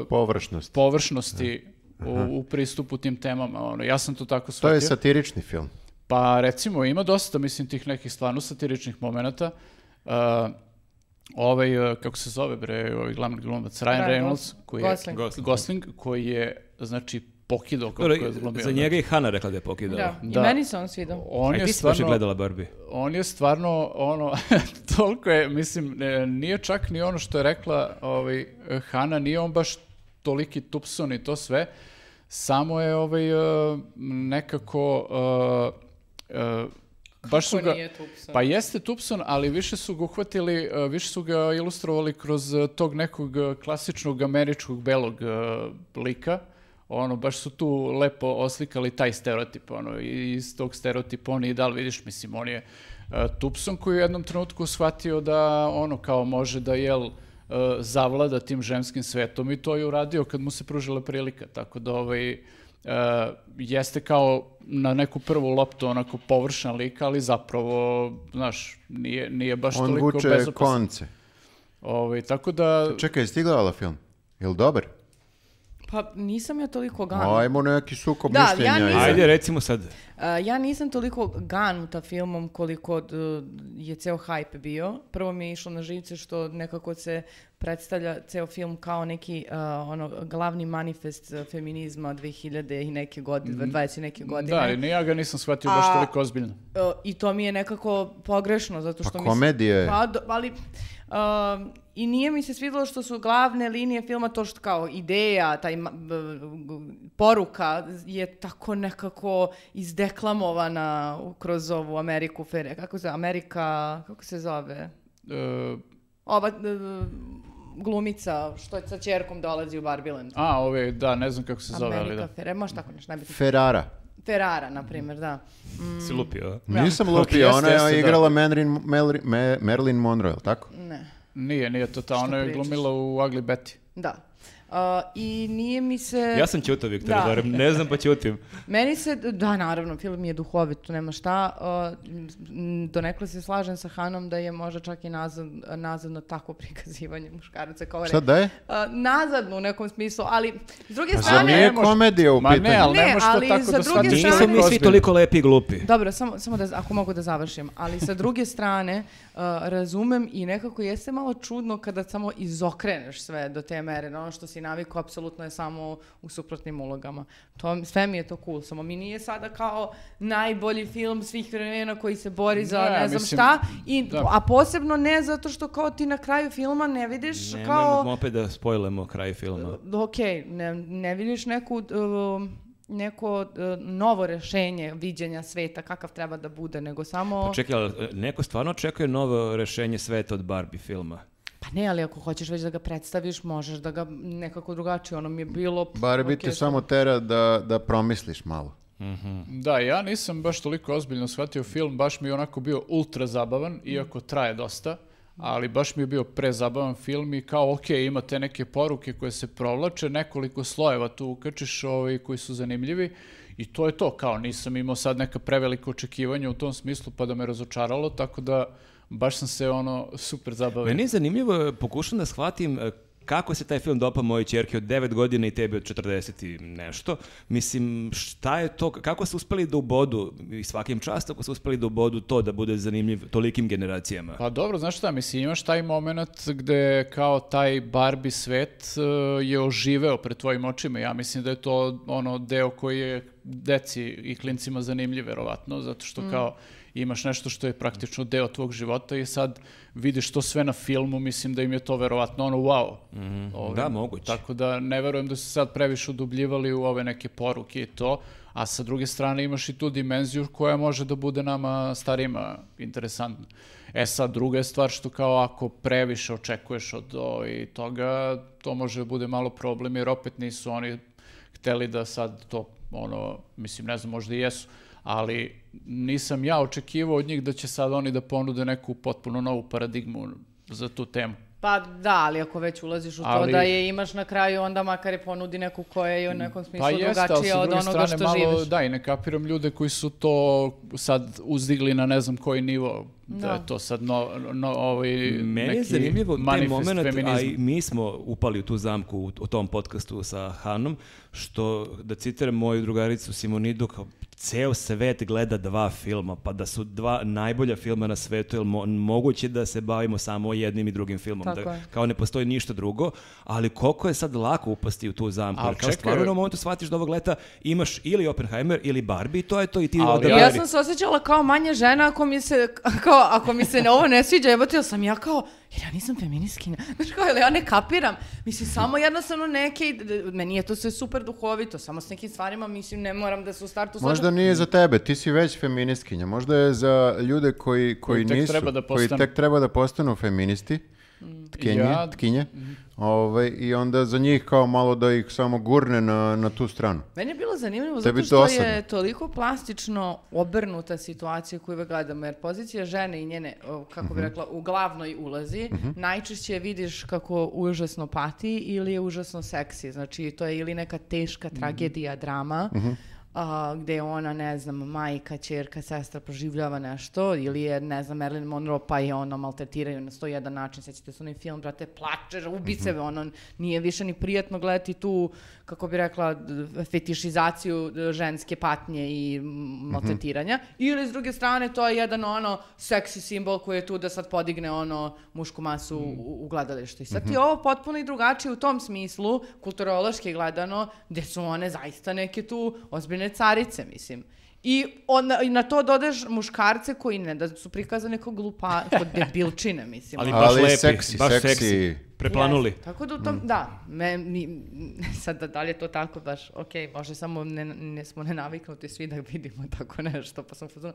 uh, Površnost. površnosti u, u pristupu tim temama. Ono, ja sam to tako To shvatio. je satirični film. Pa recimo ima dosta, mislim, tih nekih stvarno satiričnih momenata. Uh, ovaj, uh, kako se zove bre, ovaj glavni glumac, Ryan Ryan Reynolds, koji je, Gosling. Gosling. Gosling, koji je, znači, pokidao kako je glumio. za njega i Hana rekla da je pokidala. Da, i Da. meni se on svidao. On i je stvarno, gledala Barbie. on je stvarno, ono, <laughs> toliko je, mislim, nije čak ni ono što je rekla ovaj, Hana, nije on baš toliki tupson i to sve, samo je ovaj, uh, nekako, uh, uh, baš su ga... Pa jeste Tupson, ali više su ga uhvatili, uh, više su ga ilustrovali kroz tog nekog klasičnog američkog belog lika. Ono, baš su tu lepo oslikali taj stereotip, ono, i iz tog stereotipa on i da li vidiš, mislim, on je Tupson koji je u jednom trenutku shvatio da, ono, kao može da, jel, uh, zavlada tim ženskim svetom i to je uradio kad mu se pružila prilika, tako da, ovaj, uh, jeste kao na neku prvu loptu onako površan lik, ali zapravo, znaš, nije, nije baš On toliko vuče bezopasan. konce. Ovaj, tako da, Čekaj, jesi ti gledala film? Jel dobar? Pa nisam ja toliko gan. Ajmo neki sukob Da, ja mišljenja. nisam- i- Ajde, recimo sad. Uh, ja nisam toliko ganuta filmom koliko uh, je ceo hype bio. Prvo mi je išlo na živce što nekako se predstavlja ceo film kao neki uh, ono glavni manifest uh, feminizma 2000 i neke godine, 20 i neke godine. da, ni ja ga nisam shvatio baš A- toliko ozbiljno. Uh, I to mi je nekako pogrešno, zato što Pa mislim- komedija je. Pa, ali... um, I nije mi se svidjelo što su glavne linije filma to što kao ideja, taj poruka je tako nekako izdeklamovana kroz ovu Ameriku, fere- kako se Amerika, kako se zove? E, Ova glumica što je sa čerkom dolazi u Barbiland. a, ove, da, ne znam kako se zove, ali Amerika da. Ferrara, može tako nešto najbitnije. Ferrara. Ferrara, na primjer, da. Si lupio, a? Nisam lupio, jeste, ona je da. igrala Marilyn, Marilyn, Ma- Marilyn Monroe, tako? Ne. Nije, nije to ta, ona je glumila u Ugly Betty. Da. Uh, I nije mi se... Ja sam ćutao, Viktor, Da. barem ne znam pa ćutim. <laughs> Meni se, da, naravno, film je duhovit, tu nema šta. Uh, donekle se slažem sa Hanom da je možda čak i nazad, nazadno takvo prikazivanje muškaraca kao Šta da je? Uh, nazadno u nekom smislu, ali s druge Pa strane... nije ne može- komedija u Ma ne, pitanju? ali ne, Ne, možeš to ali tako da druge shvatiš strane- Nismo mi svi toliko lepi i glupi. Dobro, samo, samo da, ako mogu da završim, ali sa druge strane uh, razumem i nekako jeste malo čudno kada samo izokreneš sve do te mere, na ono što si navikao apsolutno je samo u suprotnim ulogama. To, sve mi je to cool, samo mi nije sada kao najbolji film svih vremena koji se bori za Ne, ne, znam mislim, šta, i, da. a posebno ne zato što kao ti na kraju filma ne vidiš Nemojmo kao... opet da spojlemo kraj filma. Ok, ne, ne vidiš neku, uh, neko uh, novo rešenje viđenja sveta, kakav treba da bude, nego samo... Pa čekaj, ali e, neko stvarno očekuje novo rešenje sveta od Barbie filma? Pa ne, ali ako hoćeš već da ga predstaviš, možeš da ga nekako drugačije, ono mi je bilo... Bar bi ok, te samo tera da, da promisliš malo. Da, ja nisam baš toliko ozbiljno shvatio film, baš mi je onako bio ultra zabavan, iako traje dosta, ali baš mi je bio prezabavan film i kao, ok, ima te neke poruke koje se provlače, nekoliko slojeva tu ukačiš ovaj, koji su zanimljivi i to je to, kao nisam imao sad neka prevelika očekivanja u tom smislu pa da me razočaralo, tako da baš sam se ono super zabavio. Meni je zanimljivo, pokušam da shvatim e, kako se taj film dopa mojoj čerke od 9 godina i tebi od 40 i nešto. Mislim, šta je to, kako su uspeli da ubodu, i svakim čast ako su uspeli da ubodu to da bude zanimljiv tolikim generacijama. Pa dobro, znaš šta, mislim, imaš taj moment gde kao taj Barbie svet e, je oživeo pred tvojim očima. Ja mislim da je to ono deo koji je deci i klincima zanimljiv, verovatno, zato što kao imaš nešto što je praktično deo tvog života i sad vidiš to sve na filmu, mislim da im je to verovatno ono wow. Ovaj, Da, moguće. Tako da ne verujem da su se sad previše udubljivali u ove neke poruke i to, a sa druge strane imaš i tu dimenziju koja može da bude nama starima interesantna. E sad, druga je stvar što kao ako previše očekuješ od ovaj, toga, to može da bude malo problem, jer opet nisu oni hteli da sad to, ono, mislim, ne znam, možda i jesu, ali nisam ja očekivao od njih da će sad oni da ponude neku potpuno novu paradigmu za tu temu. Pa da, ali ako već ulaziš u to Ali- da je imaš na kraju, onda makar je ponudi neku koja je u nekom smislu Pa jeste, drugačija od onoga strane što malo, živiš. da, i ne kapiram ljude koji su to sad uzdigli na ne znam koji nivo, da, Da. je to sad no, no, ovaj Meni je neki zanimljivo taj moment, a feminizma. i mi smo upali u tu zamku u, u tom podcastu sa Hanom, što, da citiram moju drugaricu Simonidu, kao ceo svet gleda dva filma, pa da su dva najbolja filma na svetu, je mo, moguće da se bavimo samo jednim i drugim filmom, Tako da, je. kao ne postoji ništa drugo, ali koliko je sad lako upasti u tu zamku, Al jer kao stvarno u momentu shvatiš da ovog leta imaš ili Oppenheimer ili Barbie, to je to i ti Ali odaberi. Ja sam se osjećala kao manje žena ako mi se, kao, ako mi se ovo ne sviđa, jebote, jel sam ja kao, jer ja nisam feminiskinja. <laughs> Znaš kao, jel ja ne kapiram. Mislim, samo jednostavno neke, meni je to sve super duhovito, samo s nekim stvarima, mislim, ne moram da se u startu slažem. Možda nije za tebe, ti si već feministkinja. Možda je za ljude koji, koji, tek nisu, treba da koji tek treba da postanu feministi, tkenje, Ja- tkinje, ovaj, i onda za njih kao malo da ih samo gurne na, na tu stranu. Meni je bilo zanimljivo Tebi zato što dosadno. je toliko plastično obrnuta situacija koju uvek gledamo, jer pozicija žene i njene, kako Mhm. bi rekla, u glavnoj ulazi, najčešće vidiš kako užasno pati ili je užasno seksi. Znači, to je ili neka teška Mhm. tragedija, drama, a, gde je ona, ne znam, majka, čerka, sestra proživljava nešto, ili je, ne znam, Marilyn Monroe, pa je ono maltretiraju na 101 način, sećate se onaj film, brate, plače, ubi se, ono, nije više ni prijatno gledati tu, kako bi rekla, fetišizaciju d- ženske patnje i maltretiranja, ili s druge strane, to je jedan, ono, seksi simbol koji je tu da sad podigne, ono, mušku masu u, u gledalištu. I sad ti je ovo potpuno i drugačije u tom smislu, kulturološki gledano, gde su one zaista neke tu ozbiljne carice, mislim. I, onda, i na to dodeš muškarce koji ne da su prikazane kao glupa, kao <laughs> debilčine, mislim. Ali Ali baš lepi, seksi, baš seksi. seksi. Preplanuli. Jeste. Tako da u tom, da, me, mi, <laughs> sad da, da li je to tako baš, ok, možda samo ne, ne smo nenaviknuti svi da vidimo <laughs> tako nešto, pa sam u fazonu,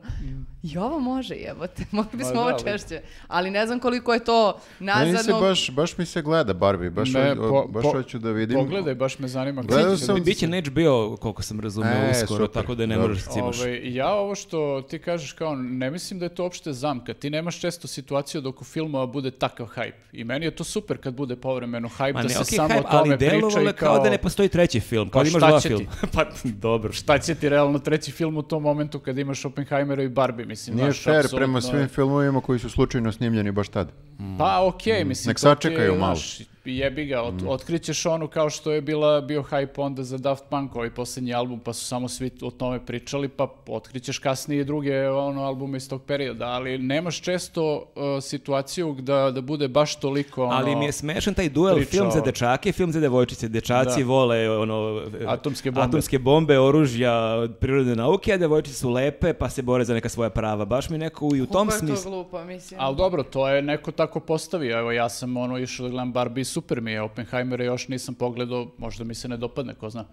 i ovo može jebote, <laughs> mogli bismo da, ovo ali- češće, ali ne znam koliko je to Meni se nazadno, baš, baš mi se gleda Barbie, baš, Ne, ho- po- baš po- hoću da vidim. Pogledaj, baš me zanima. Gledao sam- da- Biće na HBO, koliko sam razumio, E, uskoro, super, tako da ne dobro. moraš da cimaš. Ovaj, ja ovo što ti kažeš kao, ne mislim da je to uopšte zamka. Ti nemaš često situaciju da oko filmova bude takav hype. I meni je to super kad bude povremeno hype, Ma da ne, se okej, samo hype, o tome ali priča i je kao da ne postoji treći film, kao Pa da imaš šta dva će filma. <laughs> pa dobro, šta? Će ti realno treći film u tom momentu kad imaš Oppenheimera i Barbie, mislim, Nije znaš, fair apsolutno prema je- svim filmovima koji su slučajno snimljeni baš tad. Pa okej, mislim, Nek sačekaju malo. znaš, jebi ga, ot, otkrićeš onu kao što je bila, bio hype onda za Daft Punk, ovaj posljednji album, pa su samo svi o tome pričali, pa otkrićeš kasnije i druge ono, albume iz tog perioda, ali nemaš često uh, situaciju da, da bude baš toliko ono, Ali mi je smešan taj duel priča film za dečake, film za devojčice. Dečaci Da. vole ono, Atomske bombe. atomske bombe, oružja, prirodne nauke, a devojčice su lepe pa se bore za neka svoja prava. Baš mi neko i u tom Kako je to smislu. glupo, mislim. Ali dobro, to je neko tako postavio. Evo, ja sam ono išao da gledam Barbie super mi je. Oppenheimera još nisam pogledao, možda mi se ne dopadne, ko zna.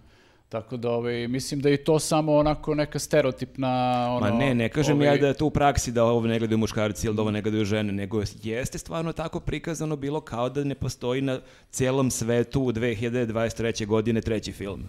Tako da ovaj, mislim da je i to samo onako neka stereotipna ono, Ma ne, ne kažem ovaj, ja da je to u praksi da ovo ne gledaju muškarci ili da ovo ne gledaju žene, nego jeste stvarno tako prikazano bilo kao da ne postoji na cijelom svetu u 2023. godine treći film.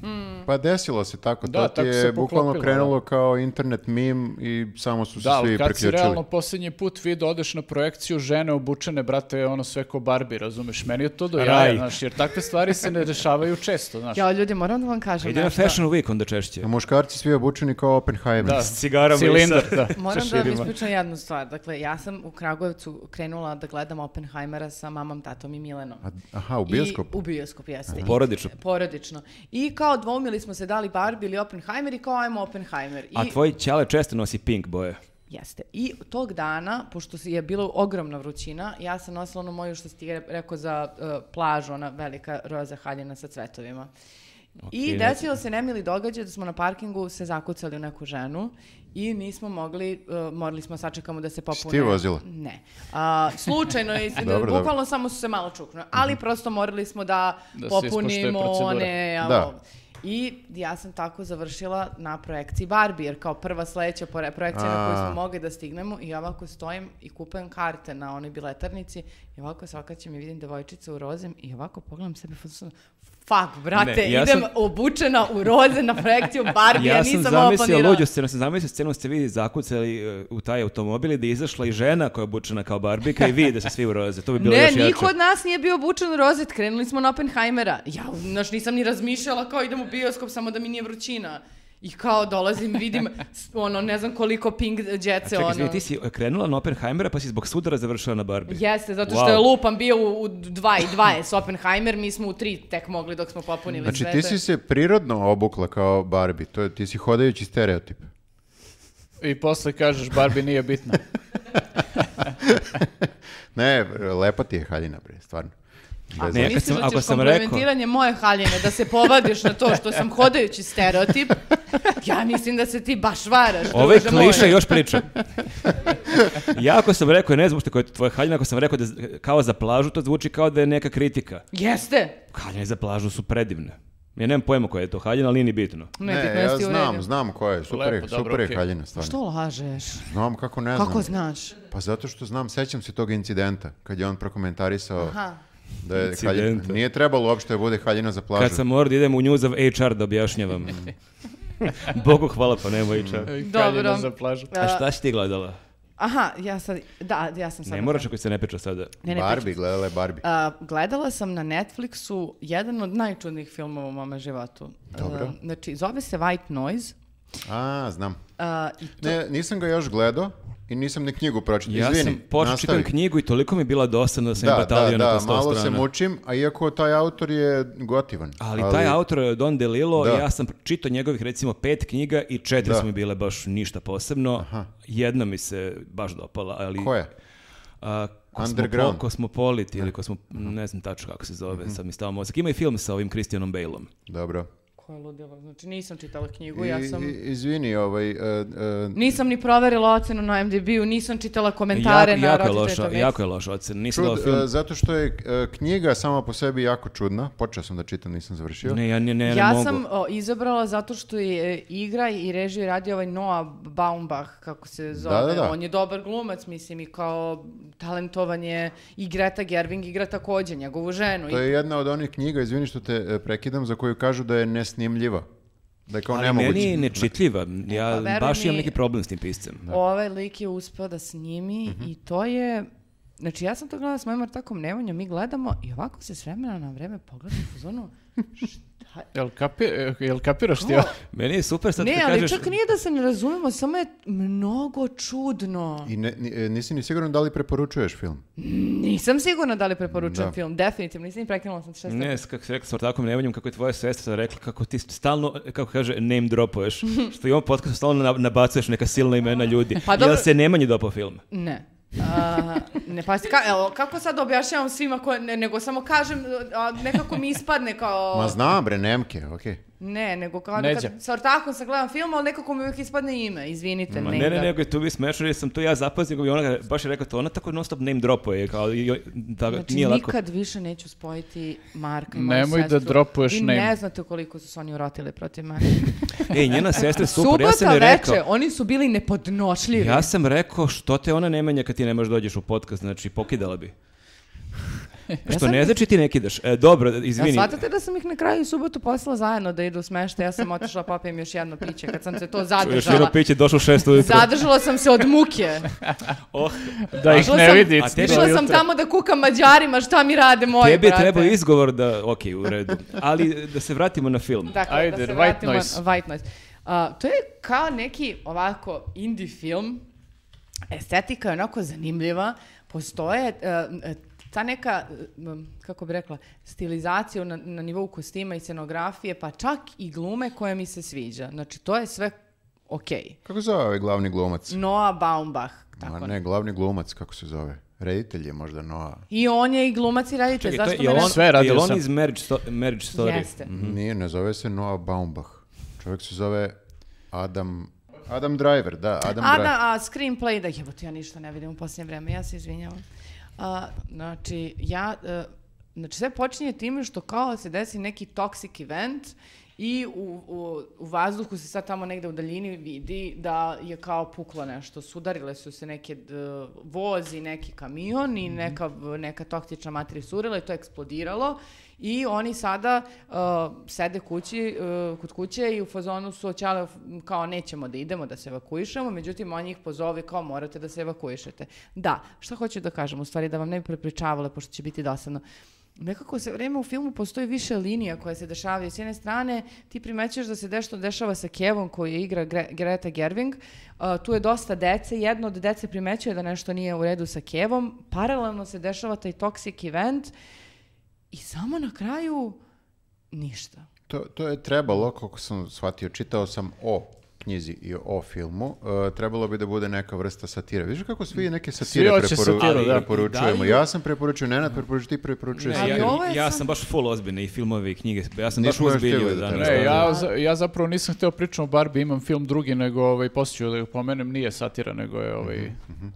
Pa desilo se tako, Da, to ti je bukvalno poklopilo, krenulo kao internet mim i samo su se Da, svi kad si priključili. realno posljednji put vidio, odeš na projekciju žene obučene, brate, ono sve ko Barbie, razumeš? Meni je to do jaja, znaš, jer takve stvari se ne dešavaju često, znaš. Ja, ljudi, moram da vam kažem Ide. Fashion Week onda češće. A muškarci svi obučeni kao Oppenheimer. Da, S cigarama i cilindar, sa- da. <laughs> Moram sa da vam ispričam jednu stvar. Dakle, ja sam u Kragujevcu krenula da gledam Oppenheimera sa mamom, tatom i Milenom. A- Aha, u bioskop. I, u bioskop, jeste. I- Porodično. porodično. I kao dvoumili smo se da li Barbie ili Oppenheimer i kao ajmo Oppenheimer. I, A tvoj ćale često nosi pink boje. Jeste. I tog dana, pošto je bila ogromna vrućina, ja sam nosila ono moju što si ti re- rekao za uh, plažu, ona velika roza haljina sa cvetovima. I Ok, desilo se nemili događaj da smo na parkingu se zakucali u neku ženu i nismo mogli, uh, morali smo sačekamo da se popune. ti vozila? Ne. A, slučajno je, <laughs> Dobro, bukvalno dobro. samo su se malo čuknuli. Ali prosto morali smo da, Da popunimo one... a, Da. I ja sam tako završila na projekciji Barbie, jer kao prva sledeća projekcija na koju A. smo mogli da stignemo i ovako stojim i kupujem karte na onoj biletarnici i ovako se okaćem i vidim devojčicu u rozem i ovako pogledam sebe fuck, brate, Ne, ja idem sam- obučena u roze na projekciju Barbie, ja, Ja sam nisam ovo zamislio luđu scenu, sam zamislio scenu ste vi zakucali uh, u taj automobil i da je izašla i žena koja je obučena kao barbika i vi da se svi u roze. To bi bilo Ne, još jače. niko od nas nije bio obučen u rozet, krenuli smo na Oppenheimera. Ja, znaš, nisam ni razmišljala kao idem u bioskop samo da mi nije vrućina. I kao dolazim, vidim, ono, ne znam koliko ping djece, Čekaj, ono... izvini, ti si krenula na Oppenheimera pa si zbog sudara završila na Barbie. Jeste, zato što Wow. je lupan bio u, u dva i dva je s Oppenheimer, mi smo u tri tek mogli dok smo popunili Znači sve. ti si se prirodno obukla kao Barbie, to je, ti si hodajući stereotip. I posle kažeš Barbie nije bitna. <laughs> Ne, lepa ti je haljina, bre, stvarno. Bez Ne, kad sam- da ako ćeš sam rekao- moje haljine, da se povadiš na to što sam <laughs> hodajući stereotip, ja mislim da se ti baš varaš. Ove kliše još pričam. <laughs> ja ako sam rekao, ne znam što je tvoja haljina, ako sam rekao da kao za plažu, to zvuči kao da je neka kritika. Jeste. Haljine za plažu su predivne. Ja nemam pojma koja je to haljina, ali nije ni bitno. Ne, Nebitno, ja znam, znam ko je, super, Lepo, dobro, super je okej. haljina, stvarno. Što lažeš? Znam kako ne Kako znam. znaš? Pa zato što znam, sećam se tog incidenta, kad je on prokomentarisao Aha. Da je haljina, nije trebalo uopšte da bude haljina za plažu. Kad sam morao da idem u News of HR da objašnjavam. <laughs> Bogu hvala pa nema HR. Dobro. Haljina za plažu. A šta si ti gledala? Aha, ja sad, da, ja sam sad... Ne moraš ako se ne priča sada. Ne, ne, Barbie, gledala je Barbie. A, gledala sam na Netflixu jedan od najčudnijih filmova u mome životu. Dobro. A, znači, zove se White Noise. A, znam. I to, Ne, nisam ga još gledao i nisam ni knjigu pročitao. Ja Izvini, sam počeo knjigu i toliko mi je bila dosadna da sam Da, da, batalio na da, po sto malo se mučim, a iako taj autor je gotivan. Ali, taj autor je Don DeLillo, Da. ja sam čitao njegovih recimo pet knjiga i četiri Da. su mi bile baš ništa posebno. Jedna mi se baš dopala, ali... Ko je? A, Kosmopo, Underground. Cosmopolitan ili Kosmo, ne znam tačno kako se zove, Mhm. sad mi stao mozak. Ima i film sa ovim Christianom Baleom. Dobro. Ko je ludilo? Znači, nisam čitala knjigu, I, ja sam... i- izvini, ovaj... e, e, Nisam ni proverila ocenu na MDB-u, nisam čitala komentare jako, na jako, je loša, jako je loša ocena. Nisam čud, gledao film. e, zato što je knjiga sama po sebi jako čudna. Počeo sam da čitam, nisam završio. Ne, ja ne, ne, ne ja mogu. sam o, izabrala zato što je igra i režiju radio ovaj Noah Baumbach, kako se zove. Da, da, da. On je dobar glumac, mislim, i kao talentovan je. I Greta Gerwig igra takođe njegovu ženu. To je jedna od onih knjiga, izvini što te prekidam, za koju kažu da je nesnimljiva. Da je kao Ali nemoguće. meni je nečitljiva. Ja pa baš imam neki problem s tim piscem. Ovaj lik je uspeo da snimi Mhm. i to je Znači, ja sam to gledala s mojom Artakom Nemanjom, mi gledamo i ovako se s vremena na vreme pogledamo u zonu, <laughs> Jel, kapi, jel kapiraš ti? Ko? Meni je super sad Ne, kad ali kažeš... čak nije da se ne razumemo, samo je mnogo čudno. I ne, ni- e, nisi ni siguran da li preporučuješ film. Nisam sigurna da li preporučujem Da. film, definitivno, nisam ni prekinula sam šest Ne, kako se rekla s ortakom Nemanjom, kako je tvoja sestra rekla, kako ti stalno, kako kaže, name dropuješ. <laughs> što i ovom podcastu stalno na- nabacuješ neka silna imena ljudi. Pa Jel dobro- se Nemanji dopao film? Ne. A, ne, pa ka, evo, kako sad objašnjavam svima ko, ne, nego samo kažem, a, nekako mi ispadne kao... Ma znam bre, Nemke, okej. Ne, nego kao Neđa. kad sa ortakom sam gledam film, ali nekako mi uvijek ispadne ime, izvinite. Ma, ne, ne, ne, da. nego je tu bi smešno jer sam to ja zapazio i ona baš je rekao to, ona tako non stop name dropuje, kao, i- i- da, Znači, nije lako. nikad više neću spojiti Marka i moju Nemoj da sestru. dropuješ Vi name. ne znate koliko su se oni urotili protiv mene. <laughs> Ej, njena sestra je super, Subota ja sam joj rekao, veče, oni su bili nepodnošljivi. ja sam rekao što te ona Nemanja kad ti ne možeš dođeš u podcast, znači pokidala bi. <laughs> Što ne znači ti ne kidaš. E, dobro, Ja izvini. shvatate da sam ih na kraju subotu poslala zajedno da idu u smešta, ja sam otišla popijem još jedno piće kad sam se to Još jedno zadržala. piće došlo u šest ujutro. Zadržala sam se od muke. <laughs> Oh, Da ih ne vidi. tebi- Išla sam tamo da kukam mađarima šta mi rade moji, tebi je brate. trebao izgovor da, ok, u redu. Ali da se vratimo na film. Dakle, Ajde, da se white vratimo noise. na white noise. A, to je kao neki ovako indie film. Estetika je onako zanimljiva. Postoje e, ta neka, kako bi rekla, stilizacija na, na nivou kostima i scenografije, pa čak i glume koje mi se sviđa. Znači, to je sve okej. Kako se zove ovaj glavni glumac? Noah Baumbach. Tako. Ma ne, glavni glumac, kako se zove? Reditelj je možda Noah. I on je i glumac i reditelj. Čekaj, Zašto je on, Sve radio je on sam. iz Marriage, Sto- Marriage Story? Jeste. Nije, ne zove se Noah Baumbach. Čovjek se zove Adam... Adam Driver, da, Adam A, Driver. a screenplay, da jebote, ja ništa ne vidim u posljednje vreme, ja se izvinjavam. A, znači, ja, e, znači sve počinje time što kao se desi neki toxic event i u, u, u vazduhu se sad tamo negde u daljini vidi da je kao puklo nešto. Sudarile su se neke d- voz i neki kamion i neka, neka toksična materija surila i to je eksplodiralo i oni sada uh, sede kući, uh, kod kuće i u fazonu su oćale kao nećemo da idemo da se evakuišemo, međutim oni ih pozove kao morate da se evakuišete. Da, šta hoću da kažem, u stvari da vam ne bi prepričavala pošto će biti dosadno. Nekako se vreme u filmu postoji više linija koje se dešavaju. S jedne strane ti primećuješ da se nešto dešava sa Kevom koji igra Gre Greta Gerwig. Uh, tu je dosta dece. Jedno od dece primećuje da nešto nije u redu sa Kevom. Paralelno se dešava taj toxic event i samo na kraju ništa. To, to je trebalo, koliko sam shvatio, čitao sam o knjizi i o filmu, e, trebalo bi da bude neka vrsta satire. Vidiš kako svi neke satire hoće preporu- satiru, da. preporučujemo. Da Ja sam preporučio, Nenad preporučio, ti preporučuješ. Ne, ja, ja sam- baš full ozbiljni i filmovi i knjige. Ja sam baš danas. toga. Ne, ja, za- ja zapravo nisam htio pričati o Barbie, imam film drugi, nego ovaj, poslije da ga pomenem, nije satira, nego je ovaj...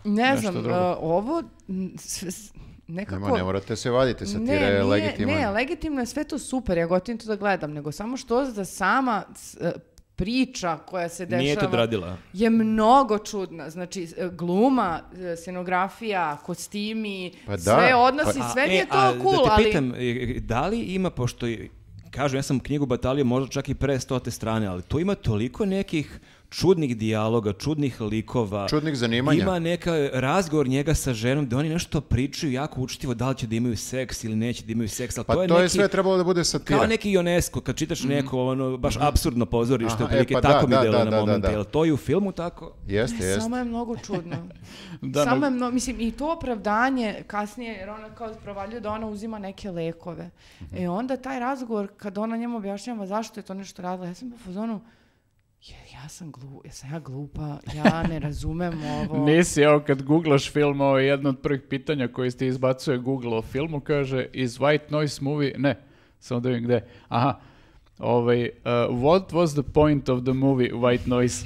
Ne Nešto znam, drugo. uh, ovo m, s- s- nekako... Nema, ne morate se vaditi, satira ne, je. Ne, legitimno je sve to super, ja gotivim to da gledam, nego samo što da sama e, priča koja se dešava Nije to odradila. je mnogo čudna. Znači, e, gluma, e, scenografija, kostimi, Pa da, sve odnosi, A, sve mi je to a cool, da te ali... pitam, e, da li ima, pošto, kažem, ja sam knjigu batalio možda čak i pre stote strane, ali tu ima toliko nekih čudnih dijaloga, čudnih likova. Čudnih zanimanja. Ima neka razgovor njega sa ženom gde oni nešto pričaju jako učitivo da li će da imaju seks ili neće da imaju seks, ali Pa to je to je neki... sve trebalo da bude satira. Kao neki Ionesco, kad čitaš neko ono, baš absurdno pozorište, Aha, otprilike e, pa tako da, mi da, deluje da, na da, momente. da. Jel to i u filmu tako? Jeste, Ne, jeste. Samo je mnogo čudno. <laughs> Da, samo je mno- mislim, i to opravdanje kasnije, jer ona kao provaljuje da ona uzima neke lekove. E onda taj razgovor, kad ona njemu objašnjava zašto je to nešto radila, ja sam u fazonu, je, ja sam glu, jesam ja glupa, ja ne razumem <laughs> ovo. Nisi, evo kad googlaš film, ovo je jedno od prvih pitanja koje ti izbacuje Google o filmu, kaže is White Noise movie, ne, samo da vidim gde, aha, ovaj, uh, what was the point of the movie White Noise?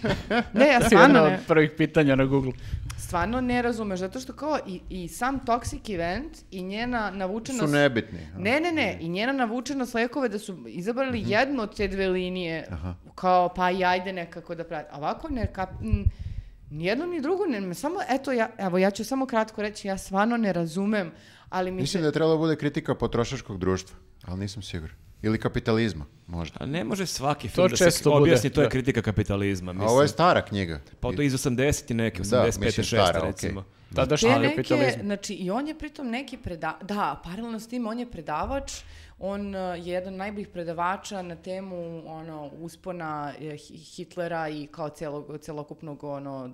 Ne, ja <laughs> stvarno jedno od ne, prvih pitanja na Google. Stvarno ne razumeš, zato što kao i, i sam toxic event i njena navučenost... Su nebitni. Ne, ne, ne. I njena navučenost lekove da su izabrali Mhm. jednu od te dve linije kao pa i ajde nekako da prati. A Ovako ne kap... m, Ni jedno ni drugo, ne, samo, eto, ja, evo, ja ću samo kratko reći, ja stvarno ne razumem, ali mi Mislim se... da je trebalo da bude kritika potrošačkog društva, ali nisam siguran. Ili kapitalizma, možda. A ne može svaki To film da se često bude, objasni, to je da. kritika kapitalizma. A Mislim. ovo je stara knjiga. Pa to iz 80 i neke, Da, 85. mislim 6. stara, okej. recimo. Tadašnji Te neke, kapitalizam. znači i on je pritom neki preda... Da, paralelno s tim on je predavač, on uh, je jedan od najboljih predavača na temu ono uspona Hi- Hitlera i kao celog, celokupnog ono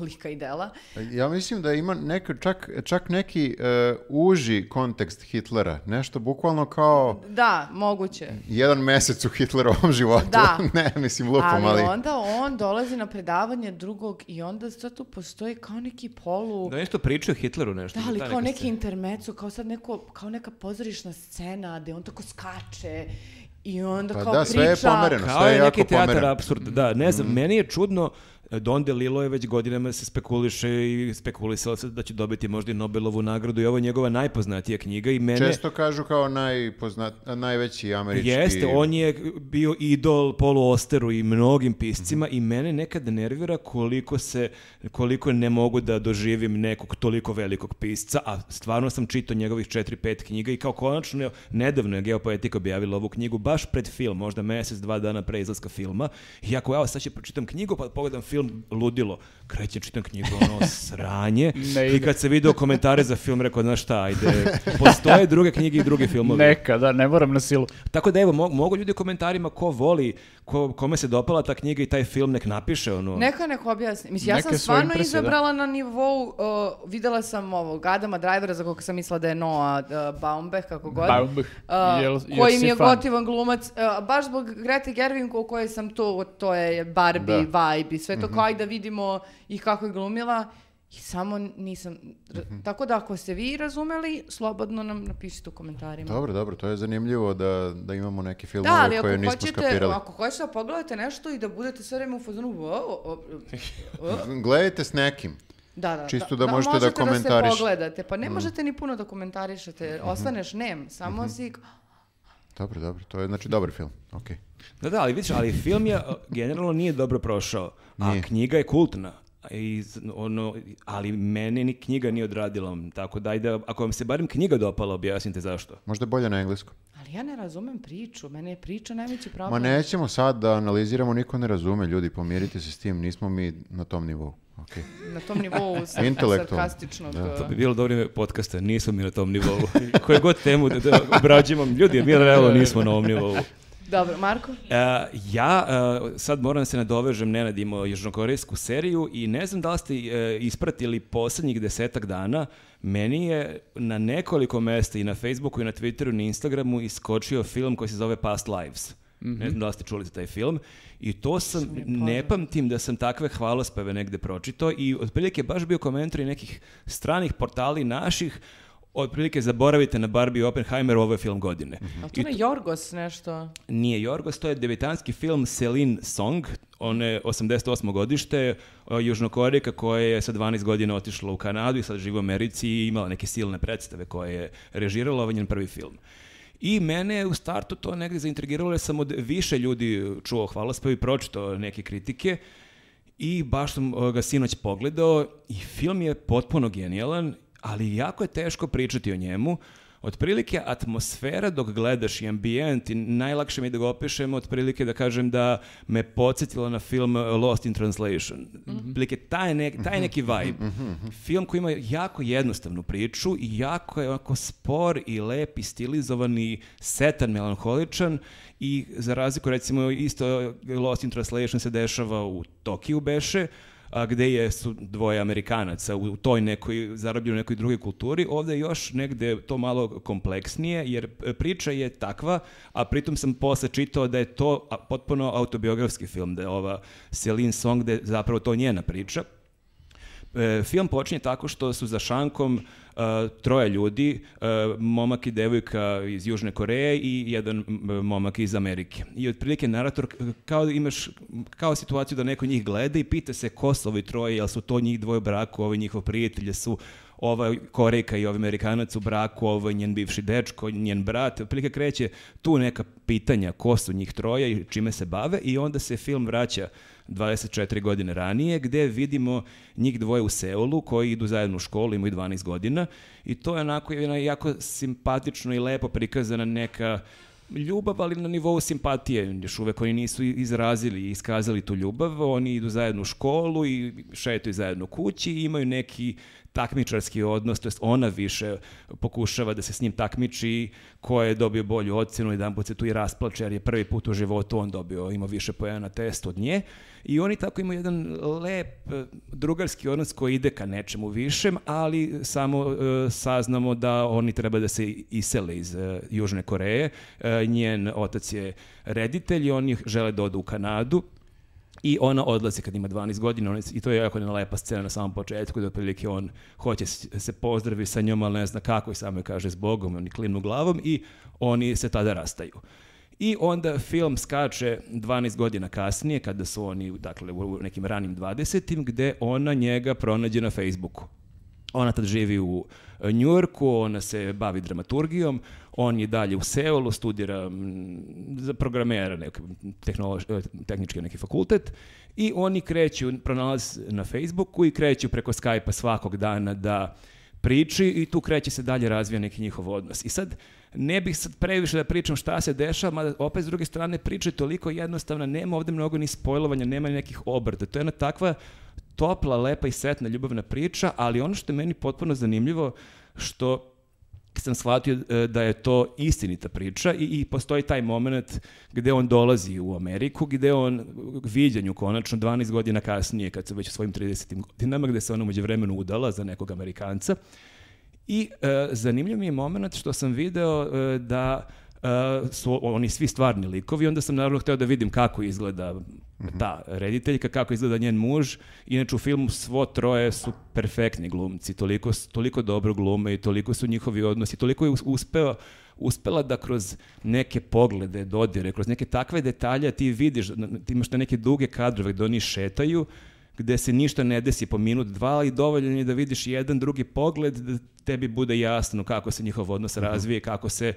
lika i dela. Ja mislim da ima neka, čak, čak neki e, uži kontekst Hitlera. Nešto bukvalno kao Da, moguće. jedan mesec u Hitlerovom životu. Da. <laughs> ne, mislim lupom, ali, ali... onda on dolazi na predavanje drugog i onda sad tu postoji kao neki polu... Da nešto pričaju o Hitleru nešto. Da, ali ta kao neki scena. intermeco, kao sad neko, kao neka pozorišna scena gde on tako skače i onda Pa kao da, priča... sve je pomereno. Kao Sve je je neki jako teatar pomereno. apsurda, da, ne znam, meni je čudno, Don DeLillo je već godinama se spekuliše i spekulisalo se da će dobiti možda i Nobelovu nagradu i ovo je njegova najpoznatija knjiga i mene... Često kažu kao najpoznat, najveći američki... Jeste, on je bio idol Polu Osteru i mnogim piscima i mene nekad nervira koliko se, koliko ne mogu da doživim nekog toliko velikog pisca, a stvarno sam čitao njegovih 4-5 knjiga i kao konačno nedavno je Geopoetika objavila ovu knjigu baš pred film, možda mesec, dva dana pre izlaska filma. I ako evo sad će pročitam knjigu pa pogledam film ludilo, krećem čitam knjigu ono <laughs> sranje Ne i kad se video komentare za film rekao znaš šta, ajde, postoje druge knjige i drugi filmovi. Neka, da, ne moram na silu. Tako da evo, mo- mogu ljudi u komentarima ko voli, ko, kome se dopala ta knjiga i taj film, nek napiše ono. Neka nek objasni. Mislim, ja Neke sam stvarno impresije, da. izabrala na nivou, uh, videla sam ovog Adama Drivera za koga sam mislila da je Noah uh, Baumbach, kako god. Baumbach. Uh, Jel- jel koji mi je fan? gotivan glumac, uh, baš zbog Grete Gerwig u kojoj sam to, to je Barbie, vibe i sve to, kao i da vidimo i kako je glumila. I samo nisam... r- Tako da ako ste vi razumeli, slobodno nam napišite u komentarima. Dobro, dobro, to je zanimljivo da, da imamo neke Da, filmove ali ako koje nismo hoćete, skapirali. ako hoćete da pogledate nešto i da budete sve vreme u fazonu "Wow, o, o", Gledajte s nekim. Da, da. Čisto da možete da možete komentariš- da se pogledate. Pa ne možete ni puno da komentarišete. Ostaneš nem. Samo si... Dobro, dobro, to je znači dobar film. Ok. Da, da, ali vidiš, ali film je, generalno nije dobro prošao, a Nije. knjiga je kultna. I, ono, ali mene ni knjiga nije odradila, tako da ajde, ako vam se barem knjiga dopala, objasnite zašto. Možda je bolje na engleskom. Ali ja ne razumem priču. Mene je priča najveći Ma problem. nećemo sad da analiziramo, niko ne razume, ljudi, pomirite se s tim, nismo mi na tom nivou. Ok. Na tom nivou <laughs> sarkastičnog... Da. To bi bilo dobro ime podcasta, nismo mi na tom nivou. <laughs> Koje god temu da, da obrađujemo, ljudi, bilo realno nismo na ovom nivou. Dobro, Marko? E, ja e, sad moram da se nadovežem, Nenad imao južnokorejsku seriju i ne znam da li ste e, ispratili poslednjih desetak dana, meni je na nekoliko mesta i na Facebooku i na Twitteru i na Instagramu iskočio film koji se zove Past Lives. Ne znam da li ste čuli za taj film. I to sam, ne pamtim da sam takve hvalospeve negde pročitao i otprilike baš bio komentar i nekih stranih portali naših otprilike zaboravite na Barbie i Oppenheimer, ovo je film godine. A to ne Jorgos nešto? Nije Jorgos, to je debitanski film Celine Song, on je 88. godište, o, južnokorejka koja je sa 12 godina otišla u Kanadu i sad živi u Americi i imala neke silne predstave koje je režirala, ovo je njen prvi film. I mene je u startu to negdje zaintrigiralo jer sam od više ljudi čuo hvalospev i pročitao neke kritike i baš sam o, ga sinoć pogledao i film je potpuno genijalan, ali jako je teško pričati o njemu. Otprilike atmosfera dok gledaš i ambijent i najlakše mi je da ga opišem otprilike da kažem da me podsjetilo na film Lost in Translation. Otprilike taj, nek- taj neki vibe. Film koji ima jako jednostavnu priču i jako je onako spor i lep i stilizovan i setan, melanholičan i za razliku recimo isto Lost in Translation se dešava u Tokiju beše, a gde je, su dvoje Amerikanaca u toj nekoj, zarobljeno u nekoj drugoj kulturi, ovdje je još negde to malo kompleksnije, jer priča je takva, a pritom sam posle čitao da je to potpuno autobiografski film, da je ova Celine Song, da je zapravo to njena priča. E, film počinje tako što su za šankom e, troje ljudi, e, momak i devojka iz Južne Koreje i jedan m, momak iz Amerike. I otprilike narator kao da imaš kao situaciju da neko njih gleda i pita se ko su ovi troje, jel su to njih dvoje braku, ovi njihov prijatelj, su ova Korejka i ovaj Amerikanac u braku, ovo je njen bivši dečko, njen brat, otprilike kreće tu neka pitanja ko su njih troje i čime se bave i onda se film vraća 24 godine ranije, gde vidimo njih dvoje u Seulu koji idu zajedno u školu, imaju 12 godina i to je onako jedna jako simpatično i lepo prikazana neka ljubav, ali na nivou simpatije. Još uvek oni nisu izrazili i iskazali tu ljubav. Oni idu zajedno u školu i šetaju zajedno kući i imaju neki takmičarski odnos, to jest ona više pokušava da se s njim takmiči, ko je dobio bolju ocjenu, jedan put se tu i rasplače, jer je prvi put u životu on dobio, ima više pojena na test od nje. I oni tako imaju jedan lep e, drugarski odnos koji ide ka nečemu višem, ali samo e, saznamo da oni treba da se isele iz e, Južne Koreje. E, njen otac je reditelj i oni žele da odu u Kanadu. I ona odlazi kad ima 12 godina ona, i to je jako jedna lepa scena na samom početku da otprilike on hoće se pozdravi sa njom, ali ne zna kako i samo joj kaže s Bogom, oni klimnu glavom i oni se tada rastaju. I onda film skače 12 godina kasnije, kada su oni dakle, u nekim ranim 20. gde ona njega pronađe na Facebooku. Ona tad živi u e, Njujorku, ona se bavi dramaturgijom, on je dalje u Seulu, studira za programera, neki tehnolo- e, tehnički neki fakultet i oni kreću, pronalaze na Facebooku i kreću preko Skype-a svakog dana da priči i tu kreće se dalje razvija neki njihov odnos. I sad ne bih sad previše da pričam šta se dešava, mada opet s druge strane priča je toliko jednostavna, nema ovde mnogo ni spojlovanja, nema ni nekih obrta. To je jedna takva topla, lepa i setna ljubavna priča, ali ono što je meni potpuno zanimljivo, što sam shvatio e, da je to istinita priča i, i postoji taj moment gde on dolazi u Ameriku, gde on viđanju konačno 12 godina kasnije, kad se već u svojim 30. godinama, gde se ona umeđu vremenu udala za nekog Amerikanca. I e, zanimljiv mi je moment što sam video e, da e, su oni svi stvarni likovi, onda sam naravno hteo da vidim kako izgleda ta rediteljka, kako izgleda njen muž. Inače u filmu svo troje su perfektni glumci, toliko, toliko dobro glume i toliko su njihovi odnosi, toliko je us- uspeo uspela da kroz neke poglede, dodire, kroz neke takve detalje ti vidiš, ti imaš te neke duge kadrove gde oni šetaju, gde se ništa ne desi po minut, dva, ali dovoljno je da vidiš jedan drugi pogled da tebi bude jasno kako se njihov odnos razvije, kako se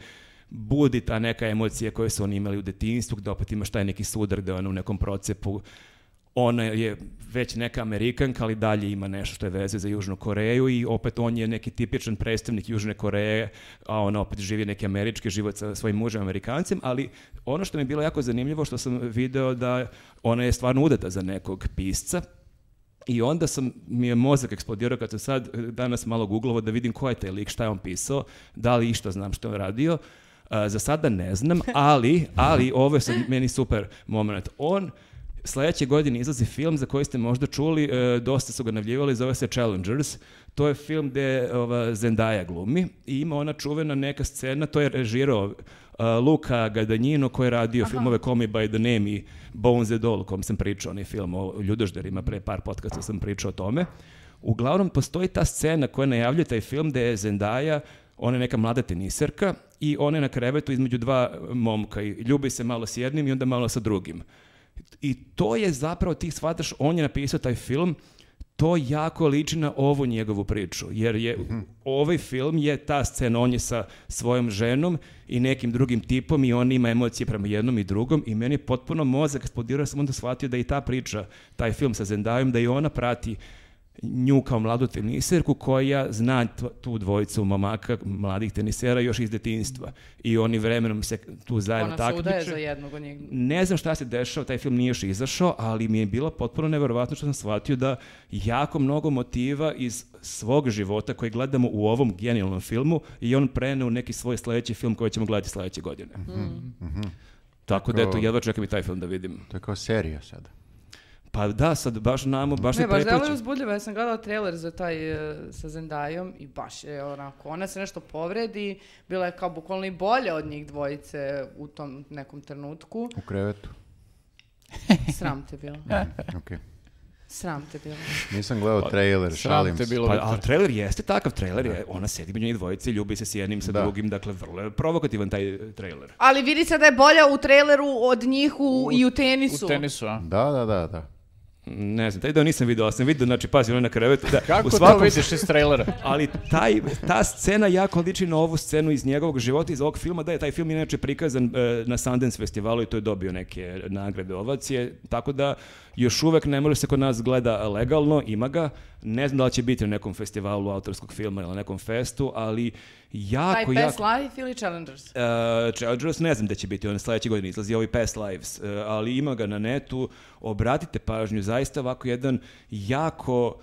budi ta neka emocija koju su oni imali u detinjstvu, gde opet imaš taj neki sudar gde ona u nekom procepu ona je već neka Amerikanka, ali dalje ima nešto što je veze za Južnu Koreju i opet on je neki tipičan predstavnik Južne Koreje, a ona opet živi neki američki život sa svojim mužem Amerikancem, ali ono što mi je bilo jako zanimljivo što sam video da ona je stvarno udata za nekog pisca, i onda sam, mi je mozak eksplodirao kad sam sad danas malo googlovo da vidim ko je taj lik, šta je on pisao, da li išta znam što je on radio. A, za sada ne znam, ali, ali ovo je sad <laughs> meni super moment. On sledeće godine izlazi film za koji ste možda čuli, e, dosta su ga navljivali, zove se Challengers. To je film gde ova Zendaya glumi i ima ona čuvena neka scena, to je režirao e, Luka Gadanjino koji je radio filmove Call Me By The Name i Bones Doll, o kom sam pričao, onaj film o ljudožderima, pre par podcasta sam pričao o tome. Uglavnom, postoji ta scena koja najavljuje taj film gde je Zendaya, ona je neka mlada teniserka i ona je na krevetu između dva momka i ljubi se malo s jednim i onda malo sa drugim. I to je zapravo, ti shvataš, on je napisao taj film, to jako liči na ovu njegovu priču, jer je ovaj film je ta scena, on je sa svojom ženom i nekim drugim tipom i on ima emocije prema jednom i drugom i meni je potpuno mozak eksplodirao, sam onda shvatio da i ta priča, taj film sa Zendajom, da i ona prati nju kao mladu teniserku koja zna tu dvojicu momaka, mladih tenisera još iz detinjstva. I oni vremenom se tu zajedno Ona se udaje takmiče. za jednog od njih. Ne znam šta se dešava, taj film nije još izašao, ali mi je bilo potpuno neverovatno što sam shvatio da jako mnogo motiva iz svog života koji gledamo u ovom genijalnom filmu i on prene u neki svoj sledeći film koji ćemo gledati sledeće godine. Tako da eto, jedva čekam i taj film da vidim. To je kao serija sada. Pa da, sad baš namo, baš Ne, se baš delo je prepliče. uzbudljivo. Ja sam gledala trailer za taj e, sa Zendajom i baš je onako, ona se nešto povredi, bila je kao bukvalno i bolja od njih dvojice u tom nekom trenutku. U krevetu. Sram te bilo. Okay. Sram te bilo. Nisam gledao trailer, Sram šalim te se. bilo. Pa, ali trailer jeste takav trailer, je, ona sedi među njih dvojice, ljubi se s jednim, sa Da. drugim, dakle vrlo je provokativan taj e, trailer. Ali vidi se da je bolja u traileru od njih u, i u tenisu. U tenisu, a? Da, da, da, da. Ne znam, taj deo nisam vidio, ali sam vidio, znači, pazi, je na krevetu. Da, Kako u to svakom vidiš iz trailera? <laughs> Ali taj, ta scena jako liči na ovu scenu iz njegovog života, iz ovog filma, da je taj film inače prikazan e, na Sundance festivalu i to je dobio neke nagrade ovacije, tako da još uvek ne može se kod nas gleda legalno, ima ga, ne znam da li će biti na nekom festivalu autorskog filma ili na nekom festu, ali jako, Taj jako... Past Life ili Challengers? Uh, Challengers ne znam da će biti, on sledeće godine izlazi ovaj Past Lives, uh, ali ima ga na netu, obratite pažnju, zaista ovako jedan jako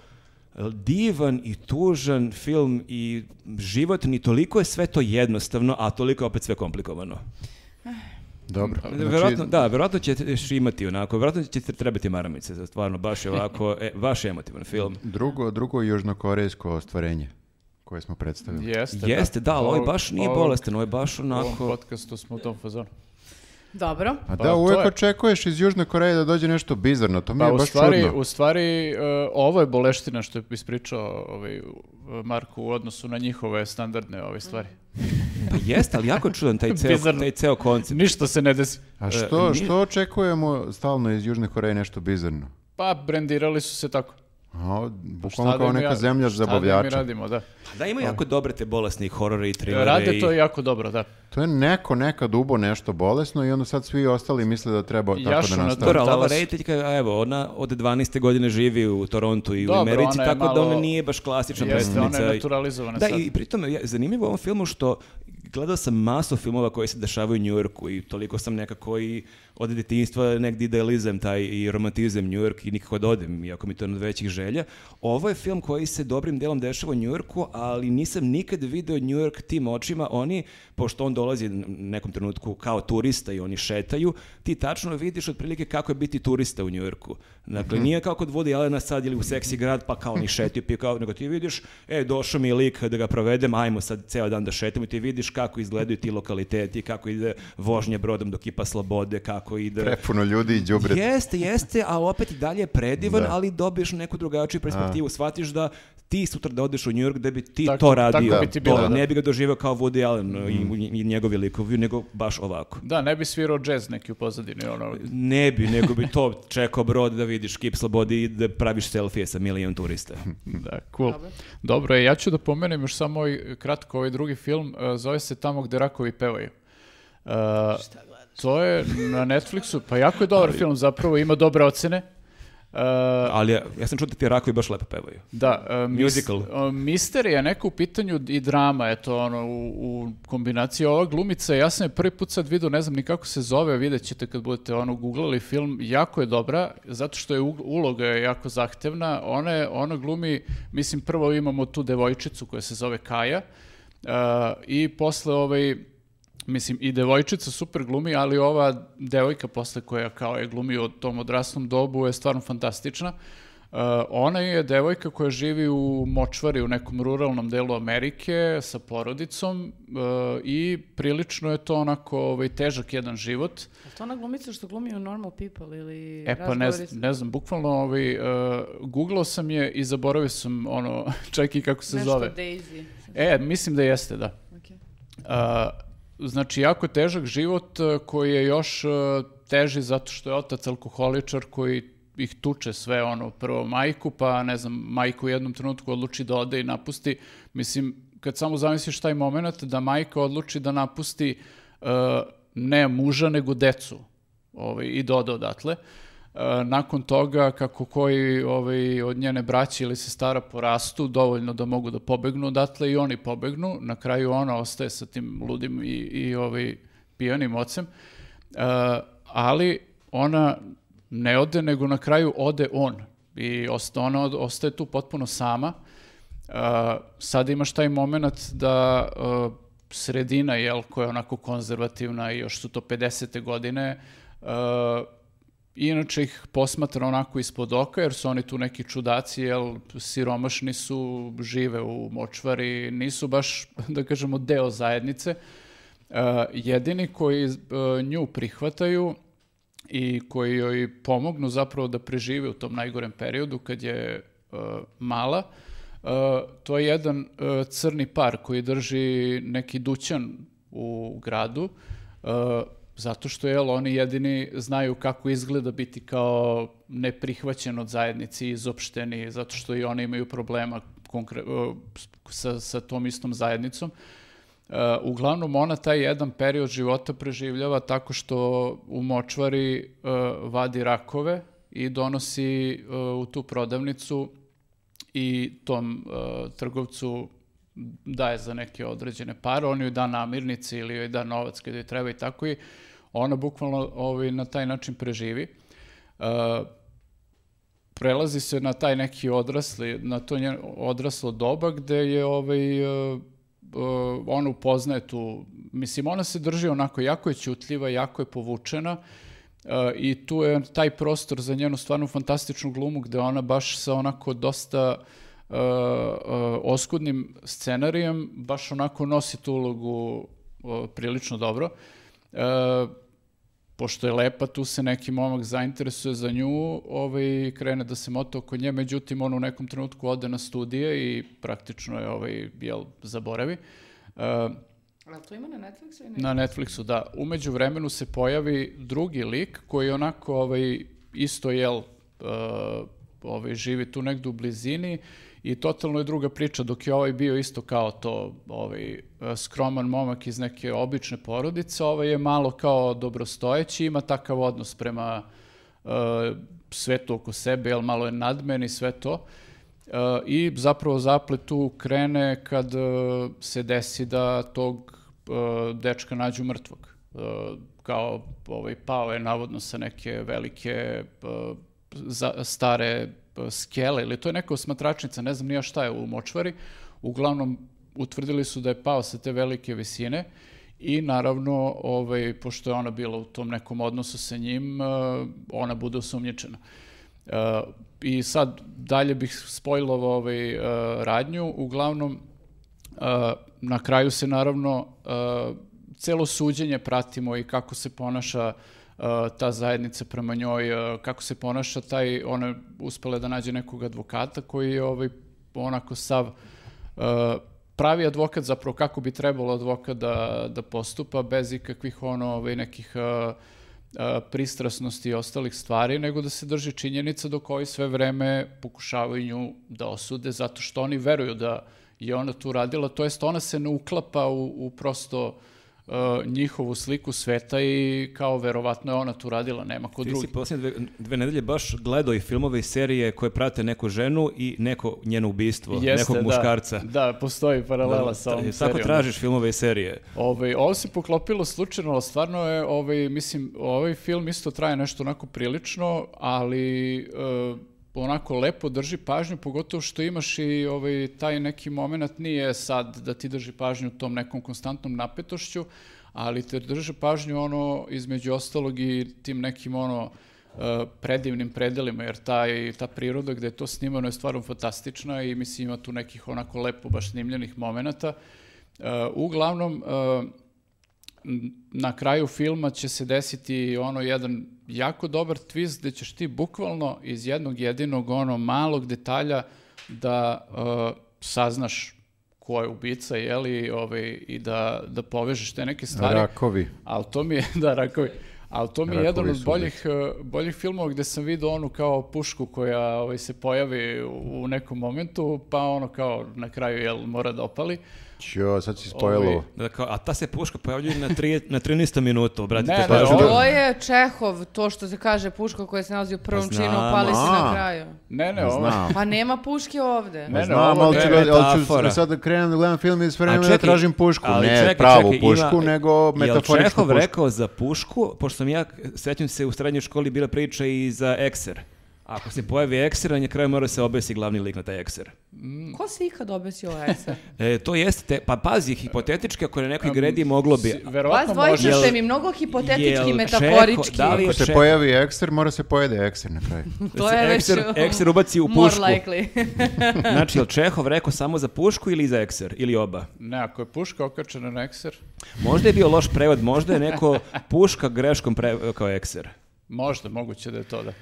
divan i tužan film i životni, toliko je sve to jednostavno, a toliko je opet sve komplikovano. Dobro. Znači, Verovatno, da, verovatno još imati onako, verovatno ćete trebati maramice, za stvarno baš je ovako, e, baš emotivan film. drugo, drugo južnokorejsko ostvarenje koje smo predstavili. Jeste, Jeste, da, ali ovaj Ovog- baš nije ovog- bolestan, ovo je baš U ovom onako... podcastu smo u tom fazonu. Dobro. A Pa, da, to uvek je- očekuješ iz Južne Koreje da dođe nešto bizarno, to mi Pa je u baš stvari, čudno. u stvari e, ovo je boleština što je ispričao ovaj, Marko u odnosu na njihove standardne ove stvari. <laughs> Pa jeste, ali jako čudan taj ceo, Bizarno. taj ceo koncept. Ništa se ne desi. A E, što, što očekujemo stalno iz Južne Koreje nešto bizarno? Pa brendirali su se tako. A, bukvalno da kao neka ra- zemlja šta da mi zabavljača. radimo, da. Pa Da, ima jako dobre te bolesne horore i trilere. Rade i... to jako dobro, da. To je neko nekad ubo nešto bolesno i onda sad svi ostali misle da treba tako Jašu da na nastave. Dobro, ali rediteljka, a evo, ona od 12. godine živi u Torontu i u Dobro, Americi, ona je tako da ona malo- nije baš klasična Jeste, ona predstavnica. je naturalizovana Da, sad. i pritom je zanimljivo u ovom filmu što gledao sam masu filmova koji se dešavaju u Njujorku i toliko sam nekako i od detinjstva negdje idealizam taj i romantizam Njujork i nikako da odem, iako mi to je od većih želja. Ovo je film koji se dobrim delom dešava u Njujorku, ali nisam nikad video Njujork tim očima. Oni, pošto on dolazi u nekom trenutku kao turista i oni šetaju, ti tačno vidiš otprilike kako je biti turista u Njujorku. Dakle, nije kao kod Woody Allena sad ili u seksi grad, pa kao oni šetaju, pa kao, nego ti vidiš, e, došao mi je lik da ga provedem, ajmo sad ceo dan da šetamo i ti vidiš kako izgledaju ti lokaliteti, kako ide vožnja brodom do kipa slobode, kako ide... Prepuno ljudi i đubre. Jeste, jeste, a opet i dalje je predivan, Da. ali dobiješ neku drugačiju perspektivu. Shvatiš da ti sutra da odeš u New York da bi ti Tako- to radio. tako bi ti bilo, To, da. Ne bi ga doživeo kao Woody Allen i, i njegovi likovi, nego baš ovako. Da, ne bi svirao džez neki u pozadini, ono, Ne bi, nego bi to čekao brod da vidiš kip slobodi i da praviš selfije sa milion turista. <laughs> Da, cool. Dobro. Dobro, e, ja ću da pomenem još samo ovaj, kratko ovaj drugi film, e, zove se Tamo gde rakovi pevaju. E, to je na Netflixu, pa jako je dobar film zapravo, ima dobre ocene. E, Ali ja, ja sam čuo da ti rakovi baš lepo pevaju. da, mis- Musical. e, mister je neka u pitanju i drama, eto, ono, u, u kombinaciji ova glumica, ja sam je prvi put sad vidio, ne znam ni kako se zove, vidjet ćete kad budete ono googlali film, jako je dobra, zato što je uloga je jako zahtevna, ona, je, ona glumi, mislim prvo imamo tu devojčicu koja se zove Kaja, e, i posle ovaj, mislim i devojčica super glumi, ali ova devojka posle koja kao je glumi u tom odraslom dobu je stvarno fantastična. Uh, ona je devojka koja živi u močvari u nekom ruralnom delu Amerike sa porodicom uh, i prilično je to onako ovaj, težak jedan život. Je to ona glumica što glumi u Normal People ili E pa ne, znam- ne znam, bukvalno ovaj, uh, googlao sam je i zaboravio sam ono, <laughs> čak i kako se nešto zove. Daisy. E, mislim da jeste, da. Okay. A, znači, jako težak život a, koji je još a, teži zato što je otac alkoholičar koji ih tuče sve, ono, prvo majku, pa ne znam, majku u jednom trenutku odluči da ode i napusti. Mislim, kad samo zamisliš taj moment da majka odluči da napusti a, ne muža, nego decu ovaj, i doda odatle. E, nakon toga, kako koji ovaj, od njene braće ili sestara porastu, dovoljno da mogu da pobegnu odatle i oni pobegnu. Na kraju ona ostaje sa tim ludim i, i ovaj, pijanim ocem. E, ali ona ne ode, nego na kraju ode on. I osta, ona ostaje tu potpuno sama. Uh, sad imaš taj moment da uh, sredina, jel, koja je onako konzervativna i još su to 50. godine, uh, inače ih posmatra onako ispod oka, jer su oni tu neki čudaci, jel, siromašni su, žive u močvari, nisu baš, <laughs> da kažemo, deo zajednice. Uh, jedini koji uh, nju prihvataju i koji joj pomognu zapravo da prežive u tom najgorem periodu kad je uh, mala. To je jedan crni par koji drži neki dućan u gradu zato što jel, oni jedini znaju kako izgleda biti kao neprihvaćen od zajednici, izopšteni, zato što i oni imaju problema sa, sa tom istom zajednicom. Uh, uglavnom, ona taj jedan period života preživljava tako što u močvari uh, vadi rakove i donosi uh, u tu prodavnicu i tom trgovcu daje za neke određene pare, on joj da namirnice ili joj da novac kada joj treba i tako i ona bukvalno ovaj, na taj način preživi. Uh, prelazi se na taj neki odrasli, na to njen odraslo doba gde je ovaj, uh, uh, ona upoznaje tu, mislim ona se drži onako, jako je ćutljiva, jako je povučena uh, i tu je taj prostor za njenu stvarno fantastičnu glumu gde ona baš sa onako dosta uh, uh, oskudnim scenarijem baš onako nosi tu ulogu uh, prilično dobro. Uh, pošto je lepa, tu se neki momak zainteresuje za nju, ovaj, krene da se mota oko nje, međutim on u nekom trenutku ode na studije i praktično je ovaj, jel, zaboravi. Uh, Ali to ima na Netflixu i na Netflixu, da. Umeđu vremenu se pojavi drugi lik koji onako ovaj, isto jel, uh, ovaj, živi tu negdje u blizini i totalno je druga priča, dok je ovaj bio isto kao to ovaj, skroman momak iz neke obične porodice, ovaj je malo kao dobrostojeći, ima takav odnos prema uh, svetu oko sebe, jel malo je nadmen i sve to. Uh, I zapravo zaplet tu krene kad uh, se desi da tog dečka nađu mrtvog. Uh, kao ovaj, pao je navodno sa neke velike za, stare skele ili to je neka osmatračnica, ne znam nija šta je u močvari. Uglavnom, utvrdili su da je pao sa te velike visine i naravno, ovaj, pošto je ona bila u tom nekom odnosu sa njim, ona bude osumnjičena. I sad dalje bih spojlovao ovaj, radnju, uglavnom na kraju se naravno celo suđenje pratimo i kako se ponaša ta zajednica prema njoj, kako se ponaša taj, ona uspela da nađe nekog advokata koji je ovaj, onako sav pravi advokat zapravo kako bi trebalo advokat da, da postupa bez ikakvih ono ovaj, nekih pristrasnosti i ostalih stvari, nego da se drži činjenica do koji sve vreme pokušavaju nju da osude zato što oni veruju da je ona tu radila, to jest ona se ne uklapa u, u prosto uh, njihovu sliku sveta i kao verovatno je ona tu radila, nema ko Ti drugi. si posljednje dve, dve nedelje baš gledao i filmove i serije koje prate neku ženu i neko njeno ubistvo, nekog muškarca. Da, da, postoji paralela sa ovom Tako serijom. tražiš filmove i serije. Ovaj, ovo se poklopilo slučajno, ali stvarno je, ovaj, mislim, ovaj film isto traje nešto onako prilično, ali uh, onako lepo drži pažnju, pogotovo što imaš i ovaj, taj neki moment nije sad da ti drži pažnju tom nekom konstantnom napetošću, ali te drži pažnju ono između ostalog i tim nekim ono uh, predivnim predelima, jer taj, ta priroda gde je to snimano je stvarno fantastična i mislim ima tu nekih onako lepo baš snimljenih momenata. Uh, uglavnom, uh, na kraju filma će se desiti ono jedan jako dobar twist gde ćeš ti bukvalno iz jednog jedinog ono malog detalja da uh, saznaš ko je ubica, jeli, ovaj, i da, da povežeš te neke stvari. Rakovi. Ali to mi je, <laughs> da, rakovi. Ali to mi je Rakovi jedan od boljih, uh, boljih filmova gde sam vidio onu kao pušku koja ovaj, se pojavi u nekom momentu, pa ono kao na kraju jel, mora da opali. Ćo, sad si spojilo. Da, a ta se puška pojavljuje na, tri, na 13. minutu, obratite Ne, ne, pažnju. ovo- To je Čehov, to što se kaže puška koja se nalazi u prvom Pa činu, znam, pali se na a. kraju. Ne, ne, ovo... Znam. Pa nema puške ovde. Ne, Ne, ne, znam, ovo ali ću, ali ću sad da krenem da gledam film i s vremena da tražim pušku. ali ne čekaj, pravu čekaj, pušku, ima- nego metaforičku Jel Čehov pušku. rekao za pušku, pošto sam ja, sećam se u srednjoj školi bila priča i za ekser. Ako se pojavi ekser, na kraju mora se obesi glavni lik na taj ekser. Ko se ikad obesio o ekser? <laughs> E, to jeste, te, pa pazi, hipotetički, ako je na nekoj gredi moglo bi... Si- Vas može. ste mi mnogo hipotetički, jel metaforički. Čeho- da li Ako se pojavi ekser, mora se pojede ekser na kraju. <laughs> To je već ekser, ekser ubaci u more pušku. likely. <laughs> Znači, jel Čehov rekao samo za pušku ili za ekser? Ili oba? Ne, ako je puška okačena na ekser, Možda je bio loš prevod, možda je neko puška greškom pre, kao ekser. možda, moguće da je to da.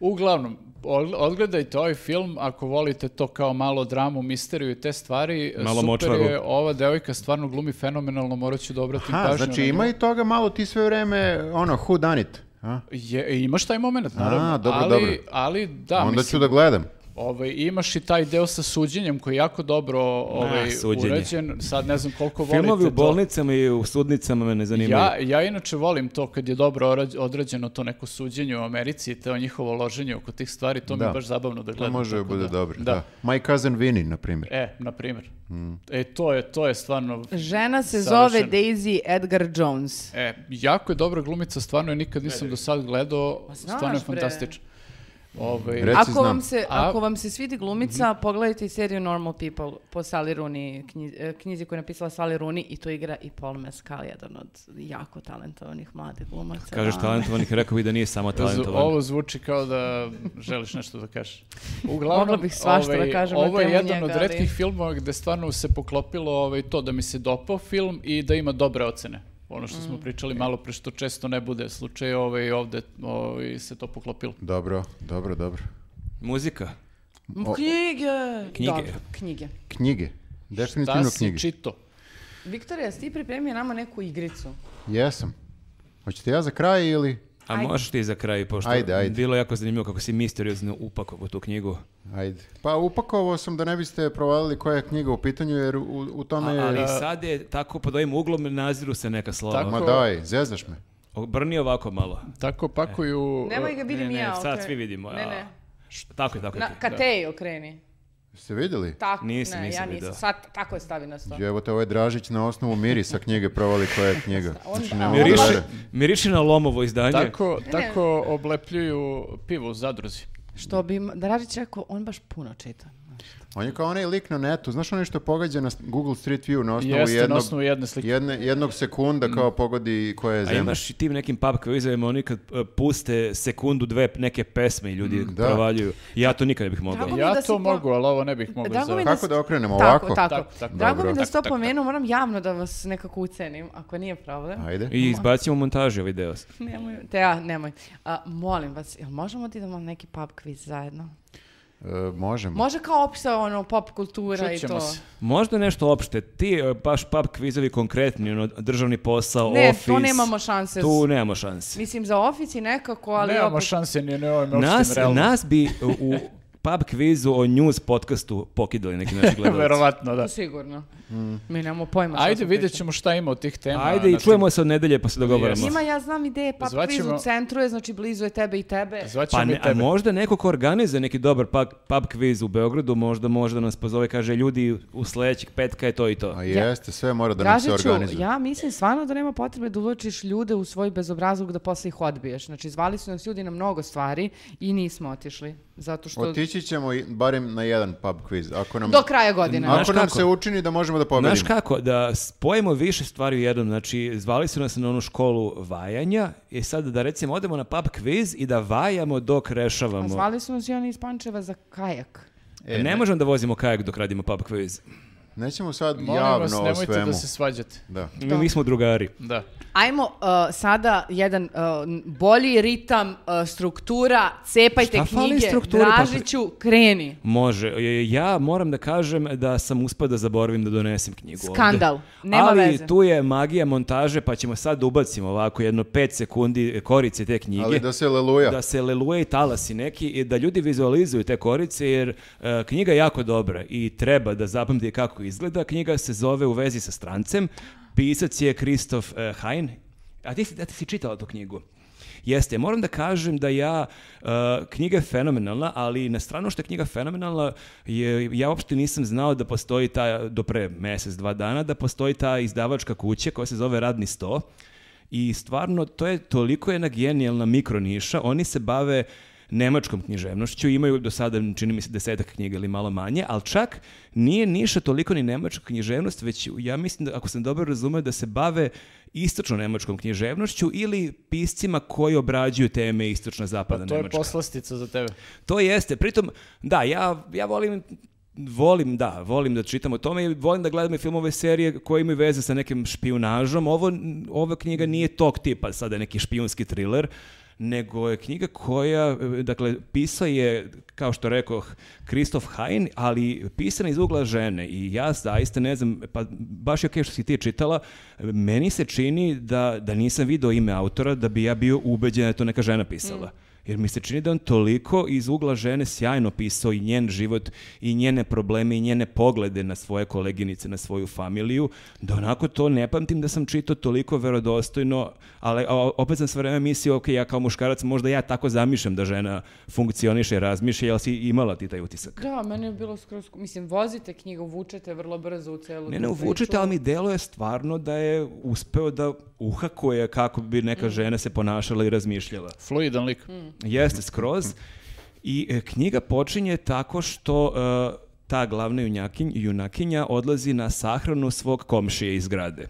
Uglavnom, od- odgledajte ovaj film ako volite to kao malo dramu, misteriju i te stvari. Malo Super močvaru. je, ova devojka stvarno glumi fenomenalno, morat ću da obratim Ha, pažnju znači ima i toga malo ti sve vreme, ono, who done it? A? Je, imaš taj moment, naravno. dobro, ali, dobro. Ali, da, Onda mislim, ću da gledam. Ovaj, imaš i taj deo sa suđenjem koji je jako dobro ovaj, suđenje. urađen. Sad ne znam koliko volite Filmovi u to. bolnicama i u sudnicama me ne zanimaju. Ja, ja inače volim to kad je dobro odrađeno to neko suđenje u Americi i to njihovo loženje oko tih stvari, to mi je Da. baš zabavno da To gledam. može da bude dobro. Da. Da. My cousin Vinny, na primjer. E, na primjer. Mm. E, to je, to je stvarno... Žena se Savršeno. zove Daisy Edgar Jones. E, jako je dobra glumica, stvarno je nikad nisam do sad gledao, Pa znaš, stvarno je fantastično. Ovaj, Reci, Ako znam. vam, se, A- ako vam se svidi glumica, pogledajte i seriju Normal People po Sally Rooney, knji- e, knjizi koju je napisala Sally Rooney i to igra i Paul Mescal, jedan od jako talentovanih mladih glumaca. Kažeš Da. talentovanih, rekao bi da nije samo talentovan. Ovo zvuči kao da želiš nešto da kažeš. Uglavnom, Mogla bih svašta da kažem na Ovo je jedan od njega, ali- retkih filmova gde stvarno se poklopilo ovaj, to da mi se dopao film i da ima dobre ocene. Ono što Mm. smo pričali malo pre što često ne bude slučaj, ovaj, ovde ovaj, se to poklopilo. Dobro, dobro, dobro. Muzika. M, Knjige! Knjige. Dobro, knjige. Knjige. Definitivno Da si knjige. čito. Viktorija, jesi ti pripremio nama neku igricu? Jesam. Hoćete ja za kraj ili... A Ajde. možeš ti za kraj, pošto Ajde, ajde. bilo jako zanimljivo kako si misteriozno upakovao tu knjigu. Ajde. Pa upakovao sam da ne biste provalili koja je knjiga u pitanju, jer u, u tome je... Ali sad je tako pod ovim uglom naziru se neka slova. Tako. Ma daj, zezaš me. Obrni ovako malo. Tako pakuju... Nemoj ga vidim ne, ne, ja. sad okej. svi vidimo, Ne, a- ne. Tako je, tako je. Na, ka tej okreni. Ste vidjeli? Tako, Nisam, ne, nisam ja nisam. Sad, tako je stavi na sto. Evo te ovaj Dražić na osnovu mirisa knjige provali koja je knjiga. Znači, a ne on Miriši, da- miriši na lomovo izdanje. Tako, tako oblepljuju pivo u zadruzi. Što bi Dražić rekao, on baš puno čita. On je kao onaj lik na netu. Znaš onaj što pogađa na Google Street View na osnovu Jeste, na jednog, osnovu jedne slike. jedne, jednog sekunda kao pogodi koja je A zemlja. imaš i tim nekim pub quizovima, oni kad e, puste sekundu, dve neke pesme i ljudi da. provaljuju. Ja to nikad ne bih mogao. Ja da to po- mogu, ali ovo ne bih mogao Drago za... da Kako da okrenemo? Tako, Ovako? tako. Tako, tako. Drago mi da si to pomenuo, moram javno da vas nekako ucenim, ako nije problem. Ajde. I izbacimo u montaži ovaj deo. Nemoj, te ja, nemoj. A, molim vas, jel možemo ti da imamo neki pub quiz zajedno? E, možemo. Može kao opisa ono pop kultura i to. se. Možda nešto opšte. Ti, e, baš pub kvizovi konkretni, ono, državni posao, Ne, office. to nemamo šanse. Tu nemamo šanse. Mislim, za ofici nekako, ali Nemamo opet... šanse ni na ovim Nas, opštim realno. nas bi u, u pub kvizu o news podcastu pokidali neki naši <laughs> gledalci. Verovatno, da. To sigurno. Mi nemamo pojma Ajde, vidjet ćemo šta ima od tih tema. Ajde i čujemo se od nedelje pa se dogovaramo. Ima, ja znam ideje, pub quiz Zvaćemo- u centru je, znači blizu je tebe i tebe. Zvaćemo Pa ne, a tebe. možda neko ko organizuje neki dobar pub, pub quiz u Beogradu, možda možda nas pozove i kaže ljudi u sledećeg petka je to i to. A jeste, sve mora da nam se organizuje. ja mislim stvarno da nema potrebe da uvlačiš ljude u svoj bezobrazluk da posle ih odbiješ. Znači, zvali su nas ljudi na mnogo stvari i nismo otišli. Zato što... Otići ćemo i- barem na jedan pub quiz. Ako nam, Do kraja godine. Znaš ako nam kako? se učini da možemo da pobedimo. Znaš kako, da spojimo više stvari u jednom, znači zvali su nas na onu školu vajanja i sad da recimo odemo na pub quiz i da vajamo dok A rešavamo. zvali su nas i oni iz Pančeva za kajak. E, ne, ne- možemo da vozimo kajak dok radimo pub quiz. Nećemo sad Molim javno vas, o nemojte svemu. da se svađate. Da. Mi, mi smo drugari. Da. Ajmo uh, sada jedan uh, bolji ritam, uh, struktura, cepajte Šta knjige, pa- Dražiću, kreni. Može. E, Ja moram da kažem da sam uspio da zaboravim da donesem knjigu ovde. Skandal. Nema Ali veze. tu je magija montaže, pa ćemo sad da ubacimo ovako jedno pet sekundi korice te knjige. Ali da se leluja. da se leluje i talasi neki i da ljudi vizualizuju te korice jer e, knjiga je jako dobra i treba da zapamti kako izgleda. Knjiga se zove U vezi sa strancem. Pisac je Kristof e, Hein. A ti, da ti si čitala tu knjigu? Jeste, moram da kažem da ja, e, knjiga je fenomenalna, ali na stranu što je knjiga fenomenalna, je, ja uopšte nisam znao da postoji ta, do pre mesec, dva dana, da postoji ta izdavačka kuća koja se zove Radni sto. I stvarno, to je toliko jedna genijalna mikroniša. Oni se bave nemačkom književnošću, imaju do sada, čini mi se, desetak knjiga ili malo manje, ali čak nije niša toliko ni nemačka književnost, već ja mislim da, ako sam dobro razumeo, da se bave istočno nemačkom književnošću ili piscima koji obrađuju teme istočna zapadna To je nemačka. poslastica za tebe. To jeste, pritom, da, ja, ja volim volim, da, volim da čitam o tome i volim da gledam i filmove serije koje imaju veze sa nekim špijunažom. Ovo, ova knjiga nije tog tipa, sada je neki špijunski thriller, nego je knjiga koja, dakle, pisao je, kao što rekoh, Kristof Hein, ali pisana iz ugla žene i ja zaista ne znam, pa baš je okej što si ti čitala, meni se čini da, da nisam video ime autora, da bi ja bio ubeđen da je to neka žena pisala. Jer mi se čini da on toliko iz ugla žene sjajno pisao i njen život i njene probleme i njene poglede na svoje koleginice, na svoju familiju, da onako to ne pamtim da sam čitao toliko verodostojno, ali opet sam sve vreme mislio, ok, ja kao muškarac možda ja tako zamišljam da žena funkcioniše i razmišlja, jel si imala ti taj utisak? Da, meni je bilo skroz... Mislim, vozite knjigu, vučete vrlo brzo u celu Ne, ne uvučete, priču. ali mi deluje stvarno da je uspeo da uhakuje kako bi neka žena se ponašala i razmišljala. Fluidan lik. Mm. Jeste, skroz. I e, knjiga počinje tako što e, ta glavna junakinja, junakinja odlazi na sahranu svog komšije iz grade.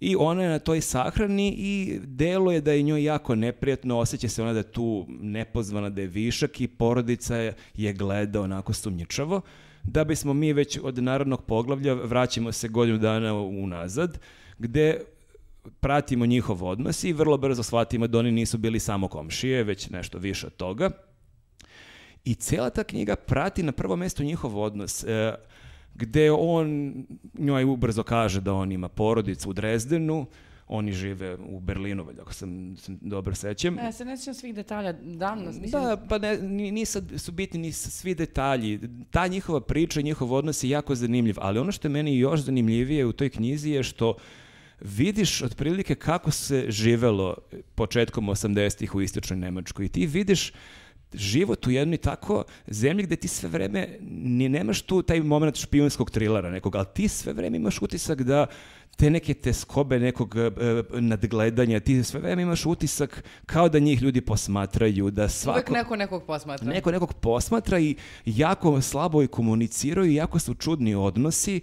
I ona je na toj sahrani i delo je da je njoj jako neprijatno, osjeća se ona da je tu nepozvana, da je višak i porodica je gleda onako sumnjičavo. Da bismo mi već od narodnog poglavlja vraćamo se godinu dana unazad, gde pratimo njihov odnos i vrlo brzo shvatimo da oni nisu bili samo komšije, već nešto više od toga. I cela ta knjiga prati na prvo mesto njihov odnos. E, gde on njoj ubrzo kaže da on ima porodicu u Drezdenu, oni žive u Berlinu, valjda, ako sam, sam dobro sećam. Ja se ne sjećam svih detalja, davno. Mislim, Da, pa ne, ni, ni sad su bitni ni svi detalji. Ta njihova priča, njihov odnos je jako zanimljiv, ali ono što je meni još zanimljivije u toj knjizi je što vidiš otprilike kako se živelo početkom 80-ih u istočnoj Nemačkoj i ti vidiš život u jednoj tako zemlji gde ti sve vreme ni nemaš tu taj moment špijunskog trilera nekog, ali ti sve vreme imaš utisak da te neke teskobe nekog e, nadgledanja, ti sve vreme imaš utisak kao da njih ljudi posmatraju, da svako... Uvijek neko nekog posmatra. Neko nekog posmatra i jako slabo i komuniciraju i jako su čudni odnosi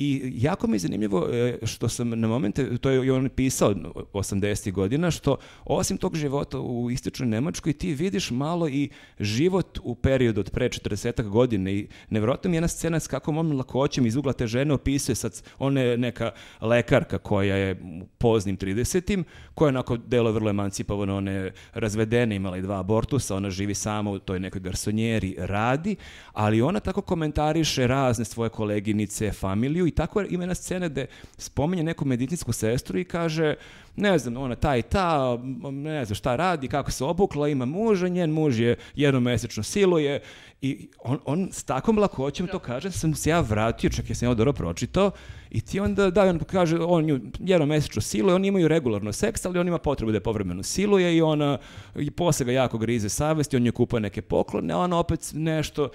i jako mi je zanimljivo e, što sam na momente, to je on pisao 80. godina, što osim tog života u istočnoj Nemačkoj ti vidiš malo i život u periodu od pre 40 godina i nevjerojatno mi je jedna scena s kakvom on lakoćem iz ugla te žene opisuje sad, ona je neka lekarka koja je u poznim 30 koja je onako delo vrlo emancipovano, ona je razvedena, imala i dva abortusa, ona živi sama u toj nekoj garsonjeri, radi, ali ona tako komentariše razne svoje koleginice, familiju i tako ima jedna scena gde spominje neku medicinsku sestru i kaže, ne znam, ona ta i ta, ne znam šta radi, kako se obukla, ima muža, njen muž je jednomesečno siluje. I on, on s takvom lakoćem to kaže, sam se ja vratio, čak ja sam ja dobro pročitao i ti onda, da, on kaže, on nju jednomesečno siluje, oni imaju regularno seks, ali on ima potrebu da je povremeno siluje i ona, i posle ga jako grize savesti, on nju kupa neke poklone, ona opet nešto,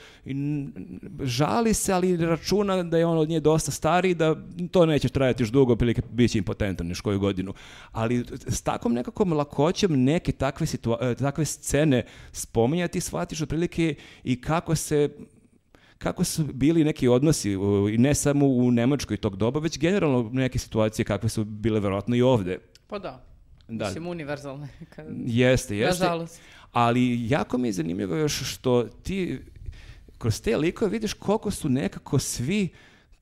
žali se, ali računa da je on od nje dosta stariji, da to neće trajati još dugo, prilike bit će impotentan još koju godinu. Ali s takvom nekakvom lakoćem neke takve, e, takve scene spominjati, shvatiš otprilike i kako se kako su bili neki odnosi i ne samo u Nemačkoj tog doba, već generalno neke situacije kakve su bile verovatno i ovde. Pa da. Da. Mislim, univerzalne. Kad... Jeste, jeste. Nažalost. Ali jako mi je zanimljivo još što ti kroz te likove vidiš koliko su nekako svi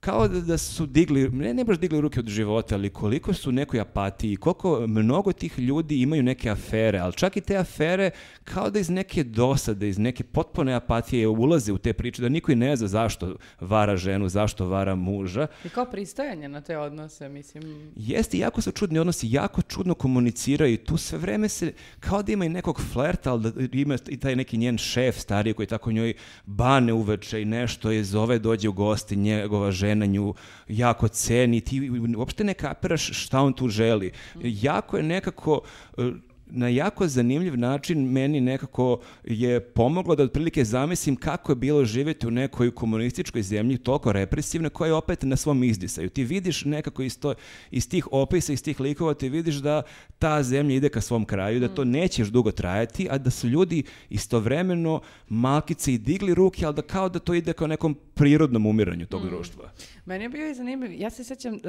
kao da, da su digli, ne, ne baš digli ruke od života, ali koliko su u nekoj apatiji, koliko mnogo tih ljudi imaju neke afere, ali čak i te afere kao da iz neke dosade, iz neke potpune apatije ulaze u te priče, da niko i ne zna zašto vara ženu, zašto vara muža. I kao pristajanje na te odnose, mislim... Jeste, jako su čudni odnosi, jako čudno komuniciraju i tu sve vreme se, kao da ima i nekog flerta, ali da ima i taj neki njen šef stariji koji tako njoj bane uveče i nešto je zove, dođe u gosti, njegova žena nju jako ceni, ti uopšte ne kapiraš šta on tu želi. Jako je nekako e, na jako zanimljiv način meni nekako je pomoglo da otprilike zamislim kako je bilo živjeti u nekoj komunističkoj zemlji toliko represivne koja je opet na svom izdisaju. Ti vidiš nekako iz, to, iz tih opisa, iz tih likova, ti vidiš da ta zemlja ide ka svom kraju, da to neće još dugo trajati, a da su ljudi istovremeno malkice i digli ruke, ali da kao da to ide kao nekom prirodnom umiranju tog društva. Meni je bio i zanimljiv, ja se sjećam uh,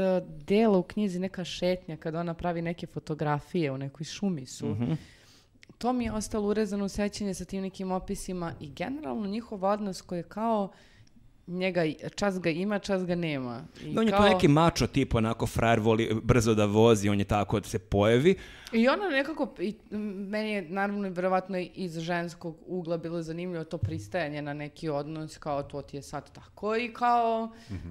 dela u knjizi neka šetnja kada ona pravi neke fotografije u nekoj šumi su. Mhm. To mi je ostalo urezano u sećanje sa tim nekim opisima i generalno njihov odnos koji je kao njega, čas ga ima, čas ga nema. I Da, on je kao- kao neki mačo tip, onako frajer voli brzo da vozi, on je tako da se pojavi. I ono nekako, i, meni je naravno verovatno i iz ženskog ugla bilo zanimljivo to pristajanje na neki odnos, kao to ti je sad tako i kao,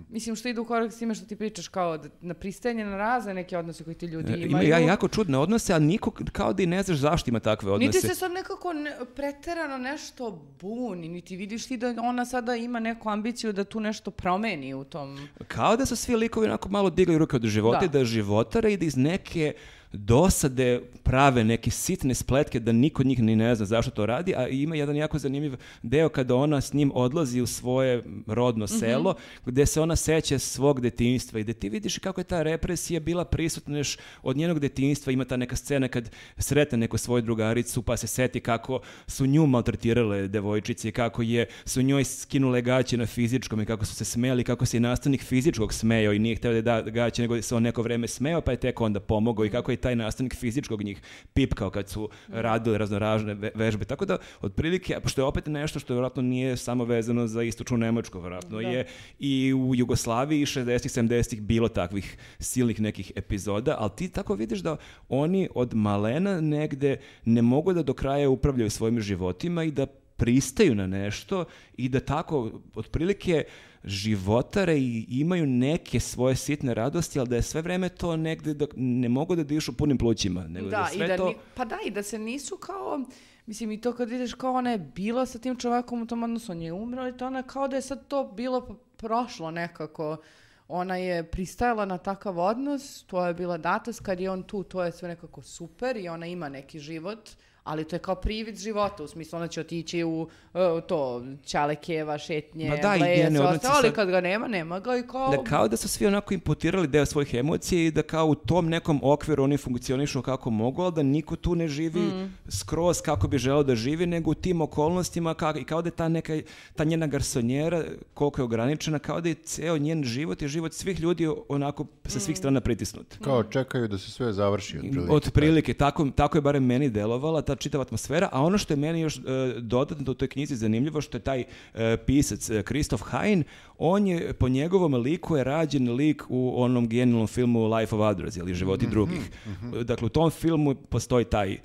mislim što ide u korak s time što ti pričaš, kao da, na pristajanje na razne neke odnose koje ti ljudi E, imaju. Ima ja jako čudne odnose, a niko kao da i ne znaš zašto ima takve odnose. Niti se sad nekako ne, preterano nešto buni, niti vidiš ti da ona sada ima neku ambiciju da tu nešto promeni u tom... Kao da su svi likovi onako malo digli ruke od života Da. i da životare i da iz neke dosade prave neke sitne spletke da niko od njih ni ne zna zašto to radi, a ima jedan jako zanimljiv deo kada ona s njim odlazi u svoje rodno selo, gde se ona seća svog detinjstva i gde ti vidiš kako je ta represija bila prisutna još od njenog detinjstva, ima ta neka scena kad sretne neku svoju drugaricu pa se seti kako su nju maltretirale devojčice i kako je su njoj skinule gaće na fizičkom i kako su se smeli, kako se i nastavnik fizičkog smejao i nije hteo da da gaće, nego se on neko vreme smeo pa je tek onda pomogao i kako je taj nastavnik fizičkog njih pipkao kad su radili raznoražne ve- vežbe. Tako da, otprilike, pošto je opet nešto što vjerojatno nije samo vezano za istočnu Nemačku, vjerojatno je i u Jugoslaviji 60-ih, 70-ih bilo takvih silnih nekih epizoda, ali ti tako vidiš da oni od malena negde ne mogu da do kraja upravljaju svojim životima i da pristaju na nešto i da tako otprilike životare i imaju neke svoje sitne radosti, ali da je sve vreme to negde da ne mogu da dišu punim plućima, nego da, Da, i sve da to... ni- pa da, i da se nisu kao, mislim i to kad vidiš kao ona je bila sa tim čovekom u tom odnosu, on je umro i to ona kao da je sad to bilo prošlo nekako. Ona je pristajala na takav odnos, to je bila datas, kad je on tu, to je sve nekako super i ona ima neki život, ali to je kao privid života, u smislu ona će otići u e, to, Ćalekeva, šetnje, Ma da, bleje, sve ostalo, ali kad ga nema, nema ga i kao... Da kao da su svi onako imputirali deo svojih emocija i da kao u tom nekom okviru oni funkcionišu kako mogu, ali da niko tu ne živi Mm. skroz kako bi želeo da živi, nego u tim okolnostima ka- i kao da je ta neka, ta njena garsonjera koliko je ograničena, kao da je ceo njen život i život svih ljudi onako sa Mm. svih strana pritisnut. Kao čekaju da se sve završi. Otprilike. Otprilike, tako, tako je barem meni delovala ta čitava atmosfera, a ono što je meni još e, dodatno u toj knjizi zanimljivo, što je taj e, pisac e, Kristof Hein, on je, po njegovom liku je rađen lik u onom genijalnom filmu Life of Others, ili Životi drugih. Dakle, u tom filmu postoji taj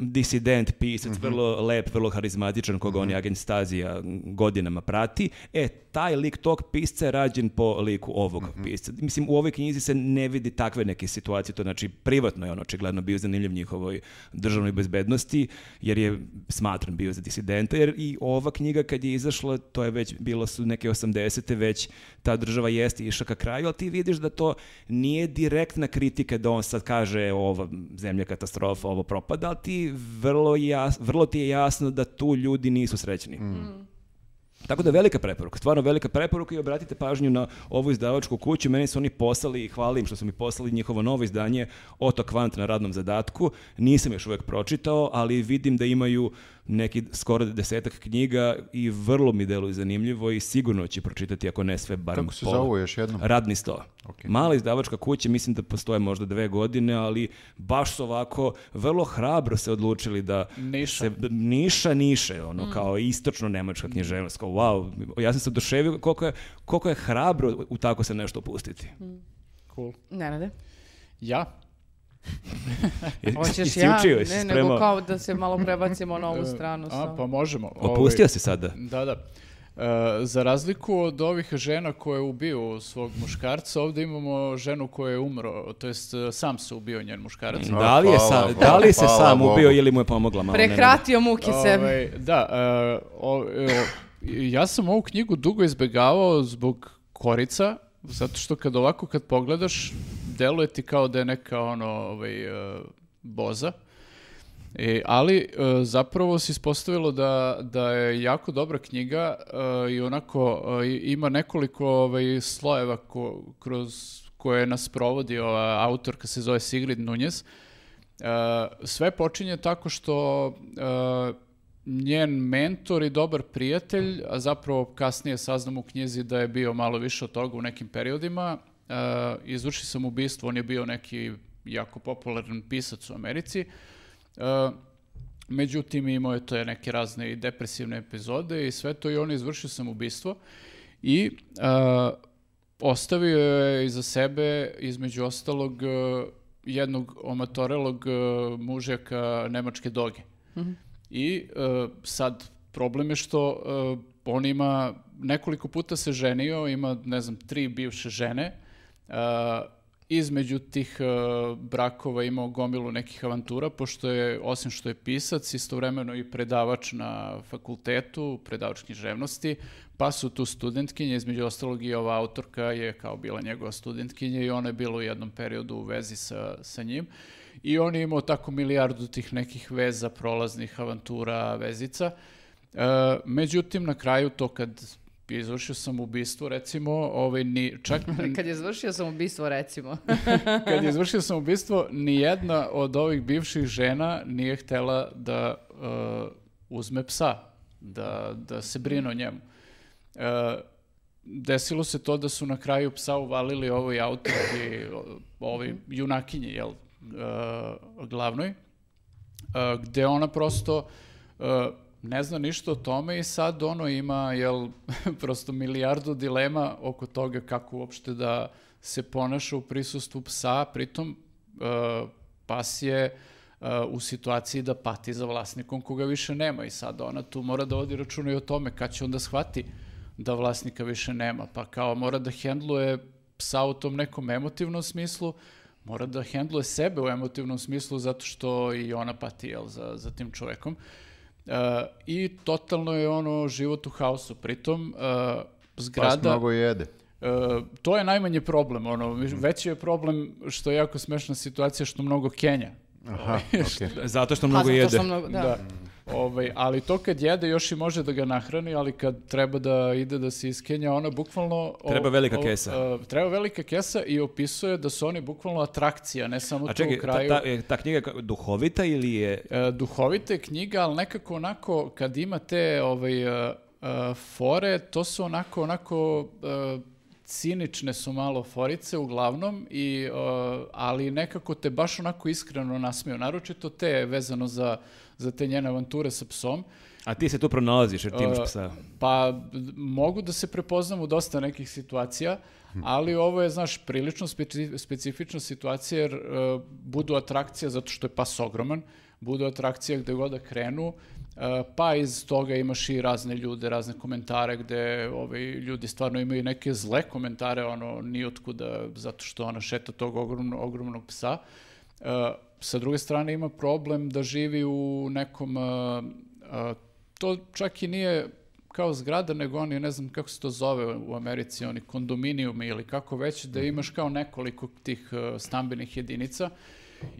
disident pisac, vrlo lep, vrlo harizmatičan, koga on je agent Stazija godinama prati. E, taj lik tog pisca je rađen po liku ovog pisca. Mislim, u ovoj knjizi se ne vidi takve neke situacije, to znači privatno je on očigledno bio zanimljiv njihovoj državnoj bezbednosti, jer je smatran bio za disidenta, jer i ova knjiga kad je izašla, to je već, bilo su neke 80. već ta država jeste išla ka kraju, ali ti vidiš da to nije direktna kritika da on sad kaže ova zemlja katastrofa, ovo propada, ali ti vrlo, jas, vrlo ti je jasno da tu ljudi nisu srećni. Tako da velika preporuka, stvarno velika preporuka i obratite pažnju na ovu izdavačku kuću. Meni su oni poslali i hvalim što su mi poslali njihovo novo izdanje Oto Kvant na radnom zadatku. Nisam još uvijek pročitao, ali vidim da imaju neki skoro desetak knjiga i vrlo mi deluje zanimljivo i sigurno će pročitati ako ne sve barem Kako se pola. zovu još jednom? Radni sto. Ok. Mala izdavačka kuća, mislim da postoje možda dve godine, ali baš su ovako vrlo hrabro se odlučili da Niša. se niša niše, ono kao istočno nemačka književnost, kao wow, ja sam se oduševio koliko je, koliko je hrabro u tako se nešto pustiti. Cool. Nenade? Ja? <laughs> Hoćeš ja? učio, ne, spremao? nego kao da se malo prebacimo na ovu <laughs> stranu. A, samo. pa možemo. Opustio Ovaj, si sada. Da, da. E, za razliku od ovih žena koje ubiju svog muškarca, ovdje imamo ženu koja je umro, to jest e, sam se ubio njen muškarac. Da li, je hvala, sam, hvala, da li se hvala sam Bogu. ubio ili mu je pomogla malo? Prekratio muke sebi. Ovaj, da, e, o- e, o- ja sam ovu knjigu dugo izbegavao zbog korica, zato što kad ovako kad pogledaš, deluje ti kao da je neka ono, ovaj, e, boza. E, ali e, zapravo se ispostavilo da, da je jako dobra knjiga e, i onako ima nekoliko ovaj, slojeva ko- kroz koje nas provodi ova autorka se zove Sigrid Nunez. Sve počinje tako što njen mentor i dobar prijatelj, a zapravo kasnije saznam u knjizi da je bio malo više od toga u nekim periodima, e, izvrši sam ubistvo, on je bio neki jako popularan pisac u Americi, E, međutim imao je to je neke razne i depresivne epizode i sve to i on izvršio samoubistvo i e, ostavio je iza sebe između ostalog jednog omatorelog mužjaka nemačke doge. I e, sad problem je što on ima nekoliko puta se ženio, ima ne znam tri bivše žene. E, između tih e, brakova imao gomilu nekih avantura, pošto je, osim što je pisac, istovremeno i predavač na fakultetu, predavač književnosti, pa su tu studentkinje, između ostalog i ova autorka je kao bila njegova studentkinja i ona je bila u jednom periodu u vezi sa, sa njim. i on je imao tako milijardu tih nekih veza, prolaznih avantura, vezica. E, međutim, na kraju to kad izvršio sam ubistvo, recimo, ovaj, ni, čak... Kad je završio sam ubistvo, recimo. kad je izvršio sam ubistvo, <laughs> <laughs> ni jedna od ovih bivših žena nije htela da uh, uzme psa, da, da se brine o njemu. Uh, desilo se to da su na kraju psa uvalili ovoj auto i ovoj junakinji, jel, uh, glavnoj, uh, gde ona prosto uh, ne zna ništa o tome i sad ono ima, jel, <laughs> prosto milijardu dilema oko toga kako uopšte da se ponaša u prisustvu psa, pritom uh, pas je uh, u situaciji da pati za vlasnikom koga više nema i sad ona tu mora da vodi računa i o tome kad će onda shvati da vlasnika više nema, pa kao mora da hendluje psa u tom nekom emotivnom smislu, mora da hendluje sebe u emotivnom smislu zato što i ona pati jel, za, za tim čovekom. Uh, I totalno je ono život u haosu. Pritom, uh, zgrada... Pas mnogo jede. Uh, to je najmanje problem, ono, veći je problem što je jako smešna situacija što mnogo Kenja. Aha, <laughs> okej. Zato što Pa, mnogo zato jede. što mnogo- da. Da. Ovaj, ali to kad jede još i može da ga nahrani, ali kad treba da ide da se iskenja, ona bukvalno... o- Treba velika o- kesa. e, treba velika kesa i opisuje da su oni bukvalno atrakcija, ne samo A tu čekaj, u kraju. ta, ta, ta knjiga duhovita ili je... E, duhovita je knjiga, ali nekako onako, kad ima te ovaj, e, e, fore, to su onako, onako, e, cinične su malo forice uglavnom, i, ali nekako te baš onako iskreno nasmiju, naročito te vezano za, za te njene avanture sa psom. A ti se tu pronalaziš jer ti imaš E, psa. Pa mogu da se prepoznam u dosta nekih situacija, ali ovo je, znaš, prilično speci- specifična situacija jer e, budu atrakcija zato što je pas ogroman, budu atrakcija gde god da krenu, e, pa iz toga imaš i razne ljude, razne komentare gde ovi ljudi stvarno imaju neke zle komentare, ono, nijotkuda, zato što ona šeta tog ogromno, ogromnog psa. E, sa druge strane ima problem da živi u nekom e, e, to čak i nije kao zgrada, nego oni, ne znam kako se to zove u Americi, oni kondominijumi ili kako već, da imaš kao nekoliko tih e, stambenih jedinica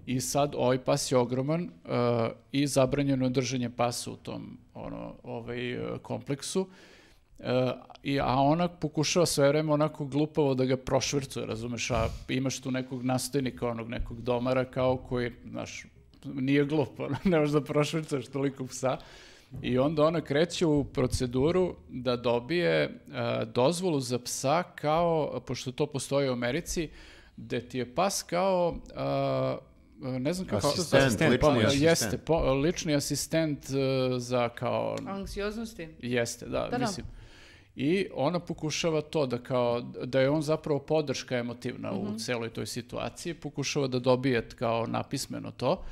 i sad ovaj pas je ogroman e, i zabranjeno je držanje pasa u tom ono, ovaj, kompleksu. E, i, a ona pokušava sve vreme onako glupavo da ga prošvrcuje, razumeš, a imaš tu nekog nastojnika, onog nekog domara kao koji, znaš, nije glup, ono, <laughs> ne možeš da prošvrcuješ toliko psa. I onda ona kreće u proceduru da dobije e, dozvolu za psa kao, pošto to postoji u Americi, gde ti je pas kao, e, ne znam kako se zove. Asistent, lični pomoć. asistent. Jeste, po- lični asistent e, za kao Anksioznosti. Jeste, da, Da, da. I ona pokušava to da kao, da je on zapravo podrška emotivna u celoj toj situaciji, pokušava da dobije kao napismeno to.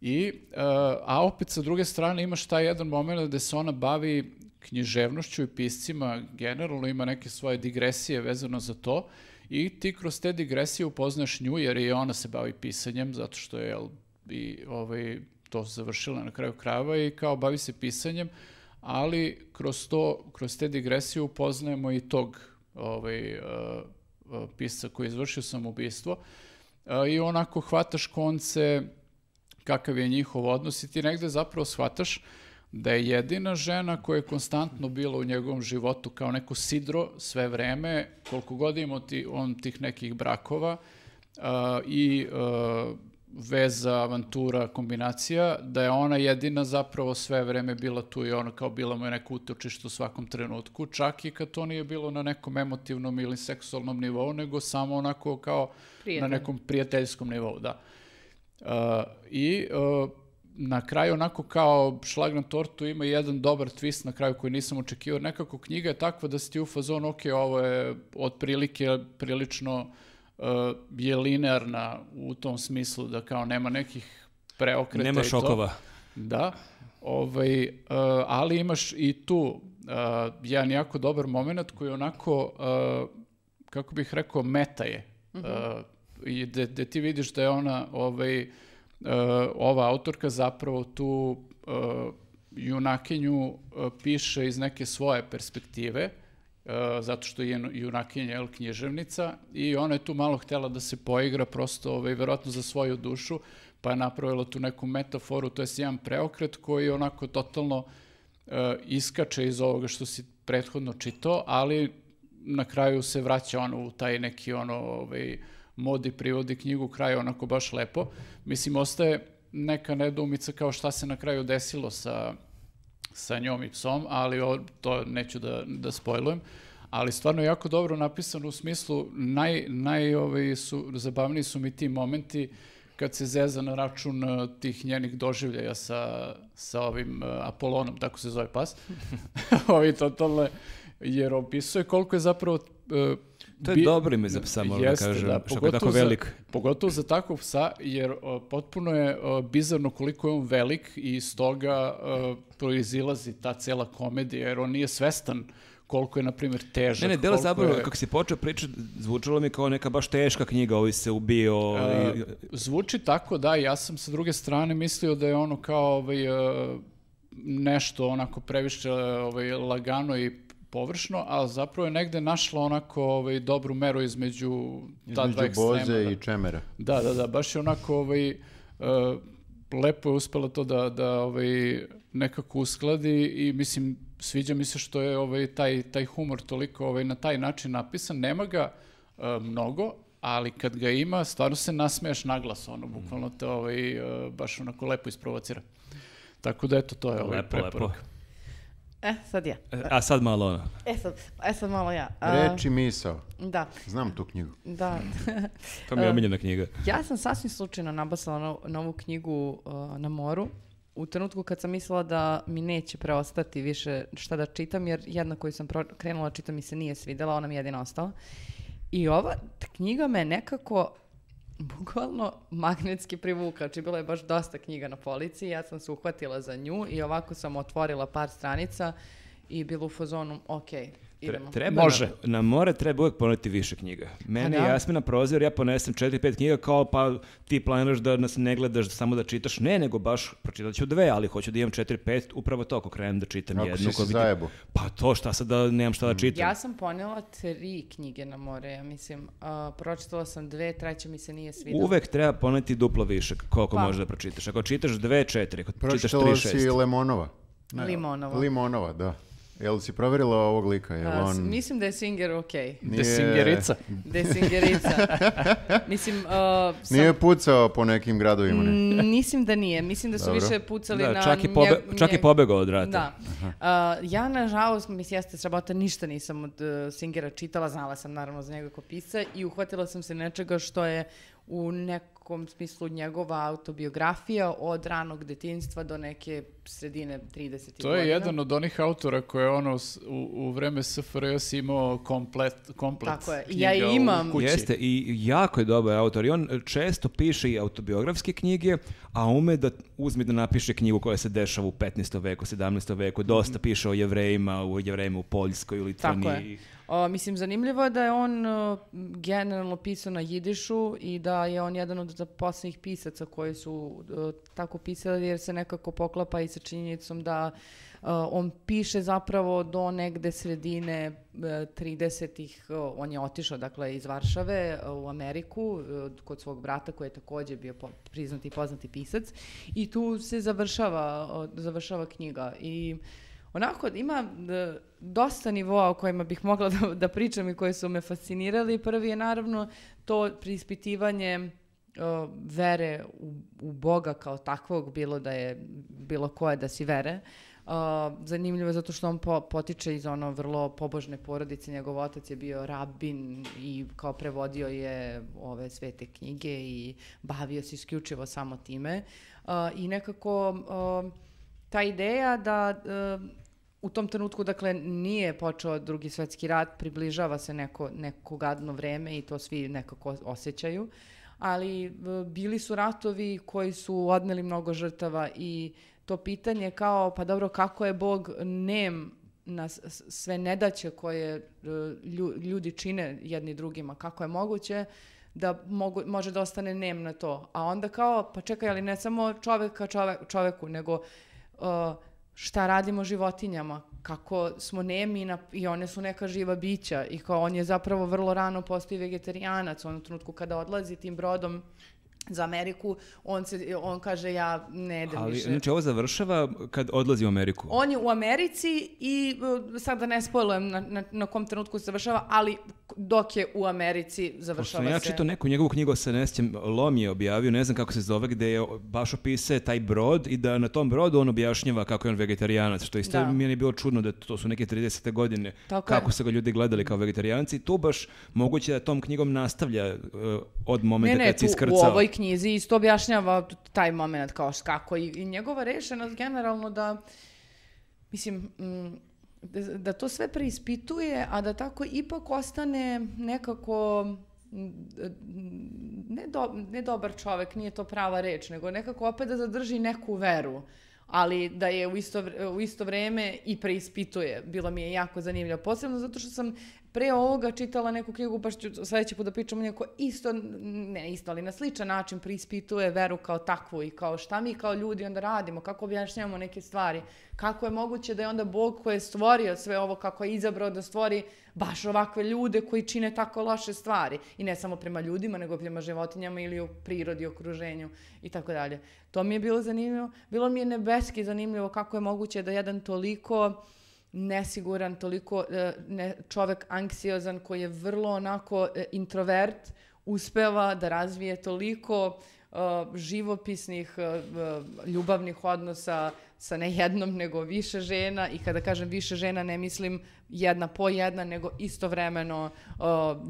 I, e, a opet sa druge strane imaš taj jedan moment gde se ona bavi književnošću i piscima, generalno ima neke svoje digresije vezano za to i ti kroz te digresije upoznaš nju jer i ona se bavi pisanjem zato što je jel, i ovaj, to završila na kraju krajeva i kao bavi se pisanjem, ali kroz to, kroz te digresije upoznajemo i tog ovaj, uh, uh, pisca koji je izvršio samoubistvo. Uh, i onako hvataš konce kakav je njihov odnos i ti negde zapravo shvataš da je jedina žena koja je konstantno bila u njegovom životu kao neko sidro sve vreme, koliko god imao ti, on tih nekih brakova a, i a, veza, avantura, kombinacija, da je ona jedina zapravo sve vreme bila tu i ona kao bila mu je neko utočište u svakom trenutku, čak i kad to nije bilo na nekom emotivnom ili seksualnom nivou, nego samo onako kao Prijatelj. na nekom prijateljskom nivou, da. Uh, I uh, na kraju onako kao šlag na tortu ima jedan dobar twist na kraju koji nisam očekivao. Nekako knjiga je takva da si ti u fazonu, ok, ovo je otprilike prilično uh, je linearna u tom smislu da kao nema nekih preokreta Nema i to. šokova. Da, ovaj, uh, ali imaš i tu uh, jedan jako dobar moment koji onako, uh, kako bih rekao, meta je. Uh, I gde, gde ti vidiš da je ona, ovaj, uh, ova autorka zapravo tu uh, junakinju uh, piše iz neke svoje perspektive, uh, zato što je junakinja jel, književnica i ona je tu malo htjela da se poigra prosto ovaj, verovatno za svoju dušu, pa je napravilo tu neku metaforu, to je jedan preokret koji onako totalno e, iskače iz ovoga što si prethodno čitao, ali na kraju se vraća ono u taj neki ono ovaj, mod i privodi knjigu, kraj onako baš lepo. Mislim, ostaje neka nedoumica kao šta se na kraju desilo sa, sa njom i psom, ali o, to neću da, da spojlujem. Ali stvarno jako dobro napisano u smislu, naj, naj ovaj, su, zabavniji su mi ti momenti kad se zeza na račun uh, tih njenih doživljaja sa, sa ovim uh, Apolonom, tako se zove pas. <laughs> Ovi totalno, jer opisuje koliko je zapravo uh, To je bi- dobro ime za psa, moram da Jeste, kažem, što je tako za- velik. pogotovo za takvog psa, jer o, potpuno je o, bizarno koliko je on velik i iz toga o, proizilazi ta cela komedija, jer on nije svestan koliko je, na primjer, težak. Ne, ne, koliko zapravo, je- kako si počeo pričati, zvučalo mi kao neka baš teška knjiga, ovi se ubio. E, i- zvuči tako, da, ja sam sa druge strane mislio da je ono kao ovaj, nešto onako previše ovaj, lagano i površno, a zapravo je negde našla onako ovaj, dobru meru između ta dva Između ekstrema. Boze da. i Čemera. Da, da, da, baš je onako ovaj, e, lepo je uspela to da, da ovaj, nekako uskladi i mislim, sviđa mi se što je ovaj, taj, taj humor toliko ovaj, na taj način napisan. Nema ga e, mnogo, ali kad ga ima, stvarno se nasmeješ naglas, ono, bukvalno te ovaj, e, baš onako lepo isprovocira. Tako da, eto, to je ovaj Lepo, preporuka. lepo. E, sad ja. A sad malo ono. E sad, e sad malo ja. A, Reč i misao. Da, Znam tu knjigu. da. <laughs> To mi je omiljena knjiga. ja sam sasvim slučajno nabasala no, novu knjigu uh, na moru u trenutku kad sam mislila da mi neće preostati više šta da čitam, jer jedna koju sam krenula da čitam mi se nije svidela, ona mi je jedina ostala. I ova knjiga me nekako bukvalno magnetski privukla, znači bilo je baš dosta knjiga na polici, ja sam se uhvatila za nju i ovako sam otvorila par stranica i bilo u fazonu, ok, idemo. Treba Može. Na, na more treba uvijek poneti više knjiga. Meni Pa da. je Jasmina prozir, ja ponesem 4-5 knjiga kao pa ti planiraš da nas ne gledaš samo da čitaš. Ne, nego baš pročitat ću dve, ali hoću da imam 4-5, upravo to ako krenem da čitam Ako jednu. si ko se vidi- zajebo. Pa to šta sad da nemam šta da čitam. Ja sam ponela tri knjige na more, ja mislim. A, pročitala sam dve, treća mi se nije svidela. Uvek treba poneti duplo više koliko Pa. možeš da pročitaš. Ako čitaš dve, četiri, ako čitaš Pročitala tri, si šest. Lemonova. Limonova. Limonova, da. Jel si provjerila ovog lika? Jel A, s- on... Mislim da je Singer okej. nije- Desingerica. Da Singerica. <laughs> mislim, a, sam- Nije pucao po nekim gradovima, ne? Mm, Mislim da nije. Mislim da su Dobro. više pucali Da, na... čak i pobe- njeg- čak i pobegao od rata. Da. A, ja, nažalost, mislim, jeste srabota, ništa nisam od uh, Singera čitala, znala sam naravno za njega kao pisca i uhvatila sam se nečega što je u nekom smislu njegova autobiografija od ranog detinjstva do neke sredine 30. To je jedan od onih autora koje ono u, u vreme SFRJ si imao komplet, komplet Tako je. Ja imam. kući. Jeste, i jako je dobar autor. I on često piše i autobiografske knjige, a ume da uzme da napiše knjigu koja se dešava u 15. veku, 17. veku. Dosta piše o jevrejima, u jevrejima u Poljskoj, u Tako Litvaniji. je. O, mislim, zanimljivo je da je on uh, generalno pisao na jidišu i da je on jedan od posljednjih pisaca koji su uh, tako pisali jer se nekako poklapa i sa činjenicom da uh, on piše zapravo do negde sredine uh, 30-ih, uh, on je otišao dakle iz Varšave uh, u Ameriku uh, kod svog brata koji je također bio po- priznati i poznati pisac i tu se završava, uh, završava knjiga i Onako, ima e, dosta nivoa o kojima bih mogla da, da pričam i koji su me fascinirali. Prvi je naravno to preispitivanje e, vere u, u Boga kao takvog, bilo da je bilo koje da si vere. Uh, zanimljivo je zato što on po- potiče iz ono vrlo pobožne porodice, njegov otac je bio rabin i kao prevodio je ove svete knjige i bavio se isključivo samo time. Uh, I nekako uh, ta ideja da u tom trenutku, dakle, nije počeo drugi svetski rat, približava se neko, neko gadno vreme i to svi nekako osjećaju, ali uh, bili su ratovi koji su odneli mnogo žrtava i to pitanje kao, pa dobro, kako je Bog nem na sve nedaće koje lju- ljudi čine jedni drugima, kako je moguće da mogu, može da ostane nem na to. A onda kao, pa čekaj, ali ne samo čoveka čove, čoveku, nego uh, šta radimo životinjama, kako smo nemi na, i one su neka živa bića i kao on je zapravo vrlo rano postao vegetarijanac u onom trenutku kada odlazi tim brodom za Ameriku, on, se, on kaže ja ne idem Ali, više. znači, ovo završava kad odlazi u Ameriku. On je u Americi i uh, sad da ne spojlujem na, na, na kom trenutku se završava, ali dok je u Americi Pošto završava ja se. čitao neku njegovu knjigu sa nesćem, Lom je objavio, ne znam kako se zove, gde je baš opisuje taj brod i da na tom brodu on objašnjava kako je on vegetarijanac, što isto Da. mi je bilo čudno da to su neke 30. godine, Tako kako je. su ga ljudi gledali kao vegetarijanci. Tu baš moguće da tom knjigom nastavlja uh, od momenta Ne, ne, kad se tu, u ovoj knjizi isto objašnjava taj moment kao kako i, i njegova rešenost generalno da, mislim, da, to sve preispituje, a da tako ipak ostane nekako ne, do, ne dobar čovek, nije to prava reč, nego nekako opet da zadrži neku veru ali da je u isto, u isto vreme i preispituje. Bilo mi je jako zanimljivo. Posebno zato što sam pre ovoga čitala neku knjigu, baš ću sledeći put da pričam o njoj, koja isto, ne isto, ali na sličan način preispituje veru kao takvu i kao šta mi kao ljudi onda radimo, kako objašnjavamo neke stvari, kako je moguće da je onda Bog koji je stvorio sve ovo, kako je izabrao da stvori baš ovakve ljude koji čine tako loše stvari. I ne samo prema ljudima, nego prema životinjama ili u prirodi, okruženju i tako dalje. To mi je bilo zanimljivo. Bilo mi je nebeski zanimljivo kako je moguće da jedan toliko nesiguran, toliko e, ne, čovek anksiozan koji je vrlo onako e, introvert, uspeva da razvije toliko e, živopisnih e, ljubavnih odnosa sa ne jednom nego više žena. I kada kažem više žena ne mislim jedna po jedna nego istovremeno e,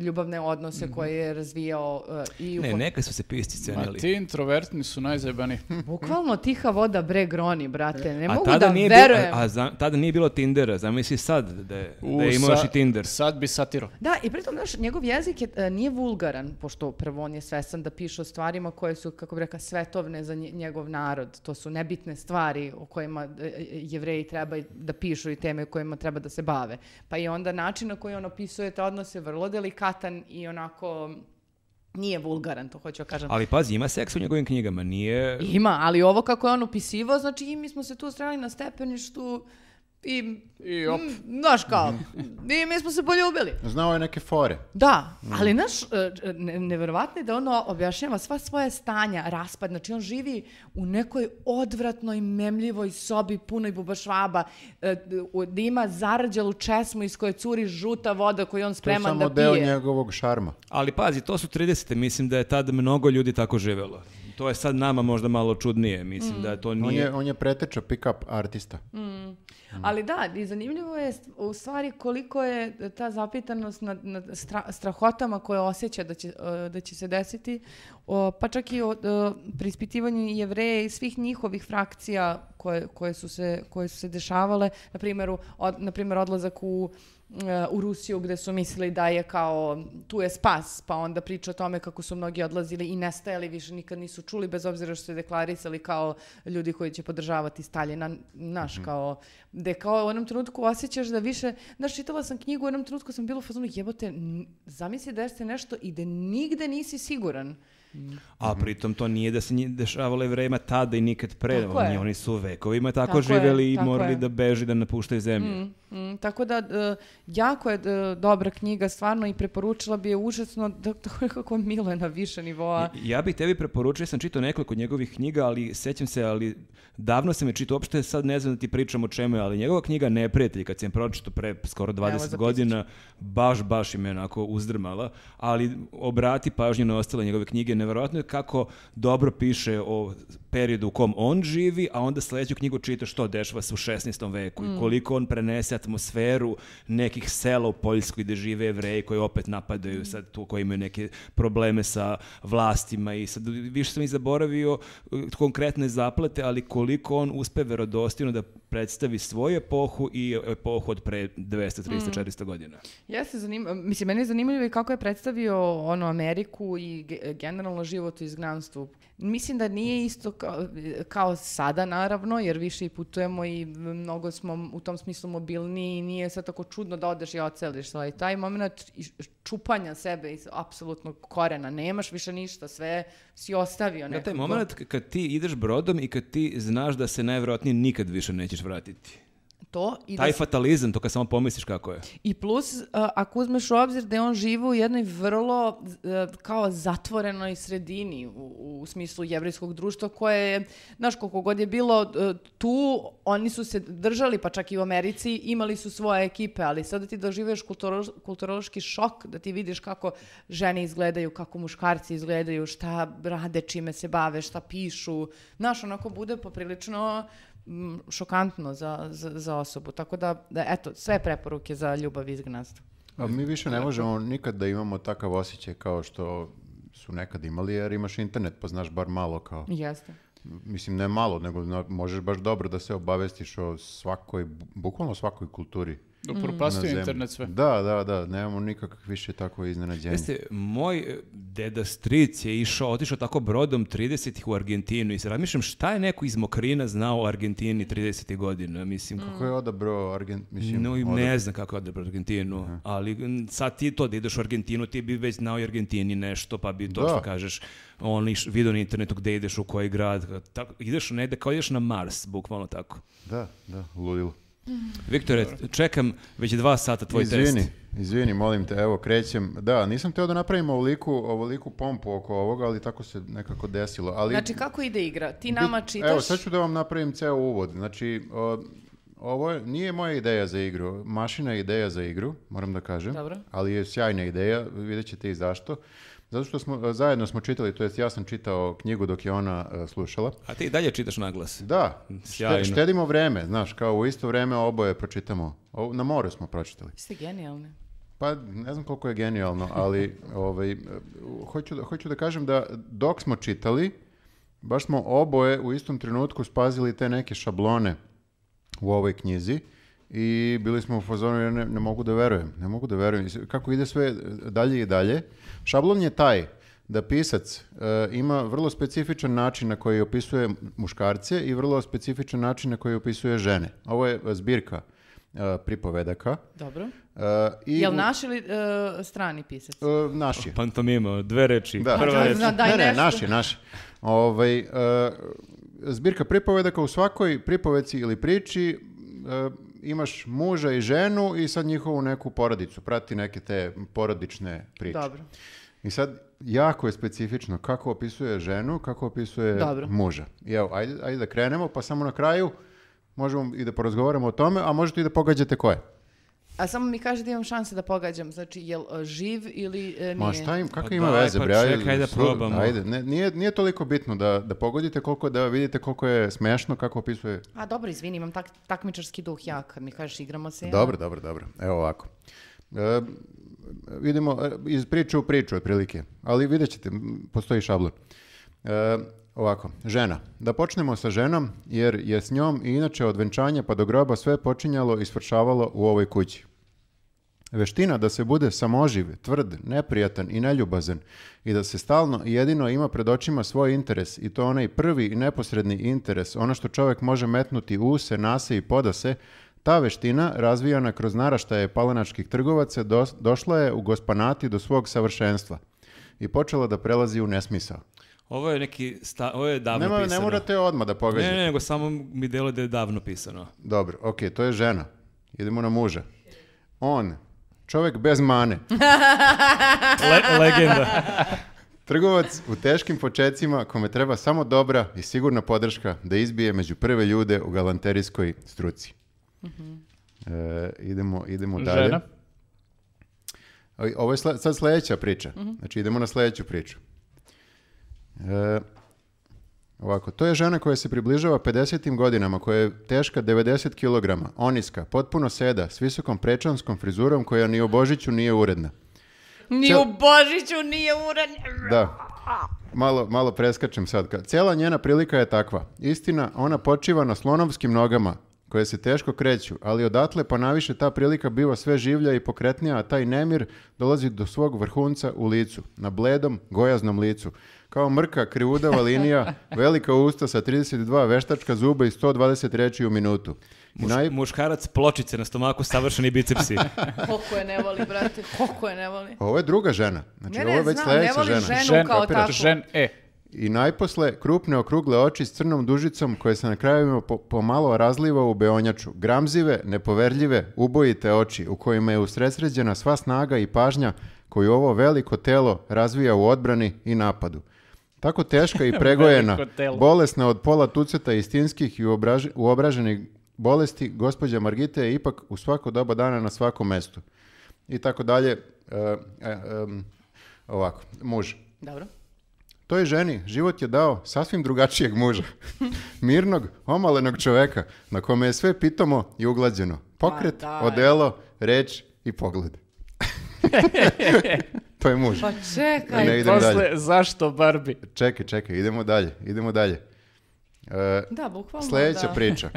ljubavne odnose koje je razvijao e, i u Ne, kon- neka su se pisci A cenili. ti introvertni su najzajebaniji. <laughs> Bukvalno tiha voda bre groni, brate. Ne a mogu tada da nije verujem. Bilo, a za- tada nije bilo Tindera, zamisli sad da je, U, da je imao još sa- i Tinder. Sad bi satiro. Da, i pritom, znaš, njegov jezik je, e, nije vulgaran, pošto prvo on je svestan da piše o stvarima koje su, kako bi rekao, svetovne za nje- njegov narod. To su nebitne stvari o kojima e, jevreji treba da pišu i teme kojima treba da se bave. Pa i onda način na koji on opisuje te odnose vrlo delikatan i onako nije vulgaran, to hoću da kažem. Ali pazi, ima seks u njegovim knjigama, nije... Ima, ali ovo kako je on opisivao, znači i mi smo se tu strali na stepeništu i, I op. mm, znaš kao, i mi smo se poljubili. Znao je neke fore. Da, ali naš, e, ne, neverovatno je da ono objašnjava sva svoja stanja, raspad, znači on živi u nekoj odvratnoj, memljivoj sobi punoj bubašvaba, e, da ima zarađalu česmu iz koje curi žuta voda koju on To je spreman samo da deo pije. njegovog šarma. Ali pazi, to su 30. Mislim da je tad mnogo ljudi tako živelo. To je sad nama možda malo čudnije. Mislim da to On nije... je, on je preteča pick-up artista. Ali da, i zanimljivo je u stvari koliko je ta zapitanost nad, nad stra- strahotama koje osjeća da će, e, da će se desiti, o, pa čak i o e, preispitivanju jevreja i svih njihovih frakcija koje, koje, su, se, koje su se dešavale, na primjer, od, na primjer odlazak u u Rusiju gde su mislili da je kao tu je spas, pa onda priča o tome kako su mnogi odlazili i nestajali, više nikad nisu čuli, bez obzira što su deklarisali kao ljudi koji će podržavati Staljina, naš, kao, gde kao u jednom trenutku osjećaš da više, znaš, čitala sam knjigu, u jednom trenutku sam bila u fazonu, jebote, zamisli da jeste nešto i da nigde nisi siguran. A pritom to nije da se nje- dešavalo jevrejima tada i nikad pre. Tako Oni, je. oni su vekovima tako, Tako je, živeli i tako morali je. da beži, da napuštaju zemlju. Mm, tako da, e, jako je e, dobra knjiga, stvarno, i preporučila bi je užasno, da, da kako milo je na više nivoa. Ja bih tebi preporučio, sam čitao nekoliko njegovih knjiga, ali sećam se, ali davno sam je čitao, uopšte sad ne znam da ti pričam o čemu je, ali njegova knjiga Neprijatelji, kad sam je pročitao pre skoro 20 zapisat godina, baš, baš je me onako uzdrmala, ali obrati pažnju na ostale njegove knjige, neverovatno je kako dobro piše o periodu u kom on živi, a onda sledeću knjigu čita što dešava se u 16. veku i koliko on prenese atmosferu nekih sela u Poljskoj gde žive jevreji koji opet napadaju sad tu, koji imaju neke probleme sa vlastima i sad više sam i zaboravio uh, konkretne zaplete, ali koliko on uspe verodostojno da predstavi svoju epohu i epohu od pre 200, 300, 400 godina. Jeste zanimljivo, mislim, meni je zanimljivo i kako je predstavio ono Ameriku i ge- generalno život u izgnanstvu. Mislim da nije isto kao, kao sada, naravno, jer više i putujemo i mnogo smo u tom smislu mobilni i nije sad tako čudno da odeš i oceliš, ali taj moment čupanja sebe iz apsolutnog korena, nemaš više ništa, sve si ostavio Na nekako. taj moment kad ti ideš brodom i kad ti znaš da se najvjerojatnije nikad više nećeš vratiti. To i da Taj se- fatalizam, to kad samo pomisliš kako je. I plus, uh, ako uzmeš u obzir da je on živo u jednoj vrlo uh, kao zatvorenoj sredini u, u smislu jevrijskog društva koje je, znaš, koliko god je bilo uh, tu, oni su se držali, pa čak i u Americi, imali su svoje ekipe, ali sada ti doživeš kulturo, kulturološki šok da ti vidiš kako žene izgledaju, kako muškarci izgledaju, šta rade, čime se bave, šta pišu. Znaš, onako bude poprilično šokantno za, za, za osobu. Tako da, da, eto, sve preporuke za ljubav i izgnanstvo. A mi više ne možemo nikad da imamo takav osjećaj kao što su nekad imali, jer imaš internet, pa znaš bar malo kao... Jeste. Mislim, ne malo, nego možeš baš dobro da se obavestiš o svakoj, bu- bukvalno svakoj kulturi. Na Upropastio zemlji. internet sve. Da, da, da, nemamo nikakvih više takvo iznenađenje. Jeste, moj e, deda stric je išao, otišao tako brodom 30-ih u Argentinu i se razmišljam šta je neko iz Mokrina znao o Argentini 30. godina, mislim, kako Kako je odabrao Argent... Mislim, No, i odab- ne znam kako je odabrao Argentinu, ali m, sad ti to da ideš u Argentinu, ti bi već znao i Argentini nešto, pa bi to Da. što kažeš, on iš, vidio na internetu gde ideš, u koji grad, tako, ideš negde kao ideš na Mars, bukvalno tako. Da, da, ludilo. Viktore, čekam već dva sata tvoj izvini, test. izvini, molim te, evo, krećem. Da, nisam teo da napravim ovoliku, ovoliku pompu oko ovoga, ali tako se nekako desilo. Ali, Znači, kako ide igra? Ti nama Bit- čitaš... Evo, sad ću da vam napravim ceo uvod. Znači, o, ovo je, nije moja ideja za igru. Mašina je ideja za igru, moram da kažem. Dobro. Ali je sjajna ideja, vidjet ćete i zašto. Zato što smo, zajedno smo čitali, to jest ja sam čitao knjigu dok je ona e, slušala. A ti dalje čitaš naglas. Da, Sjajno. šte- štedimo vreme, znaš, kao u isto vreme oboje pročitamo. O, na moru smo pročitali. Ste genijalni. Pa ne znam koliko je genijalno, ali <laughs> ovaj, e, hoću, da, hoću da kažem da dok smo čitali, baš smo oboje u istom trenutku spazili te neke šablone u ovoj knjizi i bili smo u fazonu, ja ne, ne mogu da verujem, ne mogu da verujem. Kako ide sve dalje i dalje. Šablon je taj da pisac e, ima vrlo specifičan način na koji opisuje muškarce i vrlo specifičan način na koji opisuje žene. Ovo je zbirka e, pripovedaka. Dobro. E, i Jel naš ili e, strani pisac? E, naš je. Pantomima, dve reči. Da. Prva da, reč. da, ne, ne, naš je, naš je. Ovaj, zbirka pripovedaka u svakoj pripoveci ili priči imaš muža i ženu i sad njihovu neku porodicu, prati neke te porodične priče. Dobro. I sad jako je specifično kako opisuje ženu, kako opisuje Dobro. muža. I evo, ajde, ajde da krenemo, pa samo na kraju možemo i da porazgovaramo o tome, a možete i da pogađate ko je. A samo mi kaže da imam šanse da pogađam. Znači, jel e, živ ili e, nije? Ma šta im, kakve Pa ima daj, veze, pa bre? ajde, čekaj da probamo. Ajde, ne, nije, nije toliko bitno da, da pogodite koliko, da vidite koliko je smešno, kako opisuje. A dobro, izvini, imam tak, takmičarski duh ja. Kad mi kažeš igramo se. ja- Dobro, dobro, dobro. Evo ovako. E, vidimo e, iz priče u priču otprilike, ali vidjet ćete, postoji šablon. E, ovako, žena. Da počnemo sa ženom, jer je s njom i inače od venčanja pa do groba sve počinjalo i svršavalo u ovoj kući. Veština da se bude samoživ, tvrd, neprijatan i neljubazan i da se stalno i jedino ima pred očima svoj interes i to onaj prvi i neposredni interes, ono što čovjek može metnuti u se, nase i podase, ta veština, razvijana kroz naraštaje palanačkih trgovaca, dos- došla je u gospanati do svog savršenstva i počela da prelazi u nesmisao. Ovo je neki, sta, ovo je davno Nema, ne pisano. morate odmah da Ne, pogađate. ne, nego samo mi delo da je davno pisano. Dobro, ok, to je žena. Idemo na muža. On, čovjek bez mane. <laughs> Le- legenda. Trgovac u teškim počecima kome treba samo dobra i sigurna podrška da izbije među prve ljude u galanterijskoj struci. E, idemo, idemo dalje. Žena. Ovo je sle- sad sljedeća priča. Znači idemo na sljedeću priču. E, ovako, to je žena koja se približava 50. godinama, koja je teška 90 kg, oniska, potpuno seda, s visokom prečanskom frizurom koja ni u Božiću nije uredna. Ni Cel- u Božiću nije uranjen. Da. Malo, malo preskačem sad. Cijela njena prilika je takva. Istina, ona počiva na slonovskim nogama, koje se teško kreću, ali odatle pa naviše ta prilika biva sve življa i pokretnija, a taj nemir dolazi do svog vrhunca u licu, na bledom, gojaznom licu. Kao mrka, krivudava linija, velika usta sa 32 veštačka zuba i 120 reči u minutu. I Muš, naj... Muškarac pločice na stomaku, savršeni bicepsi. <laughs> Koliko je ne voli, brate, koliko je ne voli. Ovo je druga žena. Znači, Ne, ovo ne, je već znam, ne voli žena. ženu Žen, kao kapiraš, takvu. žen, e. I najposle, krupne okrugle oči s crnom dužicom koje se na krajevima po- pomalo razliva u beonjaču. Gramzive, nepoverljive, ubojite oči u kojima je usredsređena sva snaga i pažnja koju ovo veliko telo razvija u odbrani i napadu. Tako teška i <laughs> pregojena, bolesna od pola tuceta istinskih i uobraž- uobraženih bolesti, gospođa Margita je ipak u svako doba dana na svakom mestu. I tako dalje. E, e, ovako, muž. Dobro. Toj ženi život je dao sasvim drugačijeg muža. <laughs> Mirnog, omalenog čoveka na kome je sve pitomo i uglađeno. Pokret, odelo, reč i pogled. <laughs> to je muž. Pa čekaj. Ne idem Posle, dalje. zašto Barbie? Čekaj, čekaj, idemo dalje, idemo dalje. E, Da, bukvalno Sljedeća da. priča.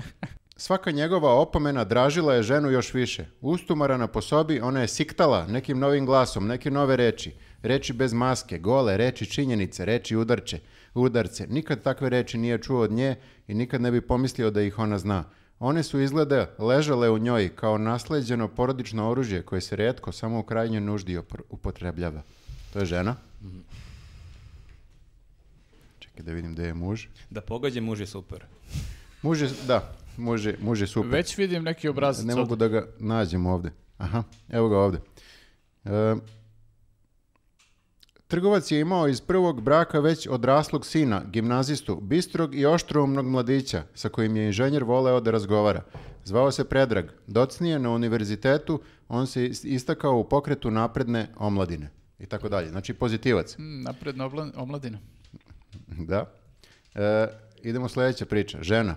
Svaka njegova opomena dražila je ženu još više. Ustumarana po sobi, ona je siktala nekim novim glasom, neke nove reči. Reči bez maske, gole, reči činjenice, reči udarče, udarce. Nikad takve reči nije čuo od nje i nikad ne bi pomislio da ih ona zna. One su izgleda ležale u njoj kao nasleđeno porodično oružje koje se retko samo u krajnjoj nuždi upotrebljava. To je žena. Čekaj da vidim gde je muž. Da pogađa muž je super. Muž je, da, muž je, muž je super. Već vidim neki obrazac. Ne mogu da ga nađem ovde. Aha, evo ga ovde. E, trgovac je imao iz prvog braka već odraslog sina, gimnazistu, bistrog i oštroumnog mladića, sa kojim je inženjer voleo da razgovara. Zvao se Predrag. Docnije na univerzitetu, on se is- istakao u pokretu napredne omladine. I tako dalje. Znači pozitivac. Mm, Napredna omladina. Da. E, idemo sljedeća priča. Žena.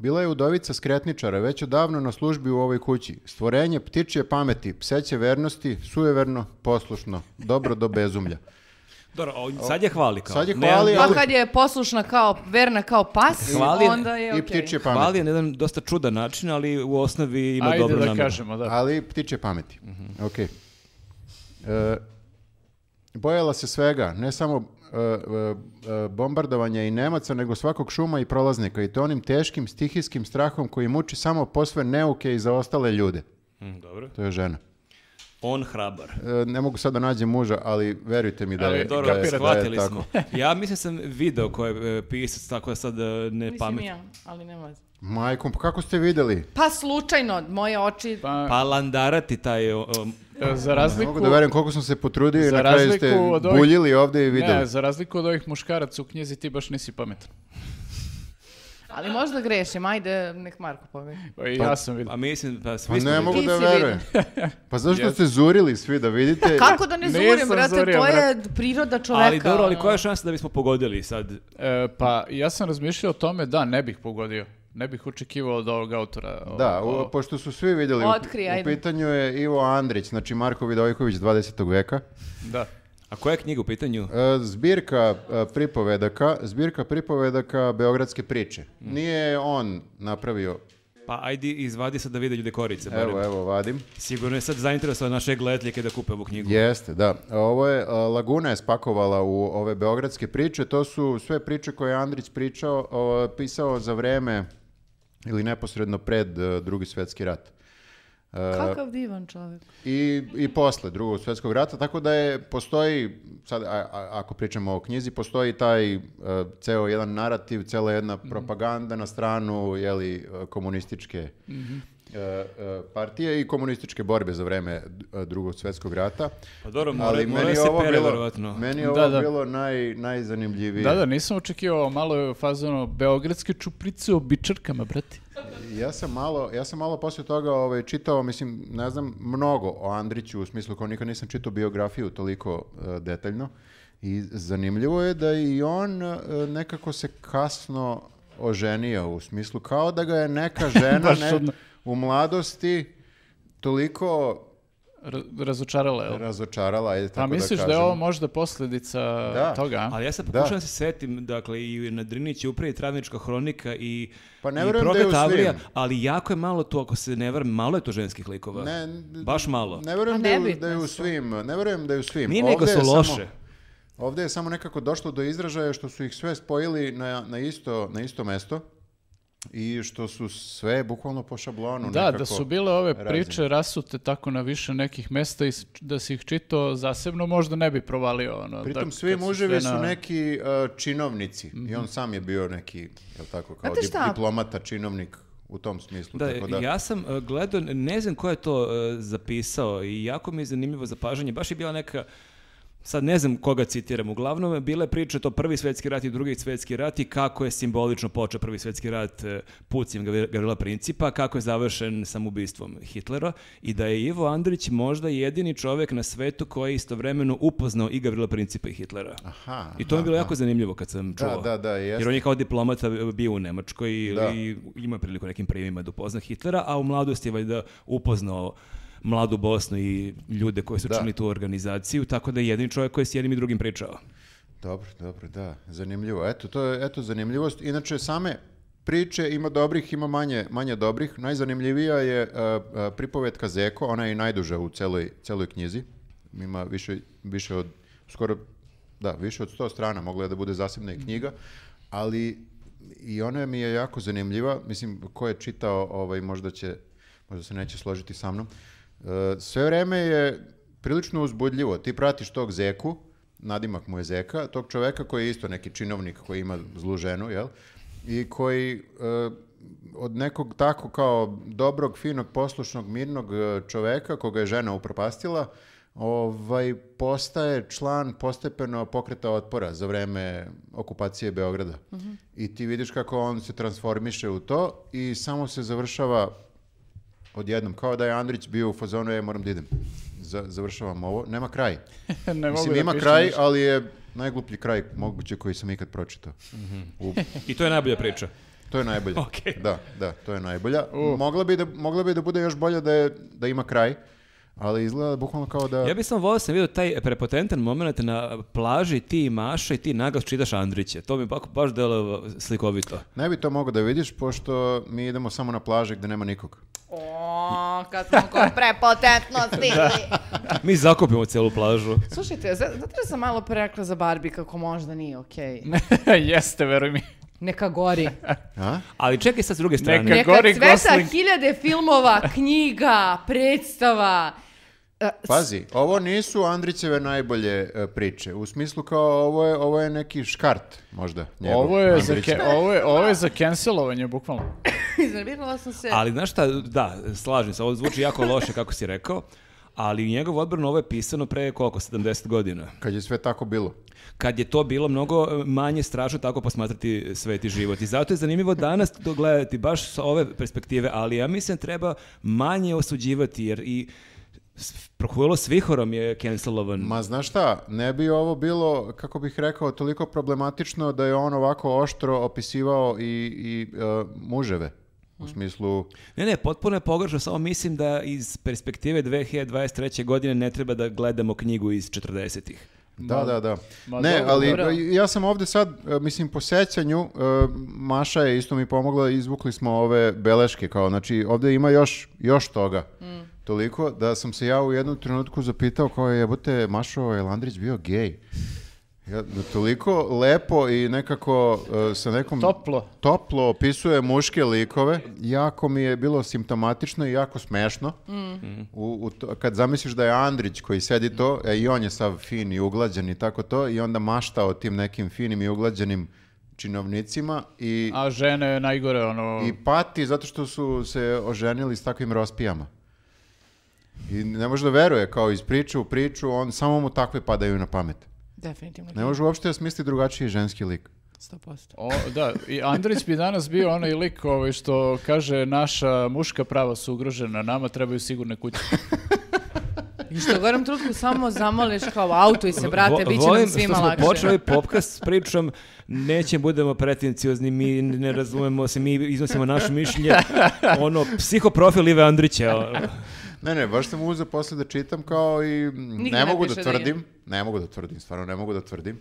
Bila je udovica skretničara, već odavno na službi u ovoj kući. Stvorenje ptičje pameti, pseće vernosti, sujeverno, poslušno, dobro do bezumlja. Dobro, sad je hvali kao. Sad je Ne, hvali, Pa ali- kad je poslušna kao, verna kao pas, Hvali- onda je I okej. ptičje pameti. Hvali je na jedan dosta čudan način, ali u osnovi ima Ajde dobru da namjeru. kažemo, da. Ali ptičje pameti. Mhm. Ok. E, bojala se svega, ne samo bombardovanja i Nemaca, nego svakog šuma i prolaznika i to onim teškim stihijskim strahom koji muči samo posve neuke i zaostale ljude. Mm, dobro. To je žena. On hrabar. E, ne mogu sad da nađem muža, ali verujte mi da Ali je, Dobro, da je, da je shvatili tako. smo. Ja mislim sam video koji je e, pisac, tako da sad e, ne Mislim pamet. ja, ali nema veze. Majkom, pa kako ste vidjeli? Pa slučajno, moje oči... Pa, Pa landarati taj... o, e, za Ne razliku... mogu da verujem koliko sam se potrudio i na kraju ste ovih- buljili ovdje i vidjeli. Ne, za razliku od ovih muškaraca u knjizi ti baš nisi pametan. Ali možda grešim, ajde, nek Marko pobedi. Pa i ja sam vidio. pa mislim, pa svi Pa smo ne mogu Ti da si verujem. <laughs> Pa zašto ste zurili svi da vidite? Kako da ne Nisam zurim, brate, zurio, to je brate. priroda čoveka. Ali dobro, ali koja je šansa da bismo pogodili sad? E, pa ja sam razmišljao o tome da ne bih pogodio. Ne bih očekivao od ovog autora. o- Da, o- u- pošto su svi vidjeli, u- Otkri, u, ajde. pitanju je Ivo Andrić, znači Marko Vidojković 20. veka. da. A koja je knjiga u pitanju? E, Zbirka e, pripovedaka, zbirka pripovedaka Beogradske priče. Nije on napravio, Pa ajde izvadi sad da vide ljude korice. barem. evo, evo, vadim. Sigurno je sad zainteresovao naše gledateljke da kupe ovu knjigu. Jeste, da. Ovo je, a, Laguna je spakovala u ove beogradske priče. To su sve priče koje je Andrić pričao, o, pisao za vreme ili neposredno pred e, drugi svjetski rat. E, Kakav divan čovjek. I, I posle drugog svjetskog rata, tako da je, postoji, sad, a- a- ako pričamo o knjizi, postoji taj e, ceo jedan narativ, cela jedna propaganda na stranu, jeli, komunističke e, e, partije i komunističke borbe za vreme d- drugog svjetskog rata. Pa dobro, mora, Ali mora meni se je ovo pere, bilo, verovatno. meni je Da, ovo da. bilo naj, najzanimljivije. Da, da, nisam očekivao malo je fazano beogradske čuprice o bičarkama, brate. Ja sam malo, ja sam malo poslije toga ovaj, čitao, mislim, ne znam mnogo o Andriću, u smislu kao nikad nisam čitao biografiju toliko e, detaljno. I zanimljivo je da i on e, nekako se kasno oženio, u smislu kao da ga je neka <laughs> žena ne-. U mladosti toliko Ra- razočarala je. razočarala, ajde Pa tako misliš da da, je ovo možda posljedica Da. toga, a? Ali ja sad Da. pokušavam da se setim, dakle, i na Drinić je upravo i Travnička hronika i, Pa ne i verujem da svim. ali jako je malo to, ako se ne varam, malo je to ženskih likova. Ne, Baš malo. Ne verujem A da, da je u su. svim, ne verujem da je u svim. Nije nego su je samo- loše. Ovdje je samo nekako došlo do izražaja što su ih sve spojili na, na, isto, na isto mesto i što su sve bukvalno po šablonu. Da, nekako da su bile ove rađene. priče rasute tako na više nekih mesta i da si ih čitao zasebno možda ne bi provalio. Ono, Pritom tak- svi muževi su na- neki uh, činovnici i on sam je bio neki, jel tako, kao dip- šta? diplomata, činovnik u tom smislu. Da, tako da, ja sam uh, gledao, ne znam ko je to uh, zapisao i jako mi je zanimljivo zapažanje. Baš je bila neka, sad ne znam koga citiram, uglavnom bile priče to prvi svetski rat i drugi svetski rat i kako je simbolično počeo prvi svetski rat pucnjem Gavri- Gavrila Principa, kako je završen samobistvom Hitlera i da je Ivo Andrić možda jedini čovjek na svetu koji je istovremeno upoznao i Gavrila Principa i Hitlera. Aha, I to mi je bilo aha. jako zanimljivo kad sam Da, čuo. da, da, jeste. Jer on je kao diplomata bio u Nemačkoj Da. i ima priliku nekim prijemima da upozna Hitlera, a u mladosti je valjda upoznao mladu Bosnu i ljude koji su Da. činili tu organizaciju, tako da je jedini čovjek koji je s jednim i drugim pričao. Dobro, dobro, da, zanimljivo. Eto, to je, eto, zanimljivost. Inače, same priče ima dobrih, ima manje, manje dobrih. Najzanimljivija je uh, pripovetka Zeko, ona je i najduža u celoj, celoj knjizi. Ima više, više od, skoro, da, više od sto strana, mogla je da bude zasebna i knjiga, ali i ona mi je jako zanimljiva. Mislim, ko je čitao, ovaj, možda će, možda se neće složiti sa mnom. Uh, sve vreme je prilično uzbudljivo. Ti pratiš tog Zeku, nadimak mu je Zeka, tog čoveka koji je isto neki činovnik koji ima zlu ženu, jel? I koji e, od nekog tako kao dobrog, finog, poslušnog, mirnog e, čoveka koga je žena upropastila, ovaj, postaje član postepeno pokreta otpora za vreme okupacije Beograda. I ti vidiš kako on se transformiše u to i samo se završava odjednom, kao da je Andrić bio u fazonu, je moram da idem. Za- završavam ovo. Nema kraj. <laughs> ne mogu Mislim, da ima kraj, ništa. ali je najgluplji kraj moguće koji sam ikad pročitao. U- I to je najbolja priča. to je najbolje. <laughs> Okej. Da, da, to je najbolja. Mogla bi, da, mogla bi da bude još bolje da, je, da ima kraj, ali izgleda bukvalno kao da... Ja bih samo volio sam vidio taj prepotentan moment na plaži, ti i Maša i ti naglas čitaš Andriće. To mi baš, baš delo slikovito. Ne bi to mogao da vidiš, pošto mi idemo samo na plaže gde nema nikog. O, kad smo kod prepotentnosti. Mi zakupimo celu plažu. Slušajte, za- zato da sam malo pre rekla za Barbie kako možda nije okej. <laughs> Jeste, veruj mi. Neka gori. A? Ali čekaj sad s druge strane. Neka- Neka gori cveta Gosling. hiljade filmova, knjiga, predstava. E, Pazi, ovo nisu Andrićeve najbolje e, priče. U smislu kao ovo je, ovo je neki škart, možda. njegov, Ovo je, za, ke- ovo, je, ovo je za cancelovanje, bukvalno. <laughs> Iznervirala sam se. Ali znaš šta, da, slažem se, ovo zvuči jako loše kako si rekao, ali u njegov odbranu ovo je pisano pre koliko, 70 godina. Kad je sve tako bilo. Kad je to bilo mnogo e, manje strašno tako posmatrati svet i život. I zato je zanimljivo danas to gledati baš sa ove perspektive, ali ja mislim treba manje osuđivati, jer i Prohuilo s Vihorom je cancelovan. Ma znaš šta, ne bi ovo bilo, kako bih rekao, toliko problematično da je on ovako oštro opisivao i, i e, muževe. U smislu, Ne, ne, potpuno je pogrešno, samo mislim da iz perspektive 2023. godine ne treba da gledamo knjigu iz 40-ih. da, da, da. ma Ne, dobro, ali dobro. ja sam ovde sad, e, mislim, po sećanju, e, Maša je isto mi pomogla, izvukli smo ove beleške, kao, znači, ovde ima još, još toga. Toliko da sam se ja u jednom trenutku zapitao kao je, jebote, Mašo, je Landrić bio gej? Ja, da toliko lepo i nekako e, sa nekom... Toplo. toplo opisuje muške likove. Jako mi je bilo simptomatično i jako smešno. U, u to- kad zamisliš da je Andrić koji sedi to, e, i on je sav fin i uglađen i tako to, i onda mašta o tim nekim finim i uglađenim činovnicima i, A žene je najgore, ono... i pati zato što su se oženili s takvim rospijama. I ne može da veruje, kao iz priče u priču, on samo mu takve padaju na pamet. Definitivno. Ne može uopšte da smisli drugačiji ženski lik. 100%. O, da, i Andrić bi danas bio onaj lik ovaj što kaže naša muška prava su ugrožena, nama trebaju sigurne kuće. <laughs> I što u gorom trutku samo zamoliš kao auto i se, brate, Vo- bit će volim nam svima što smo lakše. počeli popkast s pričom, neće budemo pretenciozni, mi ne razumemo se, mi iznosimo naše mišljenje, <laughs> ono, psihoprofil Ive Andrića. Ne, ne, baš sam uzeo posle da čitam kao i Nigde ne ne mogu da piše da je. tvrdim, ne mogu da tvrdim, stvarno ne mogu da tvrdim.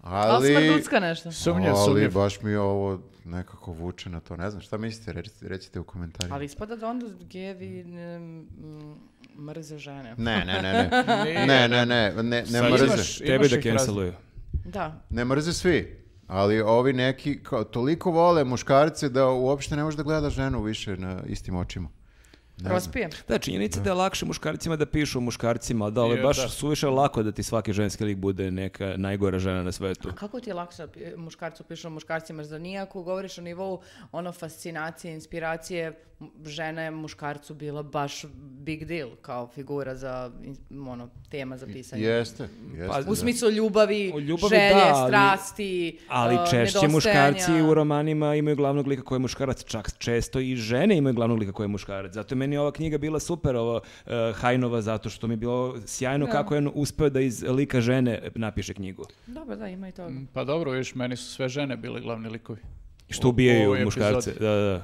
Ali Ali, smrducka nešto. Sumnjiv, ali sumnjiv. baš mi je ovo nekako vuče na to. Ne znam, šta mislite, recite, recite u komentarima. Ali ispada da onda gejevi mm, mrze žene. Ne, ne, ne, ne. <laughs> Ne, ne, ne, ne, ne mrze. imaš- Tebe da canceluju. Da. Ne mrze svi. Ali ovi neki kao, toliko vole muškarce da uopšte ne može da gleda ženu više na istim očima. Ne znam. Prospijem. Da, činjenica da je lakše muškarcima da pišu muškarcima, da, ovo je baš da. suviše lako da ti svaki ženski lik bude neka najgora žena na svetu. A kako ti je lakše da muškarcu pišu muškarcima? Zar nije ako govoriš o nivou ono fascinacije, inspiracije, žena je muškarcu bila baš big deal kao figura za ono, tema za pisanje. Jeste, jeste. Pa, da. U smislu ljubavi, O ljubavi, želje, da, ali- strasti, Ali uh, češće muškarci u romanima imaju glavnog lika koji je muškarac, čak često i žene imaju glavnog lika koji je muškarac. Zato je meni ova knjiga bila super, ovo uh, Hajnova, zato što mi je bilo sjajno Da. kako je on uspeo da iz lika žene napiše knjigu. Dobro, da, ima i toga. Pa dobro, viš, meni su sve žene bile glavni likovi. Što U- u ubijaju ovoj muškarce. Da, da, da.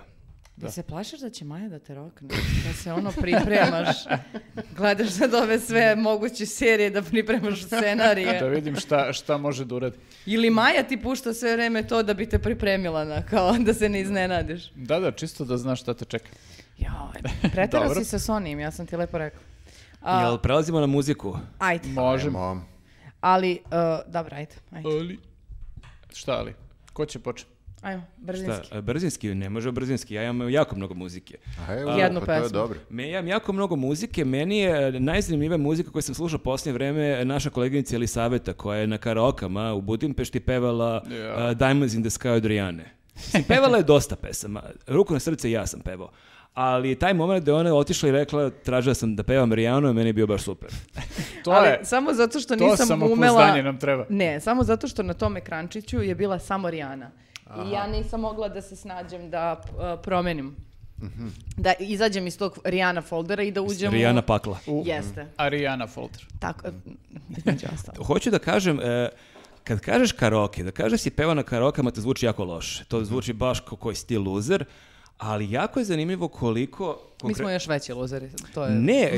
Da. se plašiš da će Maja da te rokne? Da se ono pripremaš, gledaš sad ove sve moguće serije da pripremaš Da scenarije. vidim šta, šta može da uradi. Ili Maja ti pušta sve vreme to da bi te pripremila na, kao da se ne iznenadiš. Da, da, čisto da znaš šta te čeka. Joj, <laughs> preterao Dobro. si sa Sonijem, ja sam ti lepo rekao. A, Jel prelazimo na muziku? Ajde, Možemo. Ali, uh, dobro, ajde, ajde. Ali... Šta ali? Ko će početi? Ajmo, brzinski. Šta, brzinski, ne može brzinski, ja imam jako mnogo muzike. A evo, Jednu pa to je pesmu. dobro. Me, ja imam jako mnogo muzike, meni je najzanimljivija muzika koju sam slušao posljednje vreme naša koleginica Elisaveta koja je na karaokama u Budimpešti pevala Ja. uh, Diamonds in the Sky od Rijane. Pevala je dosta pesama, ruku na srce i ja sam pevao. Ali taj moment gde ona je otišla i rekla tražila sam da pevam Rijanu meni je bio baš super. <laughs> To ali je... samo zato što To nisam samopouzdanje umela... nam treba. Ne, samo zato što na tom ekrančiću je bila samo Rijana. I ja nisam mogla da se snađem da uh, promenim. Mhm. Da izađem iz tog Rijana foldera i da uđem Rijana u... pakla. U Jeste. Ariana Folter. Tako, između <laughs> ostalo. Hoću da kažem, e, kad kažeš karaoke, da kažeš si peva na karaokama, to zvuči jako loše. To zvuči baš kao koji si ti luzer, ali jako je zanimljivo koliko... Mi konkre- smo još veći luzeri. To je... Ne,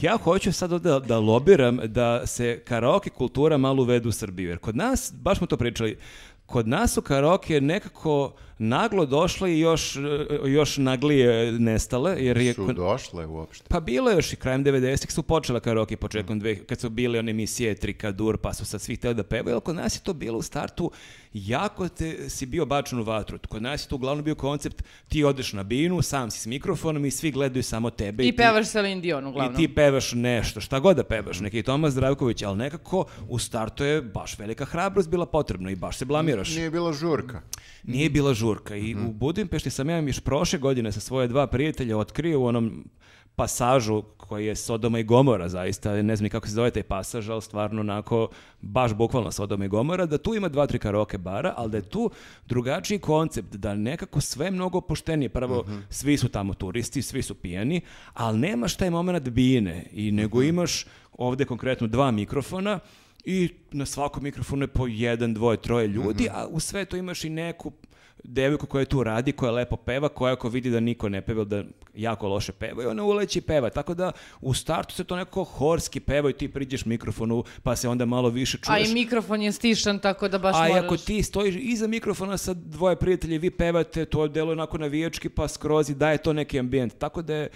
ja hoću sad da, da lobiram da se karaoke kultura malo uvede u Srbiju. Jer kod nas, baš smo to pričali, kod nas su karaoke nekako naglo došle i još, još naglije nestale. Jer je Su došle uopšte. pa bilo je još i krajem 90-ih su počela karaoke početkom dve, kad su bile one emisije Trikadur, pa su sad svi htjeli da pevaju, ali kod nas je to bilo u startu jako te, si bio bačen u vatru. Kod nas je to uglavnom bio koncept ti odeš na binu, sam si s mikrofonom i svi gledaju samo tebe. I ti- pevaš Celine Dion uglavnom. i ti pevaš nešto, šta god da pevaš, neki Tomas Zdravković, ali nekako u startu je baš velika hrabrost bila potrebna i baš se blamiraš. Nije bila žurka. Nije bila žurka i u Budimpešti sam ja još prošle godine sa svoje dva prijatelja otkrio u onom pasažu koji je Sodoma i Gomora zaista, ne znam ni kako se zove taj pasaž, ali stvarno onako baš bukvalno Sodoma i Gomora, da tu ima dva, tri karaoke bara, ali da je tu drugačiji koncept, da nekako sve mnogo poštenije. Prvo, svi su tamo turisti, svi su pijani, ali nemaš taj moment bine. I nego imaš ovde konkretno dva mikrofona i na svakom mikrofonu je po jedan, dvoje, troje ljudi, a u sve to imaš i neku devojku koja tu radi, koja lepo peva, koja ako vidi da niko ne peva, da jako loše peva i ona uleći i peva. Tako da u startu se to nekako horski peva i ti priđeš mikrofonu pa se onda malo više A čuješ. i mikrofon je stišan, tako da baš A i moraš... ako ti stojiš iza mikrofona sa dvoje prijatelje, vi pevate, to deluje onako navijački, pa skroz i daje to neki ambijent. Tako da je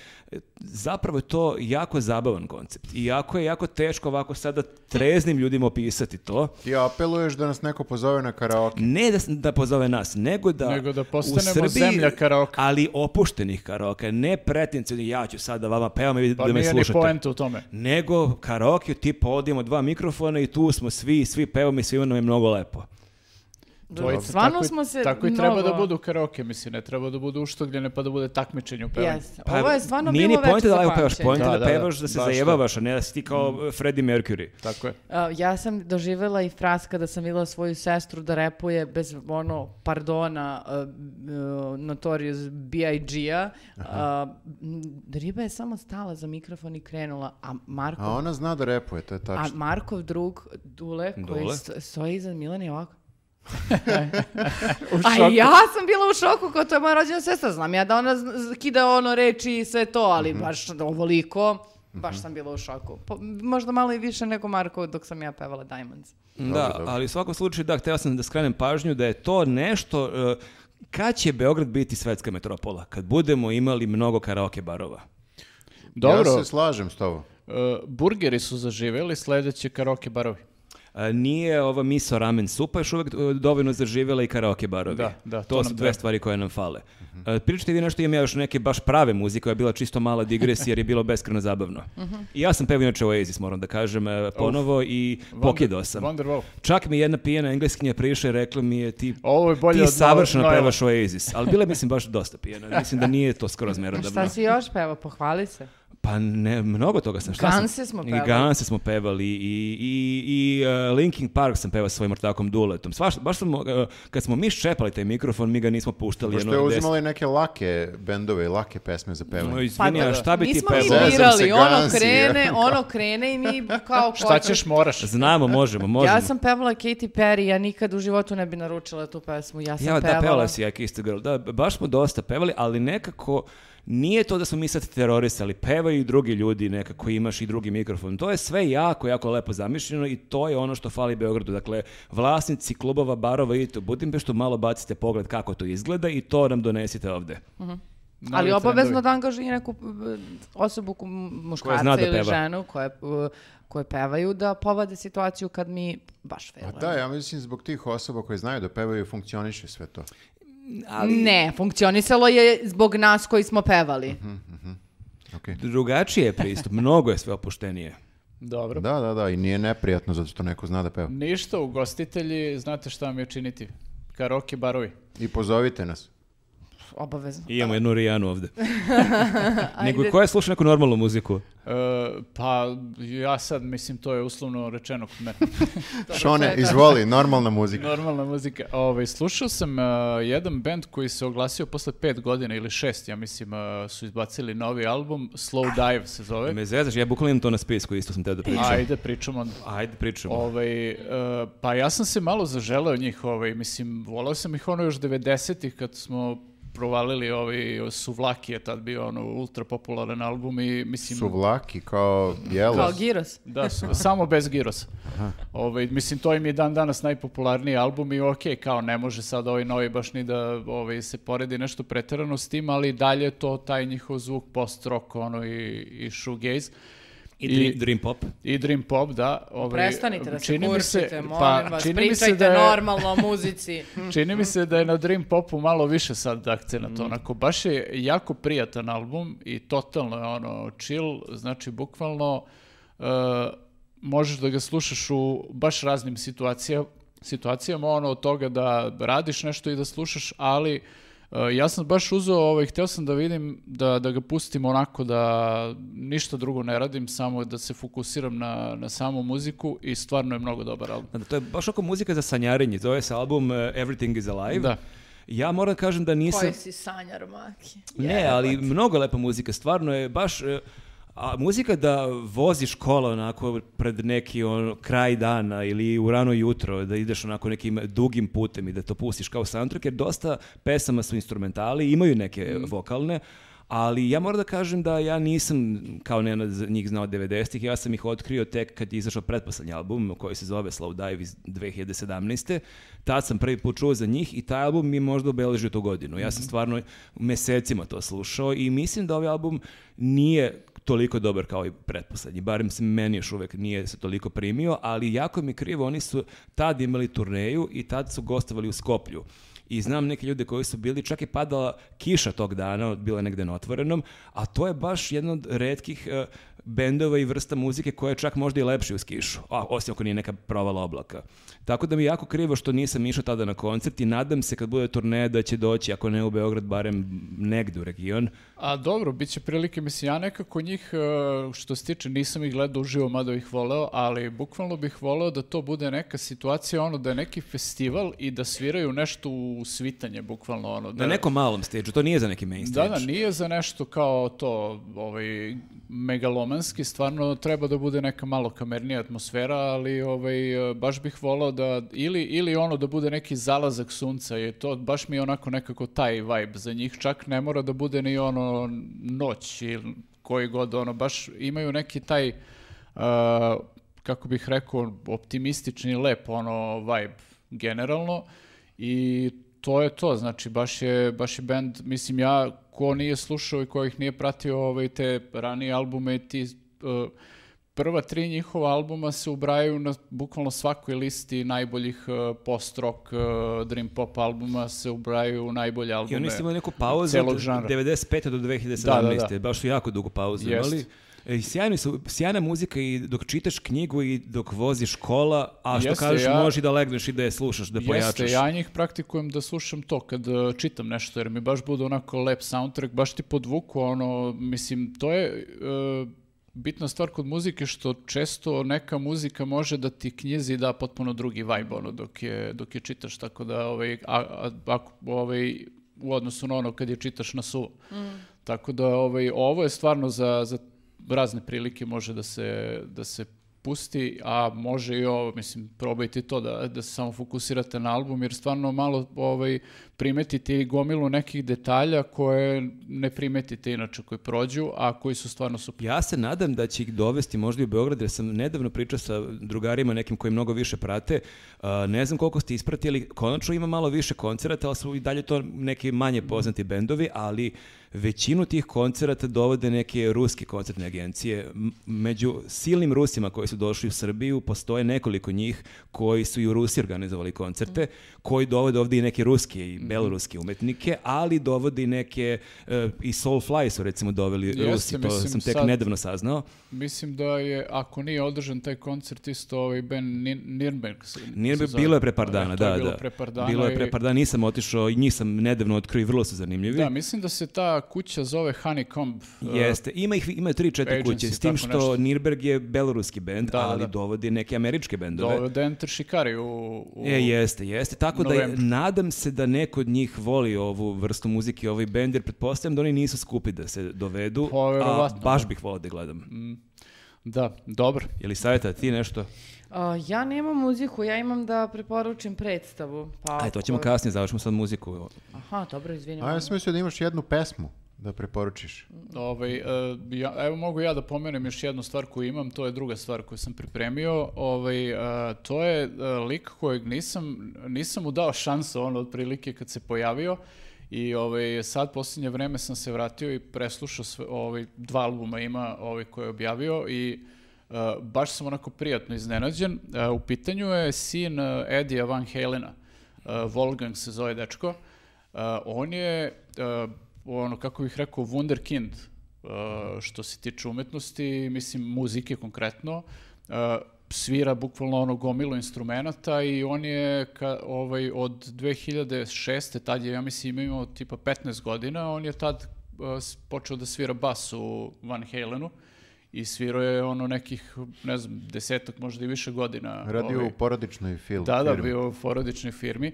zapravo to jako zabavan koncept. I jako je jako teško ovako sada treznim ljudima opisati to. Ti apeluješ da nas neko pozove na karaoke. Ne da, da pozove nas, nego da, Nego da u postanemo zemlja karaoke. Ali opuštenih karaoke, ne pretencijni, ja ću sad da vama pevam i Pa da me nije ni slušate. poenta u tome. Nego karaoke, tipa odijemo dva mikrofona i tu smo svi, svi pevamo i svima nam je mnogo lepo. Dvojica, Stvarno tako smo se Tako i treba mnogo- da budu karaoke, mislim, ne treba da budu uštogljene pa da bude takmičenje u pevanju. Jeste. Ovo je stvarno Pa nije bilo ni poenta veče da pevaš, je Da, da, da, da. pevaš, da se zajebavaš, a ne da si ti kao Mm. Freddie Mercury. Tako je. A, ja sam doživjela i fras kada sam videla svoju sestru da repuje bez ono pardona uh, uh, Notorious B.I.G.-a. Uh, riba je samo stala za mikrofon i krenula, a Marko, A ona zna da repuje, to je a tačno. Markov drug Dule, koji Dule? sto- stoji iza Milane i ovako. <laughs> A ja sam bila u šoku kao to je moja rođena sestra. Znam ja da ona kida ono reči i sve to, ali Mhm. baš ovoliko, baš sam bila u šoku. Po- možda malo i više nego Marko dok sam ja pevala Diamonds. Da, dobro. ali u svakom slučaju, da, htio sam da skrenem pažnju da je to nešto, uh, kad će Beograd biti svetska metropola? Kad budemo imali mnogo karaoke barova. Dobro, Ja se slažem s tobom. e, burgeri su zaživjeli, sledeće karaoke barovi. Uh, A, nije ova miso ramen supa još uvek e, dovoljno zaživjela i karaoke barovi. Da, da, to, to su dve treba. stvari koje nam fale. A, Pričajte vi nešto, imam ja još neke baš prave muzike koja je bila čisto mala digresija jer je bilo beskreno zabavno. I ja sam pevao inače Oasis, moram da kažem, e, ponovo i pokidao sam. Wonderwall. Čak mi jedna pijena engleskinja prišla i rekla mi je ti, Ovo je bolje ti od savršeno Noela. pevaš Oasis. Ali bila je, mislim, baš dosta pijena. Mislim da nije to skroz merodavno. <laughs> Šta si još peva, pohvali se. Pa ne, mnogo toga sam. Šta sam? Ganse smo I pevali. Ganse smo pevali i, i, i uh, Linkin Park sam pevao sa svojim ortakom Duletom. Svaš, baš sam, uh, kad smo mi ščepali taj mikrofon, mi ga nismo puštali. Pošto je deset- uzimali neke lake bendove i lake pesme za No, pevanje. izvini, a šta bi ti nismo mi pevao? Birali, ono krene, <laughs> ja. ono krene i mi kao... <laughs> Šta ćeš, moraš. Znamo, možemo, možemo. Ja sam pevala Katy Perry, ja nikad u životu ne bi naručila tu pesmu, ja sam Ja, da, pevala. pevala si ja Kiss the Girl. Da, baš smo dosta pevali, ali nekako nije to da smo mi sad terorisali. Pevaju i drugi ljudi nekako, imaš i drugi mikrofon. To je sve jako, jako lepo zamišljeno i to je ono što fali Beogradu. Dakle, vlasnici klubova, barova i to Budimpeštu, malo bacite pogled kako to izgleda i to nam donesite ovde. Ali Novi obavezno trendovi. da angažuje neku osobu, ku- muškarca da ili peva. ženu koje, e, koje pevaju da povade situaciju kad mi baš Pa failujemo. da, ja mislim zbog tih osoba koje znaju da pevaju funkcioniše sve to. Ne, funkcionisalo je zbog nas koji smo pevali. Mhm. Ok. Drugačije je pristup, mnogo je sve opuštenije. Dobro. Da, da, da, i nije neprijatno zato što neko zna da peva. Ništa, ugostitelji, znate šta vam je činiti? Karaoke barovi. I pozovite nas. Obavezno. I imamo jednu Rijanu ovde. <laughs> <laughs> Nego koja sluša neku normalnu muziku? E, pa ja sad, mislim, to je uslovno rečeno kod mene. <laughs> Šone, izvoli, normalna muzika. Normalna muzika. Ovaj, slušao sam e, jedan band koji se oglasio posle pet godina ili šest, ja mislim, e, su izbacili novi album, Slow Dive se zove. Me zezaš, ja bukvalno imam to na spisku, isto sam teo da pričam. Ajde, pričamo onda. Ajde, pričamo. Ovaj, e, pa ja sam se malo zaželeo njih, ovaj, mislim, volao sam ih ono još 90-ih kad smo provalili ovaj Suvlaki je tad bio ono ultra popularan album i mislim Su vlaki kao jelo. Kao Giros. da su, samo bez Girosa. Ovaj mislim to im je dan danas najpopularniji album i ok, kao ne može sad ovaj novi baš ni da ovaj se poredi nešto preterano s tim, ali dalje je to taj njihov zvuk post rock ono i i shoegaze. I, Dream, Dream Pop. i Dream Pop, da. Ovaj, Prestanite da se čini mi se- kurčite, molim pa, vas. čini mi se Pričajte da je- normalno o muzici. <laughs> Čini mi se da je na Dream Popu malo više sad akcenat, onako, baš je jako prijatan album i totalno je ono chill, znači bukvalno uh, možeš da ga slušaš u baš raznim situacija, situacijama, ono od toga da radiš nešto i da slušaš, ali uh, ja sam baš uzeo, ovaj, hteo sam da vidim da, da ga pustim onako da ništa drugo ne radim, samo da se fokusiram na, na samu muziku i stvarno je mnogo dobar album. Da, to je baš oko muzika za sanjarenje. Zove se album uh, Everything is Alive. Da. Ja moram da kažem da nisam... Koji si sanjar, Maki. Ne, ali mnogo lepa muzika. Stvarno je baš... A muzika da voziš kola onako pred neki ono, kraj dana ili u rano jutro, da ideš onako nekim dugim putem i da to pustiš kao soundtrack, jer dosta pesama su instrumentali, imaju neke vokalne, ali ja moram da kažem da ja nisam kao ne za njih znao 90-ih, ja sam ih otkrio tek kad je izašao pretposlednji album koji se zove Slow Dive iz 2017. Tad sam prvi put čuo za njih i taj album mi je možda obeležio tu godinu. Ja sam stvarno mesecima to slušao i mislim da ovaj album nije toliko dobar kao i pretposlednji, barem se meni još uvek nije se toliko primio, ali jako mi krivo, oni su tad imali turneju i tad su gostovali u Skoplju. I znam neke ljude koji su bili, čak je padala kiša tog dana, bila je negde na otvorenom, a to je baš jedna od redkih eh, bendova i vrsta muzike koja je čak možda i lepši uz kišu, a, osim ako nije neka provala oblaka. Tako da mi je jako krivo što nisam išao tada na koncert i nadam se kad bude turneja da će doći, ako ne u Beograd, barem negde u region. A dobro, bit će prilike, mislim, ja nekako njih, e, što se tiče, nisam ih gledao uživo, mada ih voleo, ali bukvalno bih voleo da to bude neka situacija, ono, da je neki festival i da sviraju nešto u svitanje, bukvalno, ono. Na nekom malom stage to nije za neki main Da, stage. da, nije za nešto kao to, ovaj, megalomanski, stvarno treba da bude neka malo kamernija atmosfera, ali ovaj, baš bih volao da, ili, ili ono da bude neki zalazak sunca, je to baš mi je onako nekako taj vibe za njih, čak ne mora da bude ni ono noć ili koji god, ono, baš imaju neki taj, a, kako bih rekao, optimistični, lep, ono, vibe generalno i to je to, znači baš je, baš je band, mislim ja, ko nije slušao i ko ih nije pratio ovaj, te ranije albume, ti uh, prva tri njihova albuma se ubrajaju na bukvalno svakoj listi najboljih uh, post-rock, uh, dream pop albuma se ubrajaju u najbolje albume I oni su imali neku pauzu od žanra. 95. do 2017. Da, da, da. Baš su jako dugu pauzu Jest. imali. E, i sjajni su, sjajna muzika i dok čitaš knjigu i dok voziš kola, a što Jeste, kažeš ja- možeš i da legneš i da je slušaš, da pojačaš. Jeste, ja njih praktikujem da slušam to kad uh, čitam nešto, jer mi baš bude onako lep soundtrack, baš ti podvuku, ono, mislim, to je uh, bitna stvar kod muzike, što često neka muzika može da ti knjizi da potpuno drugi vibe, ono, dok je, dok je čitaš, tako da, ovaj, a, a, ako, ovaj, u odnosu na ono kad je čitaš na suvo. Tako da, ovaj, ovo je stvarno za, za razne prilike može da se, da se pusti, a može i ovo, mislim, probajte to da, da se samo fokusirate na album, jer stvarno malo ovaj, primetite i gomilu nekih detalja koje ne primetite inače koji prođu, a koji su stvarno super. Ja se nadam da će ih dovesti možda i u Beograd, jer sam nedavno pričao sa drugarima nekim koji mnogo više prate. Ne znam koliko ste ispratili, konačno ima malo više koncerata, ali su i dalje to neki manje poznati bendovi, ali većinu tih koncerata dovode neke ruske koncertne agencije. Među silnim Rusima koji su došli u Srbiju postoje nekoliko njih koji su i u Rusiji organizovali koncerte, koji dovode ovdje i neke ruske i beloruske umetnike, ali dovode i neke, uh, i Soulfly su recimo doveli Jeste, Rusi, to mislim, sam tek sad- nedavno saznao. Mislim da je, ako nije održan taj koncert, isto ovaj Ben Nirnberg. zove. bilo je pre par E, dana, je da, bilo da. pre par dana bilo je pre par dana, nisam otišao i njih sam nedavno otkrio i vrlo su zanimljivi. Da, mislim da se ta kuća zove Honeycomb. uh, Jeste, ima ih, ima tri, četiri Agency, kuće, s tim što nešto. Nirberg je beloruski bend, Da, da, ali da. dovodi neke američke bendove. Dovede Enter Shikari u, u E, jeste, jeste. Tako da je- novembru. nadam se da neko od njih voli ovu vrstu muzike, ovaj bend, jer pretpostavljam da oni nisu skupi da se dovedu, Pa, a baš da. bih volao da gledam. Da, dobro. Je li savjeta ti nešto? A, ja nemam muziku, ja imam da preporučim predstavu. Pa Aj, to ćemo kasnije, završimo sad muziku. Aha, dobro, izvinjam. A ja sam mislio da imaš jednu pesmu da preporučiš. Ovaj, e, ja, evo mogu ja da pomenem još jednu stvar koju imam, to je druga stvar koju sam pripremio. Ovaj, e, to je e, lik kojeg nisam, nisam mu dao šansu ono otprilike kad se pojavio i ovaj, sad posljednje vreme sam se vratio i preslušao sve, ovaj, dva albuma ima ovaj, koje je objavio i baš sam onako prijatno iznenađen. E, u pitanju je sin e, Edija Van Halena, Wolfgang se zove dečko. On je, ono, kako bih rekao, wunderkind što se tiče umetnosti, mislim muzike konkretno. Svira bukvalno ono gomilu instrumenata i on je ka, ovaj, od 2006. tad je, ja mislim, imao tipa 15 godina, on je tad uh, počeo da svira bas u Van Halenu i svirao je ono nekih, ne znam, desetak, možda i više godina. Radio ovaj, u porodičnoj film. da, da, firmi. bio u porodičnoj firmi.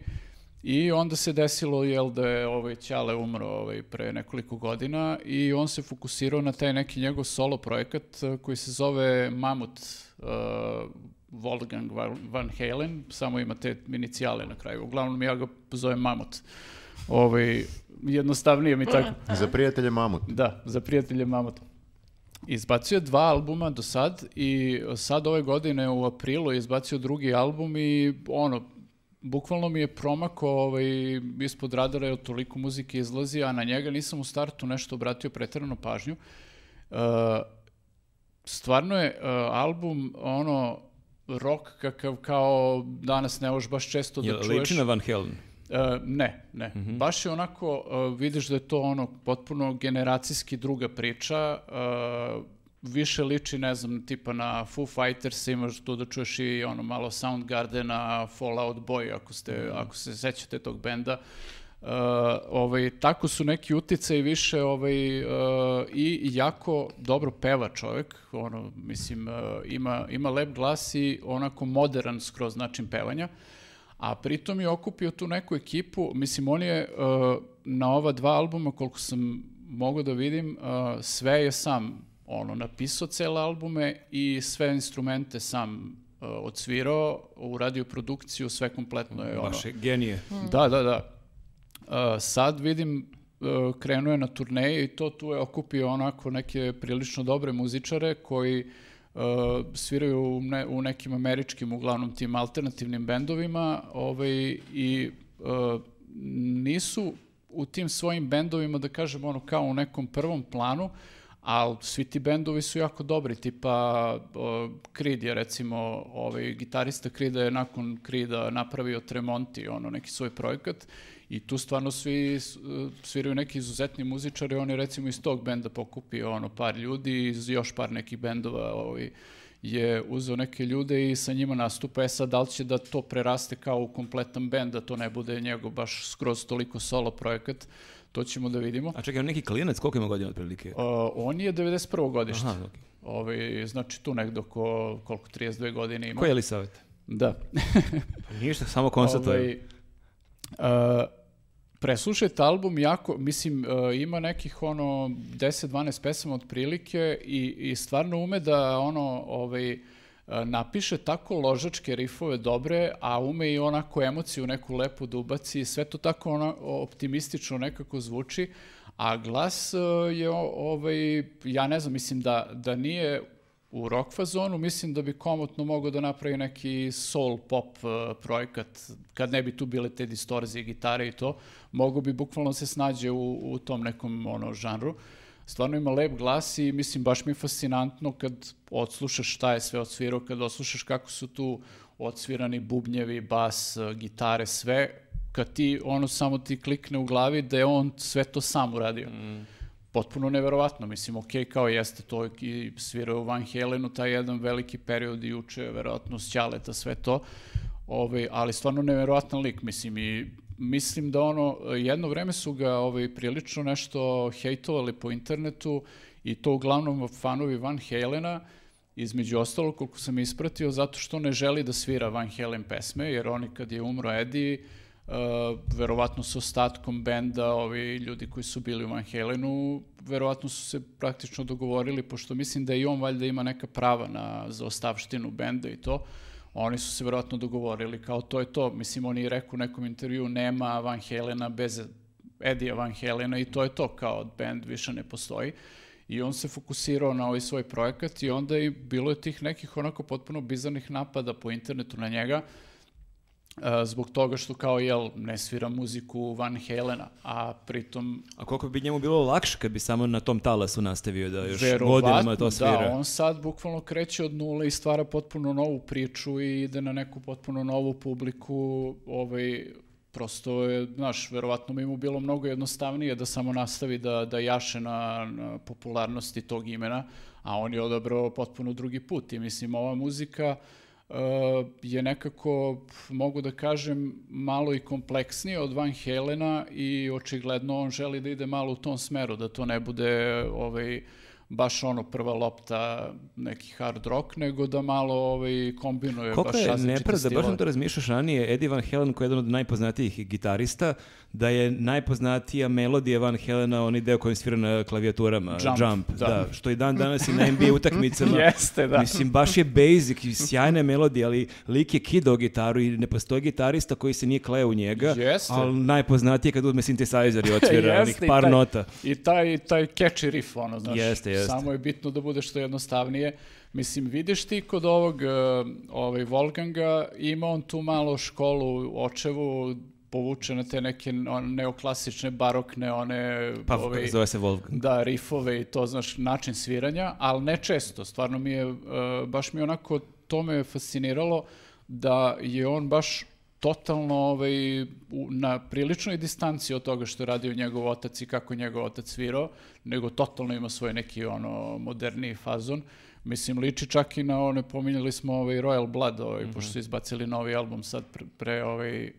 I onda se desilo jel da je ovaj Ćale umro ovaj pre nekoliko godina i on se fokusirao na taj neki njegov solo projekat eh, koji se zove Mamut uh, Wolfgang Van- Van Halen, samo ima te inicijale na kraju. Uglavnom ja ga zovem Mamut. Ovaj jednostavnije mi tako. Za prijatelje Mamut. Da, za prijatelje Mamut. Izbacio je dva albuma do sad i sad ove godine u aprilu je izbacio drugi album i ono, bukvalno mi je promakao ovaj, ispod radara jer toliko muzike izlazi, a na njega nisam u startu nešto obratio pretjeranu pažnju. Uh, stvarno je uh, album ono rock kakav kao danas ne možeš baš često da Je čuješ. liči na Van Halen? E, ne, ne. Mhm. Baš je onako, e, vidiš da je to ono potpuno generacijski druga priča, e, više liči, ne znam, tipa na Foo Fighters, imaš tu da čuješ i ono malo Soundgardena, Fallout Boy, ako, ste, Mhm. ako se sećate tog benda. E, ovaj, tako su neki utice i više ovaj, e, i jako dobro peva čovjek, ono, mislim, e, ima, ima lep glas i onako modern skroz način pevanja. A pritom je okupio tu neku ekipu, mislim on je uh, na ova dva albuma koliko sam mogao da vidim, uh, sve je sam ono napisao cele albume i sve instrumente sam uh, odsvirao, uradio produkciju, sve kompletno je ono. Baš je genije. Da, da, da. Uh, sad vidim uh, krenuo je na turneje i to tu je okupio onako neke prilično dobre muzičare koji uh, sviraju u, ne- u nekim američkim, uglavnom tim alternativnim bendovima ovaj, i uh, nisu u tim svojim bendovima, da kažem, ono kao u nekom prvom planu, ali svi ti bendovi su jako dobri, tipa o, Creed je recimo, ovaj gitarista Creeda je nakon Creeda napravio Tremonti, ono, neki svoj projekat i tu stvarno svi sviraju neki izuzetni muzičari, on je recimo iz tog benda pokupio ono par ljudi, iz još par nekih bendova ovaj, je uzeo neke ljude i sa njima nastupa. E sad, da li će da to preraste kao u kompletan bend, da to ne bude njegov baš skroz toliko solo projekat, to ćemo da vidimo. A čekaj, on neki klinac, koliko ima godina otprilike? Uh, on je 91. godište. Aha, ok. Ovaj, znači tu negdje oko, koliko, 32 godine ima. Ko je Elisavet? Da. Pa ništa, samo konstatuje. Uh, preslušajte album jako, mislim, uh, ima nekih ono 10-12 pesama otprilike i, i stvarno ume da ono, ovaj, uh, napiše tako ložačke rifove dobre, a ume i onako emociju neku lepu da ubaci, sve to tako ono, optimistično nekako zvuči, a glas je ovaj, ja ne znam, mislim da, da nije u rock fazonu, mislim da bi komotno mogao da napravi neki soul pop uh, projekat, kad ne bi tu bile te distorzije, gitare i to, mogo bi bukvalno se snađe u, u tom nekom ono, žanru. Stvarno ima lep glas i mislim baš mi je fascinantno kad odslušaš šta je sve odsvirao, kad odslušaš kako su tu odsvirani bubnjevi, bas, uh, gitare, sve, kad ti ono samo ti klikne u glavi da je on sve to sam uradio potpuno neverovatno, mislim, ok, kao jeste to i svirao Van Halenu, taj jedan veliki period i uče, verovatno, s Ćaleta, sve to, ovaj, ali stvarno neverovatan lik, mislim, i mislim da ono, jedno vreme su ga ovaj, prilično nešto hejtovali po internetu i to uglavnom fanovi Van Halena, između ostalog, koliko sam ispratio, zato što ne želi da svira Van Halen pesme, jer oni kad je umro Eddie, Uh, verovatno sa ostatkom benda, ovi ljudi koji su bili u Van Halenu, verovatno su se praktično dogovorili, pošto mislim da i on valjda ima neka prava na, za ostavštinu benda i to, oni su se verovatno dogovorili kao to je to. Mislim, on je rekao u nekom intervju, nema Van Halena bez Edija Van Halena i to je to, kao band više ne postoji. I on se fokusirao na ovaj svoj projekat i onda i bilo je tih nekih onako potpuno bizarnih napada po internetu na njega, a, zbog toga što kao, jel, ne svira muziku Van Halena, a pritom A koliko bi njemu bilo lakše kad bi samo na tom talasu nastavio da još godinama to svira? Da, on sad bukvalno kreće od nule i stvara potpuno novu priču i ide na neku potpuno novu publiku, ovaj, prosto je, znaš, verovatno bi mu bilo mnogo jednostavnije da samo nastavi da, da jaše na, na popularnosti tog imena, a on je odabrao potpuno drugi put i mislim, ova muzika je nekako, mogu da kažem, malo i kompleksnije od Van Halena i očigledno on želi da ide malo u tom smeru, da to ne bude ovaj, baš ono prva lopta neki hard rock, nego da malo ovaj, kombinuje Koliko baš je različite nepravda, baš stilove. sam to razmišljaš ranije, Eddie Van Halen koji je jedan od najpoznatijih gitarista, da je najpoznatija melodija Van Halena onaj deo koji svira na klavijaturama, Jump, Jump, da. da. što i dan danas i na NBA utakmicama. <laughs> Jeste, da. Mislim, baš je basic, i sjajna je melodija, ali lik je kidao gitaru i ne postoji gitarista koji se nije kleo u njega, Jeste. ali najpoznatije kad uzme synthesizer i otvira <laughs> onih Jeste, i par taj- nota. I taj, taj catchy riff, ono, znaš, Jeste, jeste. Samo je bitno da bude što jednostavnije. Mislim, vidiš ti kod ovog uh, ovaj Wolfganga, ima on tu malo školu očevu, povuče na te neke neoklasične, barokne, one... Pa ovaj, zove se Wolfgang. Da, rifove i to, znaš, način sviranja, ali ne često. Stvarno mi je, uh, baš mi je onako, to me fasciniralo da je on baš totalno ovaj, u, na priličnoj distanci od toga što je radio njegov otac i kako je njegov otac svirao, nego totalno ima svoj neki ono moderniji fazon. Mislim, liči čak i na one, pominjali smo ovaj Royal Blood, ovaj, pošto su izbacili novi album sad pre, pre ovaj,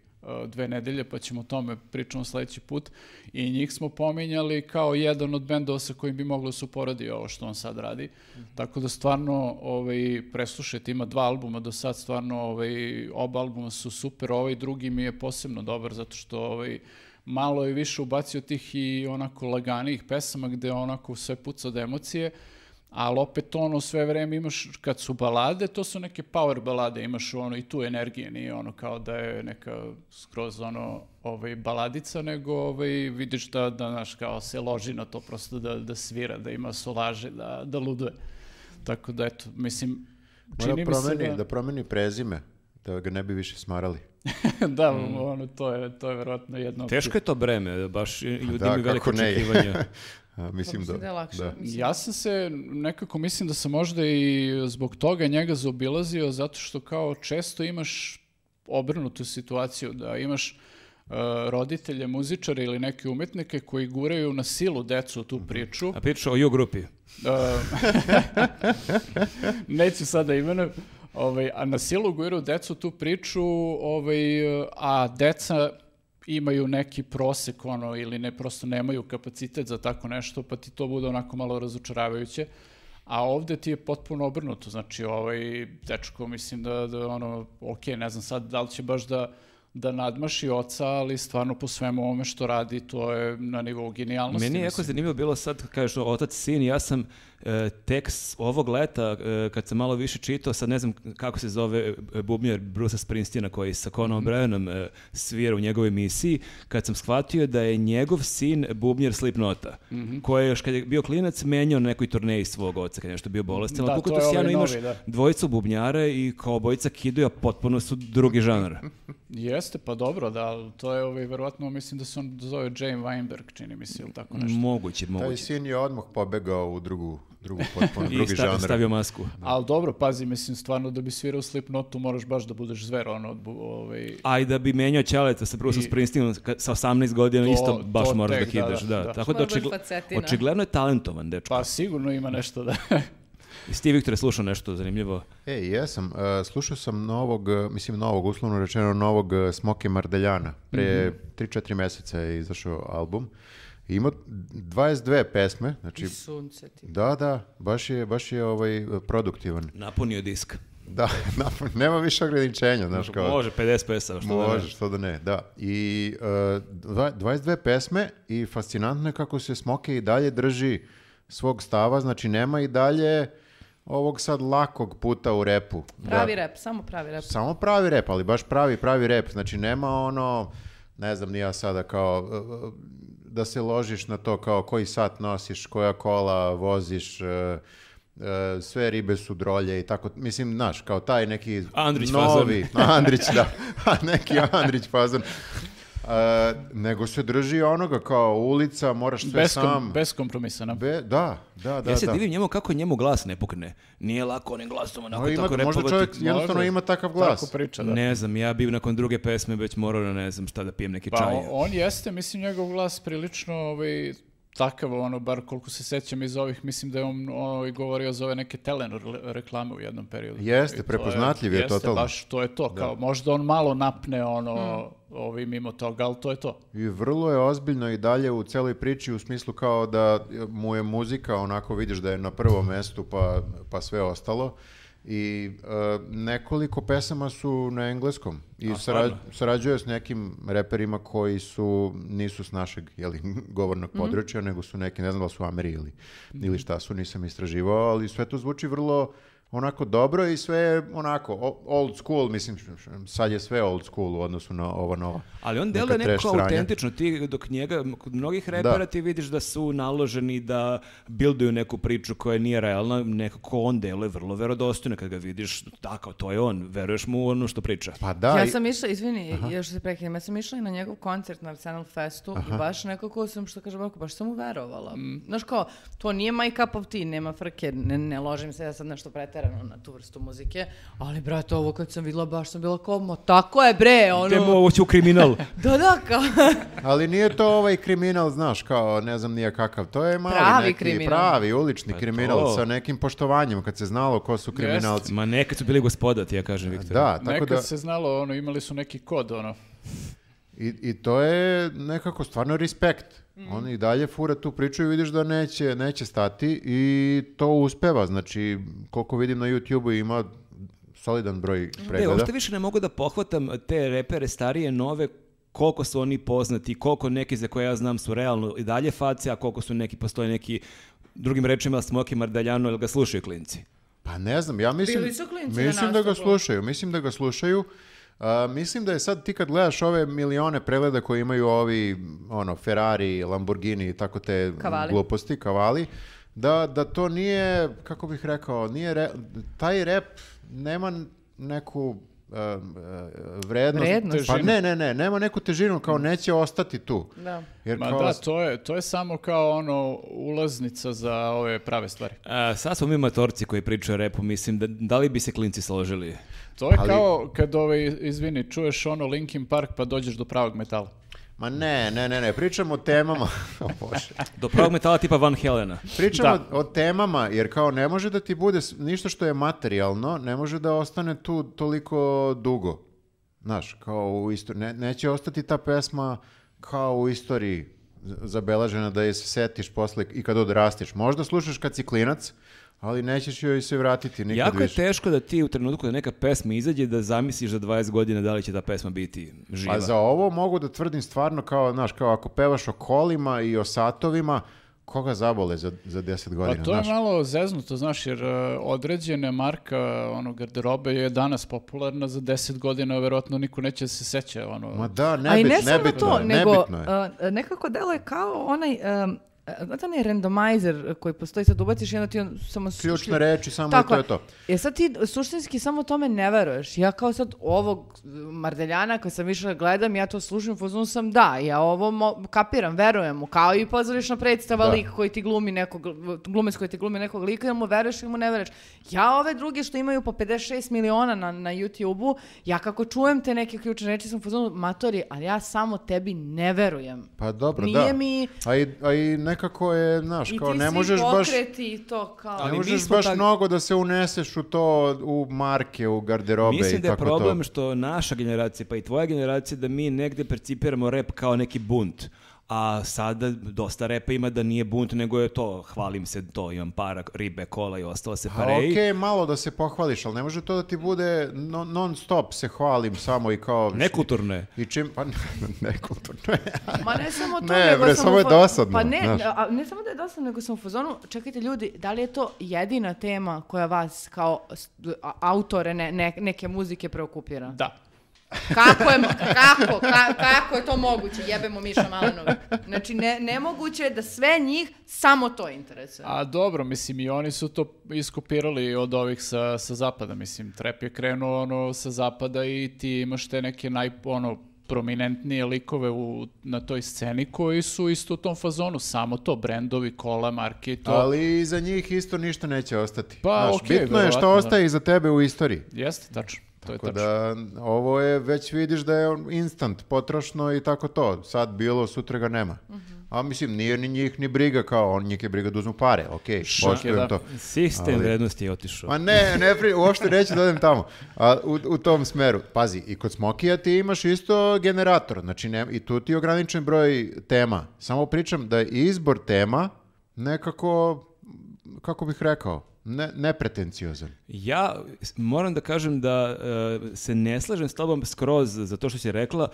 dve nedelje, pa ćemo o tome pričamo sledeći put. I njih smo pominjali kao jedan od bendova sa kojim bi moglo da se uporedi ovo što on sad radi. Tako da stvarno ovaj, preslušajte, ima dva albuma do sad, stvarno ovaj, oba albuma su super, ovaj drugi mi je posebno dobar zato što ovaj, malo je više ubacio tih i onako laganijih pesama gde onako sve puca od emocije, ali opet ono sve vreme imaš, kad su balade, to su neke power balade, imaš ono i tu energije, nije ono kao da je neka skroz ono ovaj, baladica, nego ovaj, vidiš da, da znaš, kao se loži na to prosto da, da svira, da ima solaže, da, da luduje. Tako da eto, mislim, Mora čini mi se promeni, da... da promeni prezime, da ga ne bi više smarali. <laughs> da, ono, to je, to je verovatno jedno... Teško je to breme, baš ljudi Da, imaju ne. očekivanja. <laughs> A, mislim da, da je lakše. da. Mislim, Ja sam se, nekako mislim da sam možda i zbog toga njega zaobilazio, zato što kao često imaš obrnutu situaciju, da imaš e, roditelje, muzičare ili neke umetnike koji guraju na silu decu u tu priču. A priča o ju grupi. E, <laughs> neću sada imenujem, ovaj, a na silu guraju decu tu priču, ovaj, a deca imaju neki prosek ono ili ne prosto nemaju kapacitet za tako nešto pa ti to bude onako malo razočaravajuće a ovde ti je potpuno obrnuto znači ovaj dečko mislim da, da ono ok ne znam sad da li će baš da da nadmaši oca, ali stvarno po svemu ovome što radi, to je na nivou genijalnosti. Meni je jako zanimljivo bilo sad, kažeš otac, sin, ja sam tek s ovog leta, e, kad sam malo više čitao, sad ne znam kako se zove e, bubnjar Brusa Springsteena koji sa Conan Mhm. O'Brienom e, svira u njegovoj emisiji, kad sam shvatio da je njegov sin bubnjar Slipnota, Mhm. koji je još kad je bio klinac menjao na nekoj turneji svog oca kad je nešto bio bolestan, Da, ali to je sjajno ovaj imaš novi, da. dvojicu bubnjara i kao obojica kidaju, a potpuno su drugi žanar. <laughs> Jeste, pa dobro, da, ali to je ovaj, verovatno, mislim da se on zove Jane Weinberg, čini mi se, ili tako nešto. Moguće, Taj moguće. sin je odmah pobegao u drugu, drugu potpuno, <laughs> I drugi žanr. stavio masku. Ali dobro, pazi, mislim, stvarno da bi svirao Slipknotu moraš baš da budeš zver, ono, ovaj... A i da bi menjao ćaleta sa Bruceom I- Springsteenom sa 18 godina To- isto baš to moraš da tek, da, kidaš. da, Da, da. Tako da baš očigl- očigledno je talentovan dečko. Pa sigurno ima nešto da... <laughs> Jesi ti, Viktor, slušao nešto zanimljivo? E, jesam. E, slušao sam novog, mislim novog, uslovno rečeno novog e, Smoke Mardeljana. Pre 3-4 meseca je izašao album. Ima 22 pesme, znači I sunce ti. da, da, baš je, baš je ovaj produktivan. Napunio disk. Da, <laughs> napun- nema više ograničenja, znaš kao. Može, 50 pesama, što da ne. Može, što da ne, da. I e, dva- 22 pesme i fascinantno je kako se Smoke i dalje drži svog stava, znači nema i dalje ovog sad lakog puta u repu. Pravi Da. rep, samo pravi rep. Samo pravi rep, ali baš pravi, pravi rep. Znači nema ono, ne znam ni ja sada kao, e, da se ložiš na to kao koji sat nosiš, koja kola voziš, e, e, sve ribe su drolje i tako, mislim, znaš, kao taj neki Andrić novi, <laughs> Andrić, da, <laughs> neki Andrić fazon. Nego se drži onoga kao ulica, moraš sve Bez, kom- sam. bez kompromisa, na. Be- da, da, da. ja se da. divim njemu kako njemu glas ne pukne. Nije lako onim glasom onako No, ima- tako možda repovati. čovjek jednostavno Može. ima takav glas. Tako priča, da. Ne znam, ja bi nakon druge pesme već morao da ne znam šta da pijem neki Pa čaj. on, on jeste, mislim, njegov glas prilično ovaj, takav, ono, bar koliko se sećam iz ovih, mislim da je on ovaj, govorio za ove neke telen reklame u jednom periodu. Jeste, prepoznatljiv je jeste, totalno. baš to je to, kao možda on malo napne ono, ovaj, mimo toga, ali to je to. I vrlo je ozbiljno i dalje u celoj priči u smislu kao da mu je muzika onako vidiš da je na prvom mestu pa, pa sve ostalo. I e, nekoliko pesama su na engleskom i A, sara- stvarno? sarađuje s nekim reperima koji su nisu s našeg jeli, <laughs> govornog područja, nego su neki, ne znam da su Ameri ili, ili šta su, nisam istraživao, ali sve to zvuči vrlo onako dobro i sve je onako old school, mislim, sad je sve old school u odnosu na ova nova. Ali on deluje sranja. autentično, ti dok njega, kod mnogih repera ti vidiš da su naloženi da bilduju neku priču koja nije realna, nekako on deluje vrlo verodostojno kad ga vidiš, tako, to je on, veruješ mu u ono što priča. Pa da, ja sam išla, izvini, još se prekinem, ja sam išla i na njegov koncert na Arsenal Festu i baš nekako sam, što kaže Bako, baš sam uverovala. Znaš kao, to nije my cup of tea, nema frke, ne, ne ložim se ja sad nešto preterano na tu vrstu muzike, ali brate, ovo kad sam videla, baš sam bila kao, "Ma, tako je bre, ono... Idemo ovo će u kriminal. <laughs> Da, da, kao... <laughs> Ali nije to ovaj kriminal, znaš, kao ne znam nije kakav. To je mali Pravi neki, kriminal. pravi ulični Pa kriminal to. sa nekim poštovanjem kad se znalo ko su kriminalci. Ma nekad su bili gospoda, ti ja kažem, Viktor. Da, tako Nekad da se znalo, ono, imali su neki kod, ono, i, i to je nekako stvarno respekt. On i dalje fura tu priču i vidiš da neće, neće stati i to uspeva. Znači, koliko vidim na YouTube-u ima solidan broj Ne, pregleda. uopšte više ne mogu da pohvatam te repere starije, nove, koliko su oni poznati, koliko neki za koje ja znam su realno i dalje face, a koliko su neki, postoje neki, drugim rečima, Smoki Mardaljano, ili ga slušaju klinci. Pa ne znam, ja mislim, Bili su klinci na mislim da ga slušaju, mislim da ga slušaju. A, mislim da je sad ti kad gledaš ove milione pregleda koje imaju ovi ono Ferrari, Lamborghini i tako te Kavali. gluposti, kavali, da, da to nije, kako bih rekao, nije re- taj rep nema neku vrednost. Vrednost. Pa ne, ne, ne, nema neku težinu, kao neće ostati tu. Da. Jer Ma kao, da, to je, to je samo kao ono ulaznica za ove prave stvari. A, sad smo mi matorci koji pričaju repu, mislim, da, da li bi se klinci složili? To je Ali- kao kad ovaj, izvini, čuješ ono Linkin Park pa dođeš do pravog metala. Ma ne, ne, ne, ne, pričamo o temama. <laughs> o Bože. Do pravog metala tipa Van Helena. Pričamo Da. o temama, jer kao ne može da ti bude ništa što je materijalno, ne može da ostane tu toliko dugo. Znaš, kao u istoriji, ne, neće ostati ta pesma kao u istoriji zabeležena da je se setiš posle i kad odrastiš. Možda slušaš kad si klinac, ali nećeš joj se vratiti nikad Jako je više. teško da ti u trenutku da neka pesma izađe da zamisliš za 20 godina da li će ta pesma biti živa. Pa za ovo mogu da tvrdim stvarno kao, znaš, kao ako pevaš o kolima i o satovima, koga zabole za, za 10 Pa godina, to je znaš? malo zeznuto, znaš, jer e, određene marka ono, garderobe je danas popularna, za 10 godina verovatno niko neće da se seća. Ono, Ma da, A i nebit, ne samo nebitno to, je, nego nebitno je. uh, nekako deluje kao onaj... Um, Znate onaj randomizer koji postoji, sad ubaciš i onda ti on samo... Ključne reči, samo Tako i to je. to. E sad ti suštinski samo tome ne veruješ. Ja kao sad ovog Mardeljana koji sam više gledam, ja to slušam, u fazonu sam da, ja ovo mo- kapiram, verujem mu, kao i pozorišna predstava Da. lik koji ti glumi nekog, glumac koji ti glumi nekog lika, ili mu veruješ ili mu ne veruješ. Ja ove druge što imaju po 56 miliona na, na YouTube-u, ja kako čujem te neke ključne reči sam u fazonu, matori, ali ja samo tebi ne verujem. Pa dobro, Nije da. mi... A i, a i nekako je, znaš, I kao ti ne svi možeš baš... pokreti i to kao... Ne Ali mi možeš baš tak- mnogo da se uneseš u to, u marke, u garderobe Mislim i da je tako problem to. što naša generacija, pa i tvoja generacija, da mi negde percipiramo rep kao neki bunt. A sada dosta repa ima da nije bunt, nego je to, hvalim se, to, imam para, ribe, kola i ostalo se Pa pareji. okej, malo da se pohvališ, ali ne može to da ti bude non, non stop se hvalim samo i kao... Nekulturno je. I čim, pa <laughs> nekulturno je. Ma ne samo to, Ne, nego bre, sam samo je dosadno, Pa ne, znaš. a, ne samo da je dosadno, nego sam u fazonu, čekajte ljudi, da li je to jedina tema koja vas kao autore ne- ne- neke muzike preokupira? Da. Kako je, kako, ka- kako je to moguće? Jebemo Miša Malenović. Znači, ne, nemoguće je da sve njih samo to interesuje. A dobro, mislim, i oni su to iskopirali od ovih sa, sa zapada, mislim, Trap je krenuo ono sa zapada i ti imaš te neke naj, ono, prominentnije likove u, na toj sceni koji su isto u tom fazonu, samo to, brendovi, kola, marke i to. Ali iza njih isto ništa neće ostati. Pa, Znaš, okej, bitno je što verovatno, ostaje iza tebe u istoriji. Jeste, tačno, to je Tako tačno. da ovo je, već vidiš da je on instant, potrošno i tako to. Sad bilo, sutra ga nema. Mhm. A mislim, nije ni njih ni briga kao, on njih je briga da uzmu pare, okej, je, poštujem da. to. Sistem Ali- vrednosti je otišao. Ma ne, ne, pri, uopšte neću da odem tamo. A, u, u tom smeru. Pazi, i kod Smokija ti imaš isto generator, znači ne, i tu ti je ograničen broj tema. Samo pričam da je izbor tema nekako, kako bih rekao, ne, nepretenciozan. Ja moram da kažem da e, se ne slažem s tobom skroz za to što si rekla.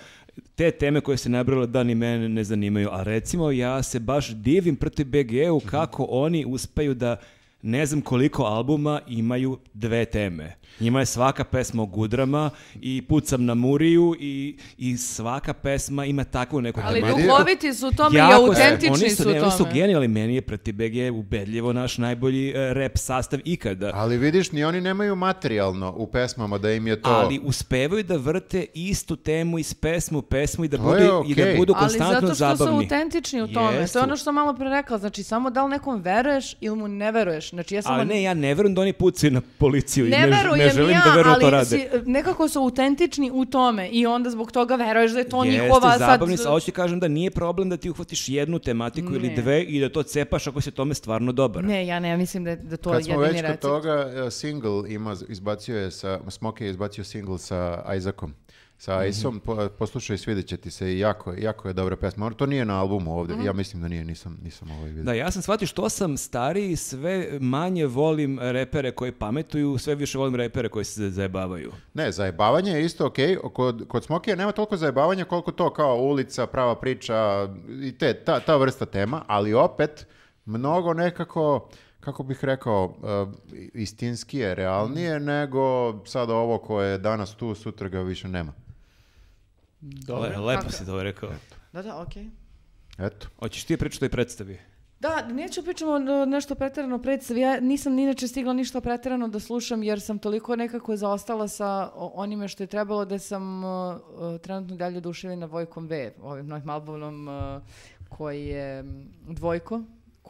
Te teme koje se nabrala da ni mene ne zanimaju. A recimo ja se baš divim proti BG-u kako oni uspeju da ne znam koliko albuma imaju dve teme. Njima je svaka pesma o gudrama i pucam na muriju i, i svaka pesma ima takvu neku Ali tematiku. duhoviti su u tome i autentični oni su, su u ne, oni su tome. genijalni, meni je protiv BG ubedljivo naš najbolji e, rap sastav ikada. Ali vidiš, ni oni nemaju materijalno u pesmama da im je to... Ali uspevaju da vrte istu temu iz pesmu u pesmu i da, To budu, je i da budu Ali konstantno zato što zabavni. su autentični u tome. Jesu. To je ono što sam malo pre rekla. Znači, samo da li nekom veruješ ili mu ne veruješ. Znači, ja samo... Ali ne, ja ne verujem da oni pucaju na policiju Ne i ne, ne želim ja, da verujem to ali rade. si, nekako su autentični u tome i onda zbog toga veruješ da je to Jeste, njihova sad... zabavni su, a hoću ti kažem da nije problem da ti uhvatiš jednu tematiku ili Ne. dve i da to cepaš ako se tome stvarno dobar. Ne, ja ne mislim da, da to je Kad smo jedini već kod recept. toga, e, single ima, izbacio je sa, Smoke je izbacio single sa Isaacom. Sa Mhm. Isom, po, poslušaj, svidjet će ti se i jako, jako je dobra pesma. Ono, To nije na albumu ovdje, Mhm. ja mislim da nije, nisam, nisam ovaj vidio. Da, ja sam shvatio što sam stariji, sve manje volim repere koji pametuju, sve više volim repere koji se zajebavaju. Ne, zajebavanje je isto okej. Kod, kod Smokija nema toliko zajebavanja koliko to kao ulica, prava priča i te, ta, ta vrsta tema, ali opet mnogo nekako, kako bih rekao, uh, istinskije, realnije nego sad ovo koje je danas tu, sutra ga više nema. Dobro. Le- lepo Kako? si to rekao. Da, da, okej. Eto. Hoćeš ti pričati o toj predstavi? Da, neću pričamo o nešto preterano predstav. Ja nisam ni inače stigla ništa preterano da slušam jer sam toliko nekako zaostala sa onime što je trebalo da sam uh, trenutno dalje oduševljena Vojkom V, ovim novim albumom uh, koji je Dvojko,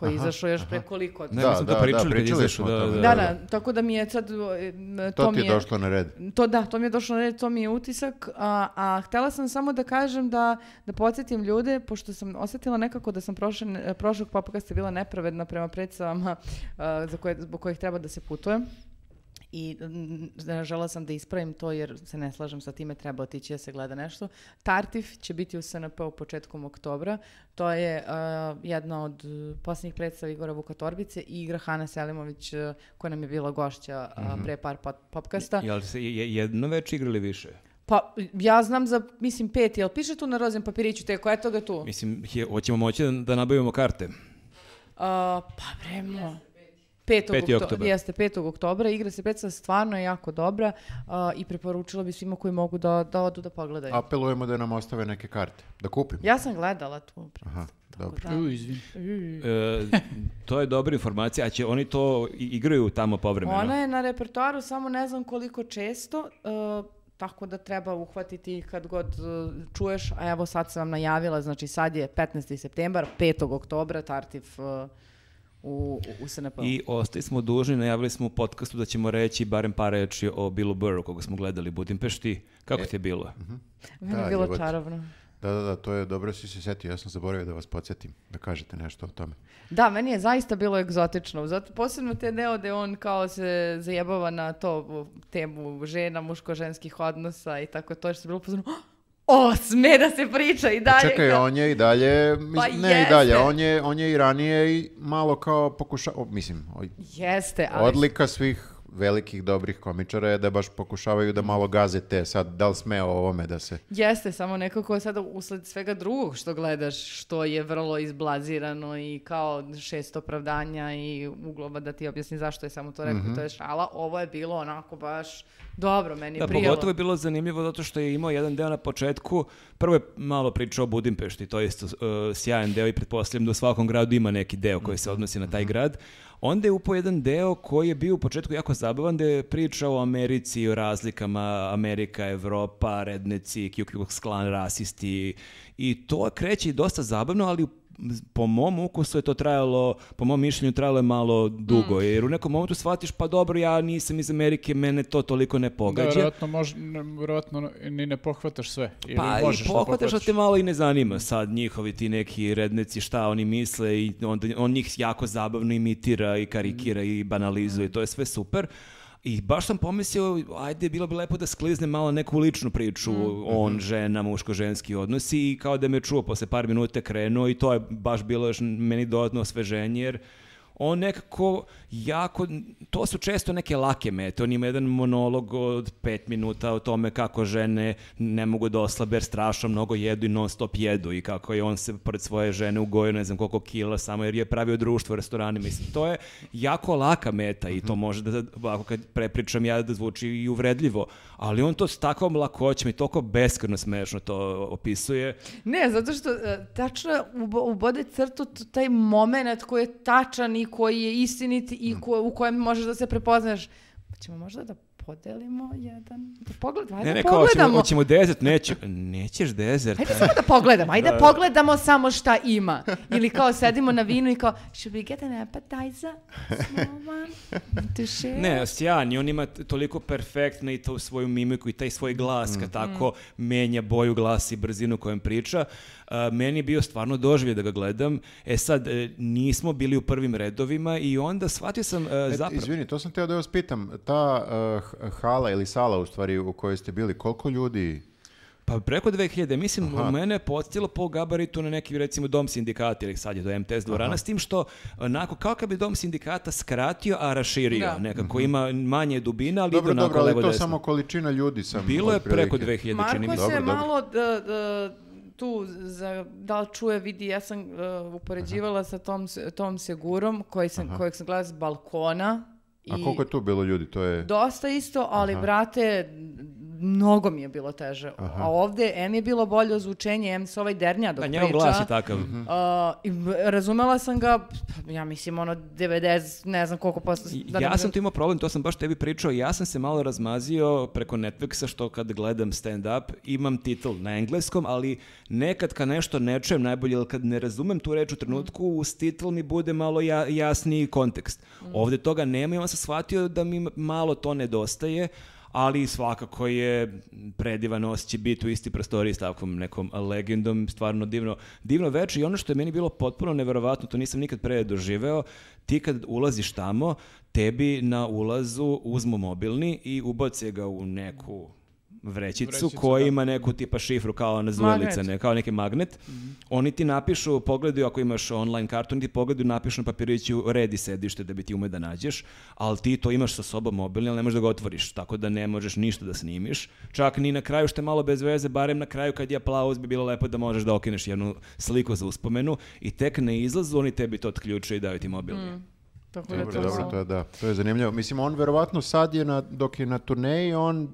koji je izašao još pre koliko? Ne, Da, mi smo to da, pričali da, pričali smo da, da, Da, da. da, tako da mi je sad, uh, To, to, ti mi je je... došlo na red. To da, to mi je došlo na red, to mi je utisak, a, a htela sam samo da kažem da, da podsjetim ljude, pošto sam osetila nekako da sam prošle, prošlog popkasta bila nepravedna prema predstavama a, za koje, zbog kojih treba da se putuje. I mm, žela sam da ispravim to jer se ne slažem sa time, treba otići da se gleda nešto. Tartif će biti u SNP u početkom oktobra. To je a, jedna od uh, posljednjih predstava Igora Vukatorbice i igra Hana Selimović uh, koja nam je bila gošća a, pre par pop- popkasta. Jel se je- jedno već igrali više? Pa, ja znam za, mislim, pet, jel piše tu na rozem papiriću, te koja je toga tu? Mislim, je, hoćemo moći da, da nabavimo karte. A, pa, bremo. 5. Peti oktober. oktobar. Jeste, 5. oktobra. Igra se predstava stvarno je jako dobra a, i preporučila bi svima koji mogu da, da odu da pogledaju. Apelujemo da nam ostave neke karte. Da kupimo. Ja sam gledala tu. Aha, dobro. Da. U, izvini. E, to je dobra informacija, a će oni to igraju tamo povremeno? Ona je na repertoaru samo ne znam koliko često, uh, tako da treba uhvatiti kad god uh, čuješ, a evo sad sam vam najavila, znači sad je 15. septembar, 5. oktobra, Tartif uh, u, u SNP. I ostali smo dužni, najavili smo u podcastu da ćemo reći barem par reči o Billu Burru, koga smo gledali u Budimpešti. Kako ti je bilo? Meni Da, je bilo čarobno. Da, da, da, to je dobro si se setio. Ja sam zaboravio da vas podsjetim, da kažete nešto o tome. Da, meni je zaista bilo egzotično. Zato posebno te deo gde on kao se zajebava na to temu žena, muško-ženskih odnosa i tako to što je bilo pozorno. O, sme da se priča i dalje. Čekaj, kao- on je i dalje, mis- Pa ne jeste. i dalje, on je, on je i ranije i malo kao pokuša, o, mislim, o- Jeste, ali... odlika svih velikih dobrih komičara je da baš pokušavaju da malo gaze te, sad da li sme o ovome da se... Jeste, samo nekako sada usled svega drugog što gledaš, što je vrlo izblazirano i kao šest opravdanja i uglova da ti objasni zašto je samo to rekao, to je šala. Ovo je bilo onako baš dobro, meni je Da, prijelo. pogotovo je bilo zanimljivo zato što je imao jedan deo na početku. Prvo je malo pričao o Budimpešti, to je isto uh, sjajan deo i pretpostavljam da u svakom gradu ima neki deo koji se odnosi na taj grad. Onda je upao jedan deo koji je bio u početku jako zabavan, da je pričao o Americi i o razlikama Amerika, Evropa, redneci, Ku Klux Klan, rasisti. I to kreće i dosta zabavno, ali po mom ukusu je to trajalo, po mom mišljenju trajalo je malo dugo, Mm. jer u nekom momentu shvatiš pa dobro, ja nisam iz Amerike, mene to toliko ne Da, pogađa. verovatno, mož, ne, verovatno ni ne pohvataš sve. Ili Pa možeš i da pohvataš pohvataš. te malo i ne zanima sad njihovi ti neki redneci šta oni misle i onda on njih jako zabavno imitira i karikira i banalizuje, to je sve super. I baš sam pomislio, ajde, bilo bi lepo da sklizne malo neku ličnu priču, on, žena, muško-ženski odnosi i kao da me čuo posle par minuta krenuo i to je baš bilo još meni dodatno osveženje jer on nekako jako, to su često neke lake mete, on ima jedan monolog od pet minuta o tome kako žene ne mogu da oslabe jer strašno mnogo jedu i non stop jedu i kako je on se pored svoje žene ugojio ne znam koliko kila samo jer je pravio društvo u restorani, mislim, to je jako laka meta i to može da, ovako kad prepričam ja da zvuči i uvredljivo, ali on to s takvom lakoćom i toliko beskreno smešno to opisuje. Ne, zato što e, tačno ubo- ubode crtu taj moment koji je tačan i koji je istinit i ko- u kojem možeš da se prepoznaš. Pa ćemo možda da podelimo jedan... Da pogledamo, ajde Ne, ne, da kao, hoćemo, pogledamo. hoćemo desert, neću, nećeš desert. Ajde samo da pogledamo, ajde da pogledamo samo šta ima. Ili kao sedimo na vinu i kao, should we get an appetizer? Small one? To share? Ne, sjajan i on ima toliko perfektno i tu svoju mimiku i taj svoj glas kad tako menja boju glasa i brzinu kojom priča. A, meni je bio stvarno doživlje da ga gledam. E sad, e, nismo bili u prvim redovima i onda shvatio sam e, E, zapravo... Izvini, to sam teo da vas pitam. Ta uh, hala ili sala u stvari u kojoj ste bili, koliko ljudi... Pa preko 2000, mislim, Aha. u mene je podsjetilo po gabaritu na neki, recimo, dom sindikata, ili sad je to MTS dvorana, s tim što, onako, kao kad bi dom sindikata skratio, a raširio. Da. Nekako ima manje dubina, ali Dobro, ide onako dobro, ali levo to desno. samo količina ljudi sam... Bilo je preko otprilike. 2000, čini mi Marko se. se Dobro, dobro. malo da, da, tu, za, da li čuje, vidi, ja sam uh, upoređivala sa tom, se- tom Segurom, koji sam, kojeg sam gledala s balkona. A i koliko je tu bilo ljudi? To je... Dosta isto, ali, Aha. brate, mnogo mi je bilo teže. A ovde, M je bilo bolje ozvučenje, M se ovaj dernja dok Da, priča. njegov glas je takav. A, i razumela sam ga, ja mislim, ono, 90, ne znam koliko posto... da ja sam tu imao problem, to sam baš tebi pričao, ja sam se malo razmazio preko Netflixa što kad gledam stand-up imam titl na engleskom, ali nekad kad nešto ne čujem najbolje, ili kad ne razumem tu reč u trenutku, uz titl mi bude malo ja, jasniji kontekst. Ovde toga nema i onda sam shvatio da mi malo to nedostaje, ali svakako je predivan osjećaj biti u isti prostoriji s takvom nekom legendom, stvarno divno, divno veče. I ono što je meni bilo potpuno neverovatno, to nisam nikad pre doživeo, ti kad ulaziš tamo, tebi na ulazu uzmu mobilni i ubace ga u neku vrećicu, Vrećicu, koja da. ima neku tipa šifru kao na zujelica, Magnet. ne, kao neki magnet. Oni ti napišu, pogledaju ako imaš online kartu, oni ti pogledaju, napišu na papiriću red i sedište da bi ti ume da nađeš, ali ti to imaš sa sobom mobilni, ali ne možeš da ga otvoriš, tako da ne možeš ništa da snimiš. Čak ni na kraju što je malo bez veze, barem na kraju kad je aplauz bi bilo lepo da možeš da okineš jednu sliku za uspomenu i tek na izlazu oni tebi to otključaju i daju ti mobilni. Tako da Dobro, to dobro, to je da, to je zanimljivo. Mislim, on verovatno sad je, na, dok je na turneji, on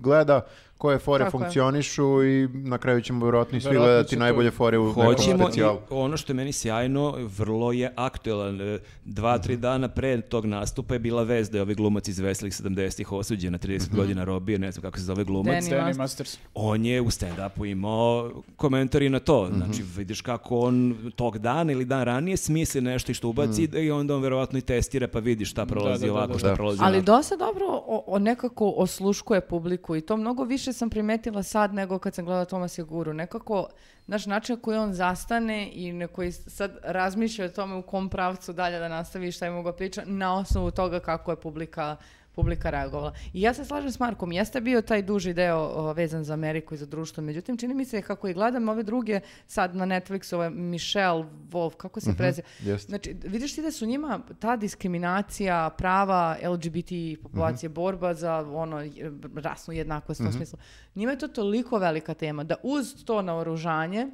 gleda koje fore Tako je. funkcionišu i na kraju ćemo verovatno i svi gledati najbolje fore u nekom Hoćemo i specijalu. ono što je meni sjajno, vrlo je aktuelan. E, Dva, tri dana pre tog nastupa je bila vez da je ovaj glumac iz veselih 70-ih osuđen na 30 godina robije, ne znam kako se zove glumac. Danny Danny Masters. On je u stand-upu imao komentari na to. Znači, vidiš kako on tog dana ili dan ranije smisli nešto i što ubaci i onda on verovatno i testira pa vidi šta prolazi da, da, ovako, da. šta Da. prolazi Ali onako. dosta dobro o, o nekako osluškuje publiku i to mnogo više sam primetila sad nego kad sam gledala Tomas Jeguru. Nekako, naš način na koji on zastane i na koji sad razmišlja o tome u kom pravcu dalje da nastavi šta je mogo priča na osnovu toga kako je publika publika reagovala. I ja se slažem s Markom, jeste bio taj duži deo o, vezan za Ameriku i za društvo, međutim čini mi se kako i gledam ove druge sad na Netflixu, ove Michelle Wolf, kako se preziva, jeste. Znači, vidiš ti da su njima ta diskriminacija, prava LGBT populacije, borba za ono, rasnu jednakost u tom smislu. Njima je to toliko velika tema da uz to naoružanje,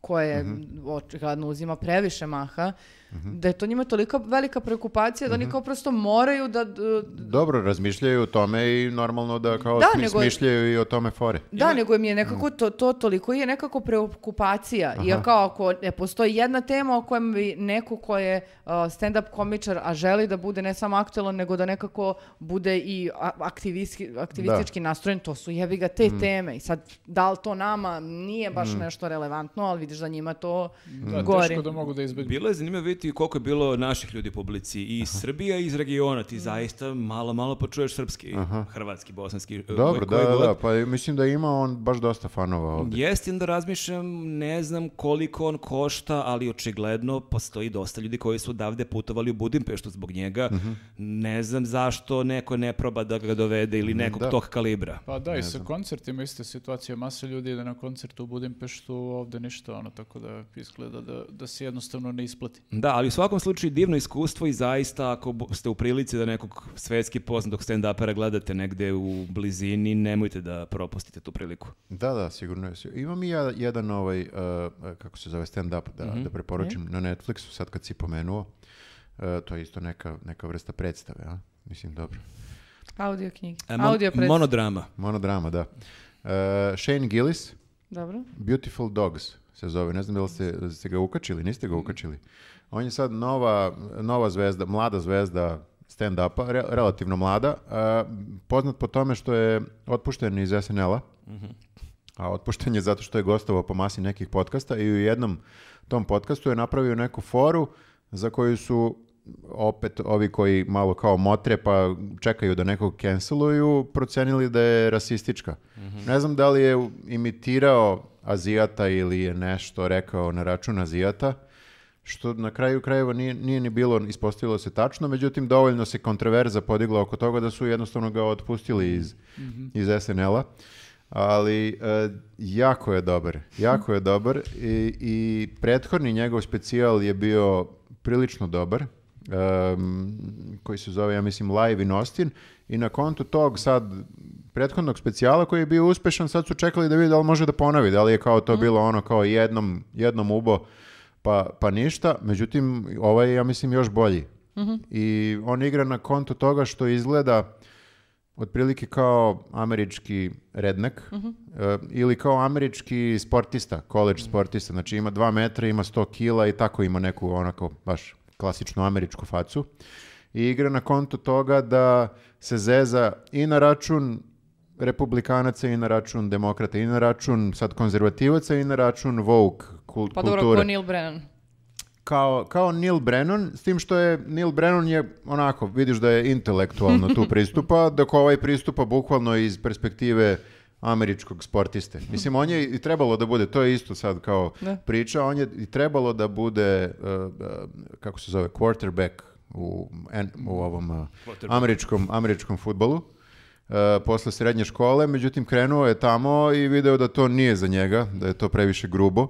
koje očigledno uzima previše maha, da je to njima tolika velika preokupacija da oni kao prosto moraju da... d- Dobro, razmišljaju o tome i normalno da kao Da, smi- nego- smišljaju i o tome fore. Da, nego mi je nekako to, to toliko je nekako preokupacija. I kao ako ne postoji jedna tema o kojem bi neko ko je uh, stand-up komičar, a želi da bude ne samo aktualan, nego da nekako bude i aktivistički, aktivistički nastrojen, to su jebi ga te teme. I sad, da li to nama nije baš nešto relevantno, ali vidiš da njima to Da, gori. teško da mogu da izbegnu. Bilo je zanimljivo vidjeti koliko je bilo naših ljudi u publici i iz Srbije i iz regiona. Ti zaista malo, malo počuješ srpski, hrvatski, bosanski. e, Dobro, koji da, da, god. da, pa mislim da ima on baš dosta fanova ovdje. Jeste da razmišljam, ne znam koliko on košta, ali očigledno postoji dosta ljudi koji su odavde putovali u Budimpeštu zbog njega. Mhm. Ne znam zašto neko ne proba da ga dovede ili nekog da. tog kalibra. Pa da, i sa koncertima ista situacija. Masa ljudi ide na koncert u Budimpeštu, ovde ništa, ono, tako da izgleda da, da se jednostavno ne isplati. Da, ali u svakom slučaju divno iskustvo i zaista ako ste u prilici da nekog svetski poznatog stand-upera gledate negde u blizini, nemojte da propustite tu priliku. Da, da, sigurno je. Imam i ja jedan ovaj, uh, kako se zove, stand-up da, da preporučim na Netflixu, sad kad si pomenuo. Uh, to je isto neka, neka vrsta predstave, a? Mislim, dobro. Audio knjige. E, mon- Audio pred... monodrama. Monodrama, da. Uh, Shane Gillis, Dobro. Beautiful Dogs se zove. Ne znam da li ste, da ste ga ukačili, niste ga ukačili. On je sad nova, nova zvezda, mlada zvezda stand-upa, re- relativno mlada, a, poznat po tome što je otpušten iz SNL-a, a otpušten je zato što je gostovao po masi nekih podcasta i u jednom tom podcastu je napravio neku foru za koju su opet ovi koji malo kao motre pa čekaju da nekog canceluju, procenili da je rasistička. Ne znam da li je imitirao Azijata ili je nešto rekao na račun Azijata, što na kraju krajeva nije, nije ni bilo, ispostavilo se tačno, međutim dovoljno se kontroverza podigla oko toga da su jednostavno ga otpustili iz, iz SNL-a. Ali e, jako je dobar, jako je dobar i, i prethodni njegov specijal je bio prilično dobar, em, koji se zove, ja mislim, Live in Austin i na kontu tog sad prethodnog specijala koji je bio uspešan, sad su čekali da vidi da li može da ponovi, da li je kao to bilo ono kao jednom, jednom ubo pa, pa ništa, međutim ovaj je ja mislim još bolji. I on igra na kontu toga što izgleda otprilike kao američki rednek e, ili kao američki sportista, college sportista. Znači ima dva metra, ima 100 kila i tako ima neku onako baš klasičnu američku facu. I igra na konto toga da se zeza i na račun republikanaca i na račun demokrata i na račun sad konzervativaca i na račun woke kul- Pa dobro, kulture ko Neil Brennan. kao, kao Neil Brennan, s tim što je Neil Brennan je onako, vidiš da je intelektualno tu <laughs> pristupa, dok ovaj pristupa bukvalno iz perspektive američkog sportiste. Mislim, on je i trebalo da bude, to je isto sad kao Da. priča, on je i trebalo da bude, uh, uh, kako se zove, quarterback u, en- u ovom uh, američkom, američkom futbolu. Uh, posle srednje škole, međutim krenuo je tamo i video da to nije za njega, da je to previše grubo.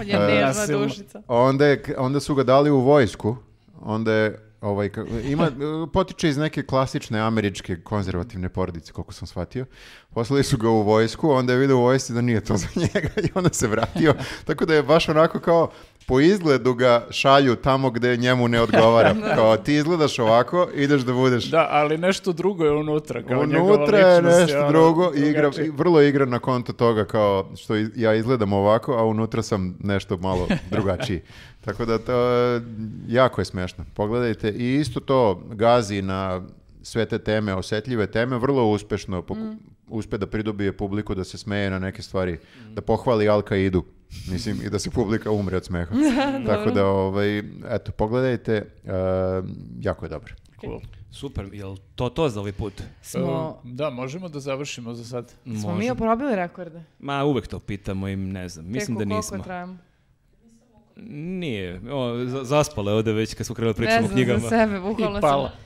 On je nežna nasilno. dušica. Onda, je, onda su ga dali u vojsku. Onda je, ovaj, ima, potiče iz neke klasične američke konzervativne porodice, koliko sam shvatio. Poslali su ga u vojsku, onda je vidio u vojsci da nije to za njega <laughs> i onda se vratio. Tako da je baš onako kao, po izgledu ga šalju tamo gde njemu ne odgovara. <laughs> Kao ti izgledaš ovako, ideš da budeš Da, ali nešto drugo je unutra. Kao Unutra je nešto ono, drugo, i igra, i vrlo igra na konto toga kao što i- ja izgledam ovako, a unutra sam nešto malo <laughs> drugačiji. Tako da to jako je smešno. Pogledajte i isto to gazi na sve te teme, osetljive teme, vrlo uspešno poku- uspe da pridobije publiku da se smeje na neke stvari, da pohvali Al-Qaidu. Mislim, i da se publika umre od smeha. <laughs> Tako da, ovaj, eto, pogledajte, e, jako je dobro. Cool. Super, jel to to za ovaj put? Smo, Da, možemo da završimo za sad. smo mi oporobili rekorde. Ma uvek to pitamo i ne znam, mislim da nismo. koliko trajamo? Nije, o, za- zaspala je ovde već kad smo krenuli Ne pričamo o znam knjigama. za sebe, bukvalno I pala. sam...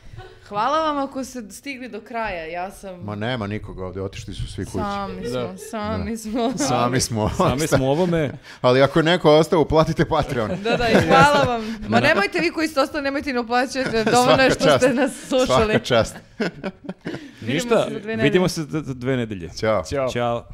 Hvala vam ako ste stigli do kraja, ja sam... Ma nema nikoga ovdje, otišli su svi kući. Sami smo, Da. sami smo. Sami smo. Sami smo u ovome, <laughs> Ali ako je neko ostao, uplatite Patreon. Da, da, i hvala vam. Ma nemojte vi koji ste ostali, nemojte ni uplaćati, dovoljno je što ste čast. nas slušali. Svaka čast. ništa, vidimo se za dve nedelje. Ćao. Ćao. Ćao.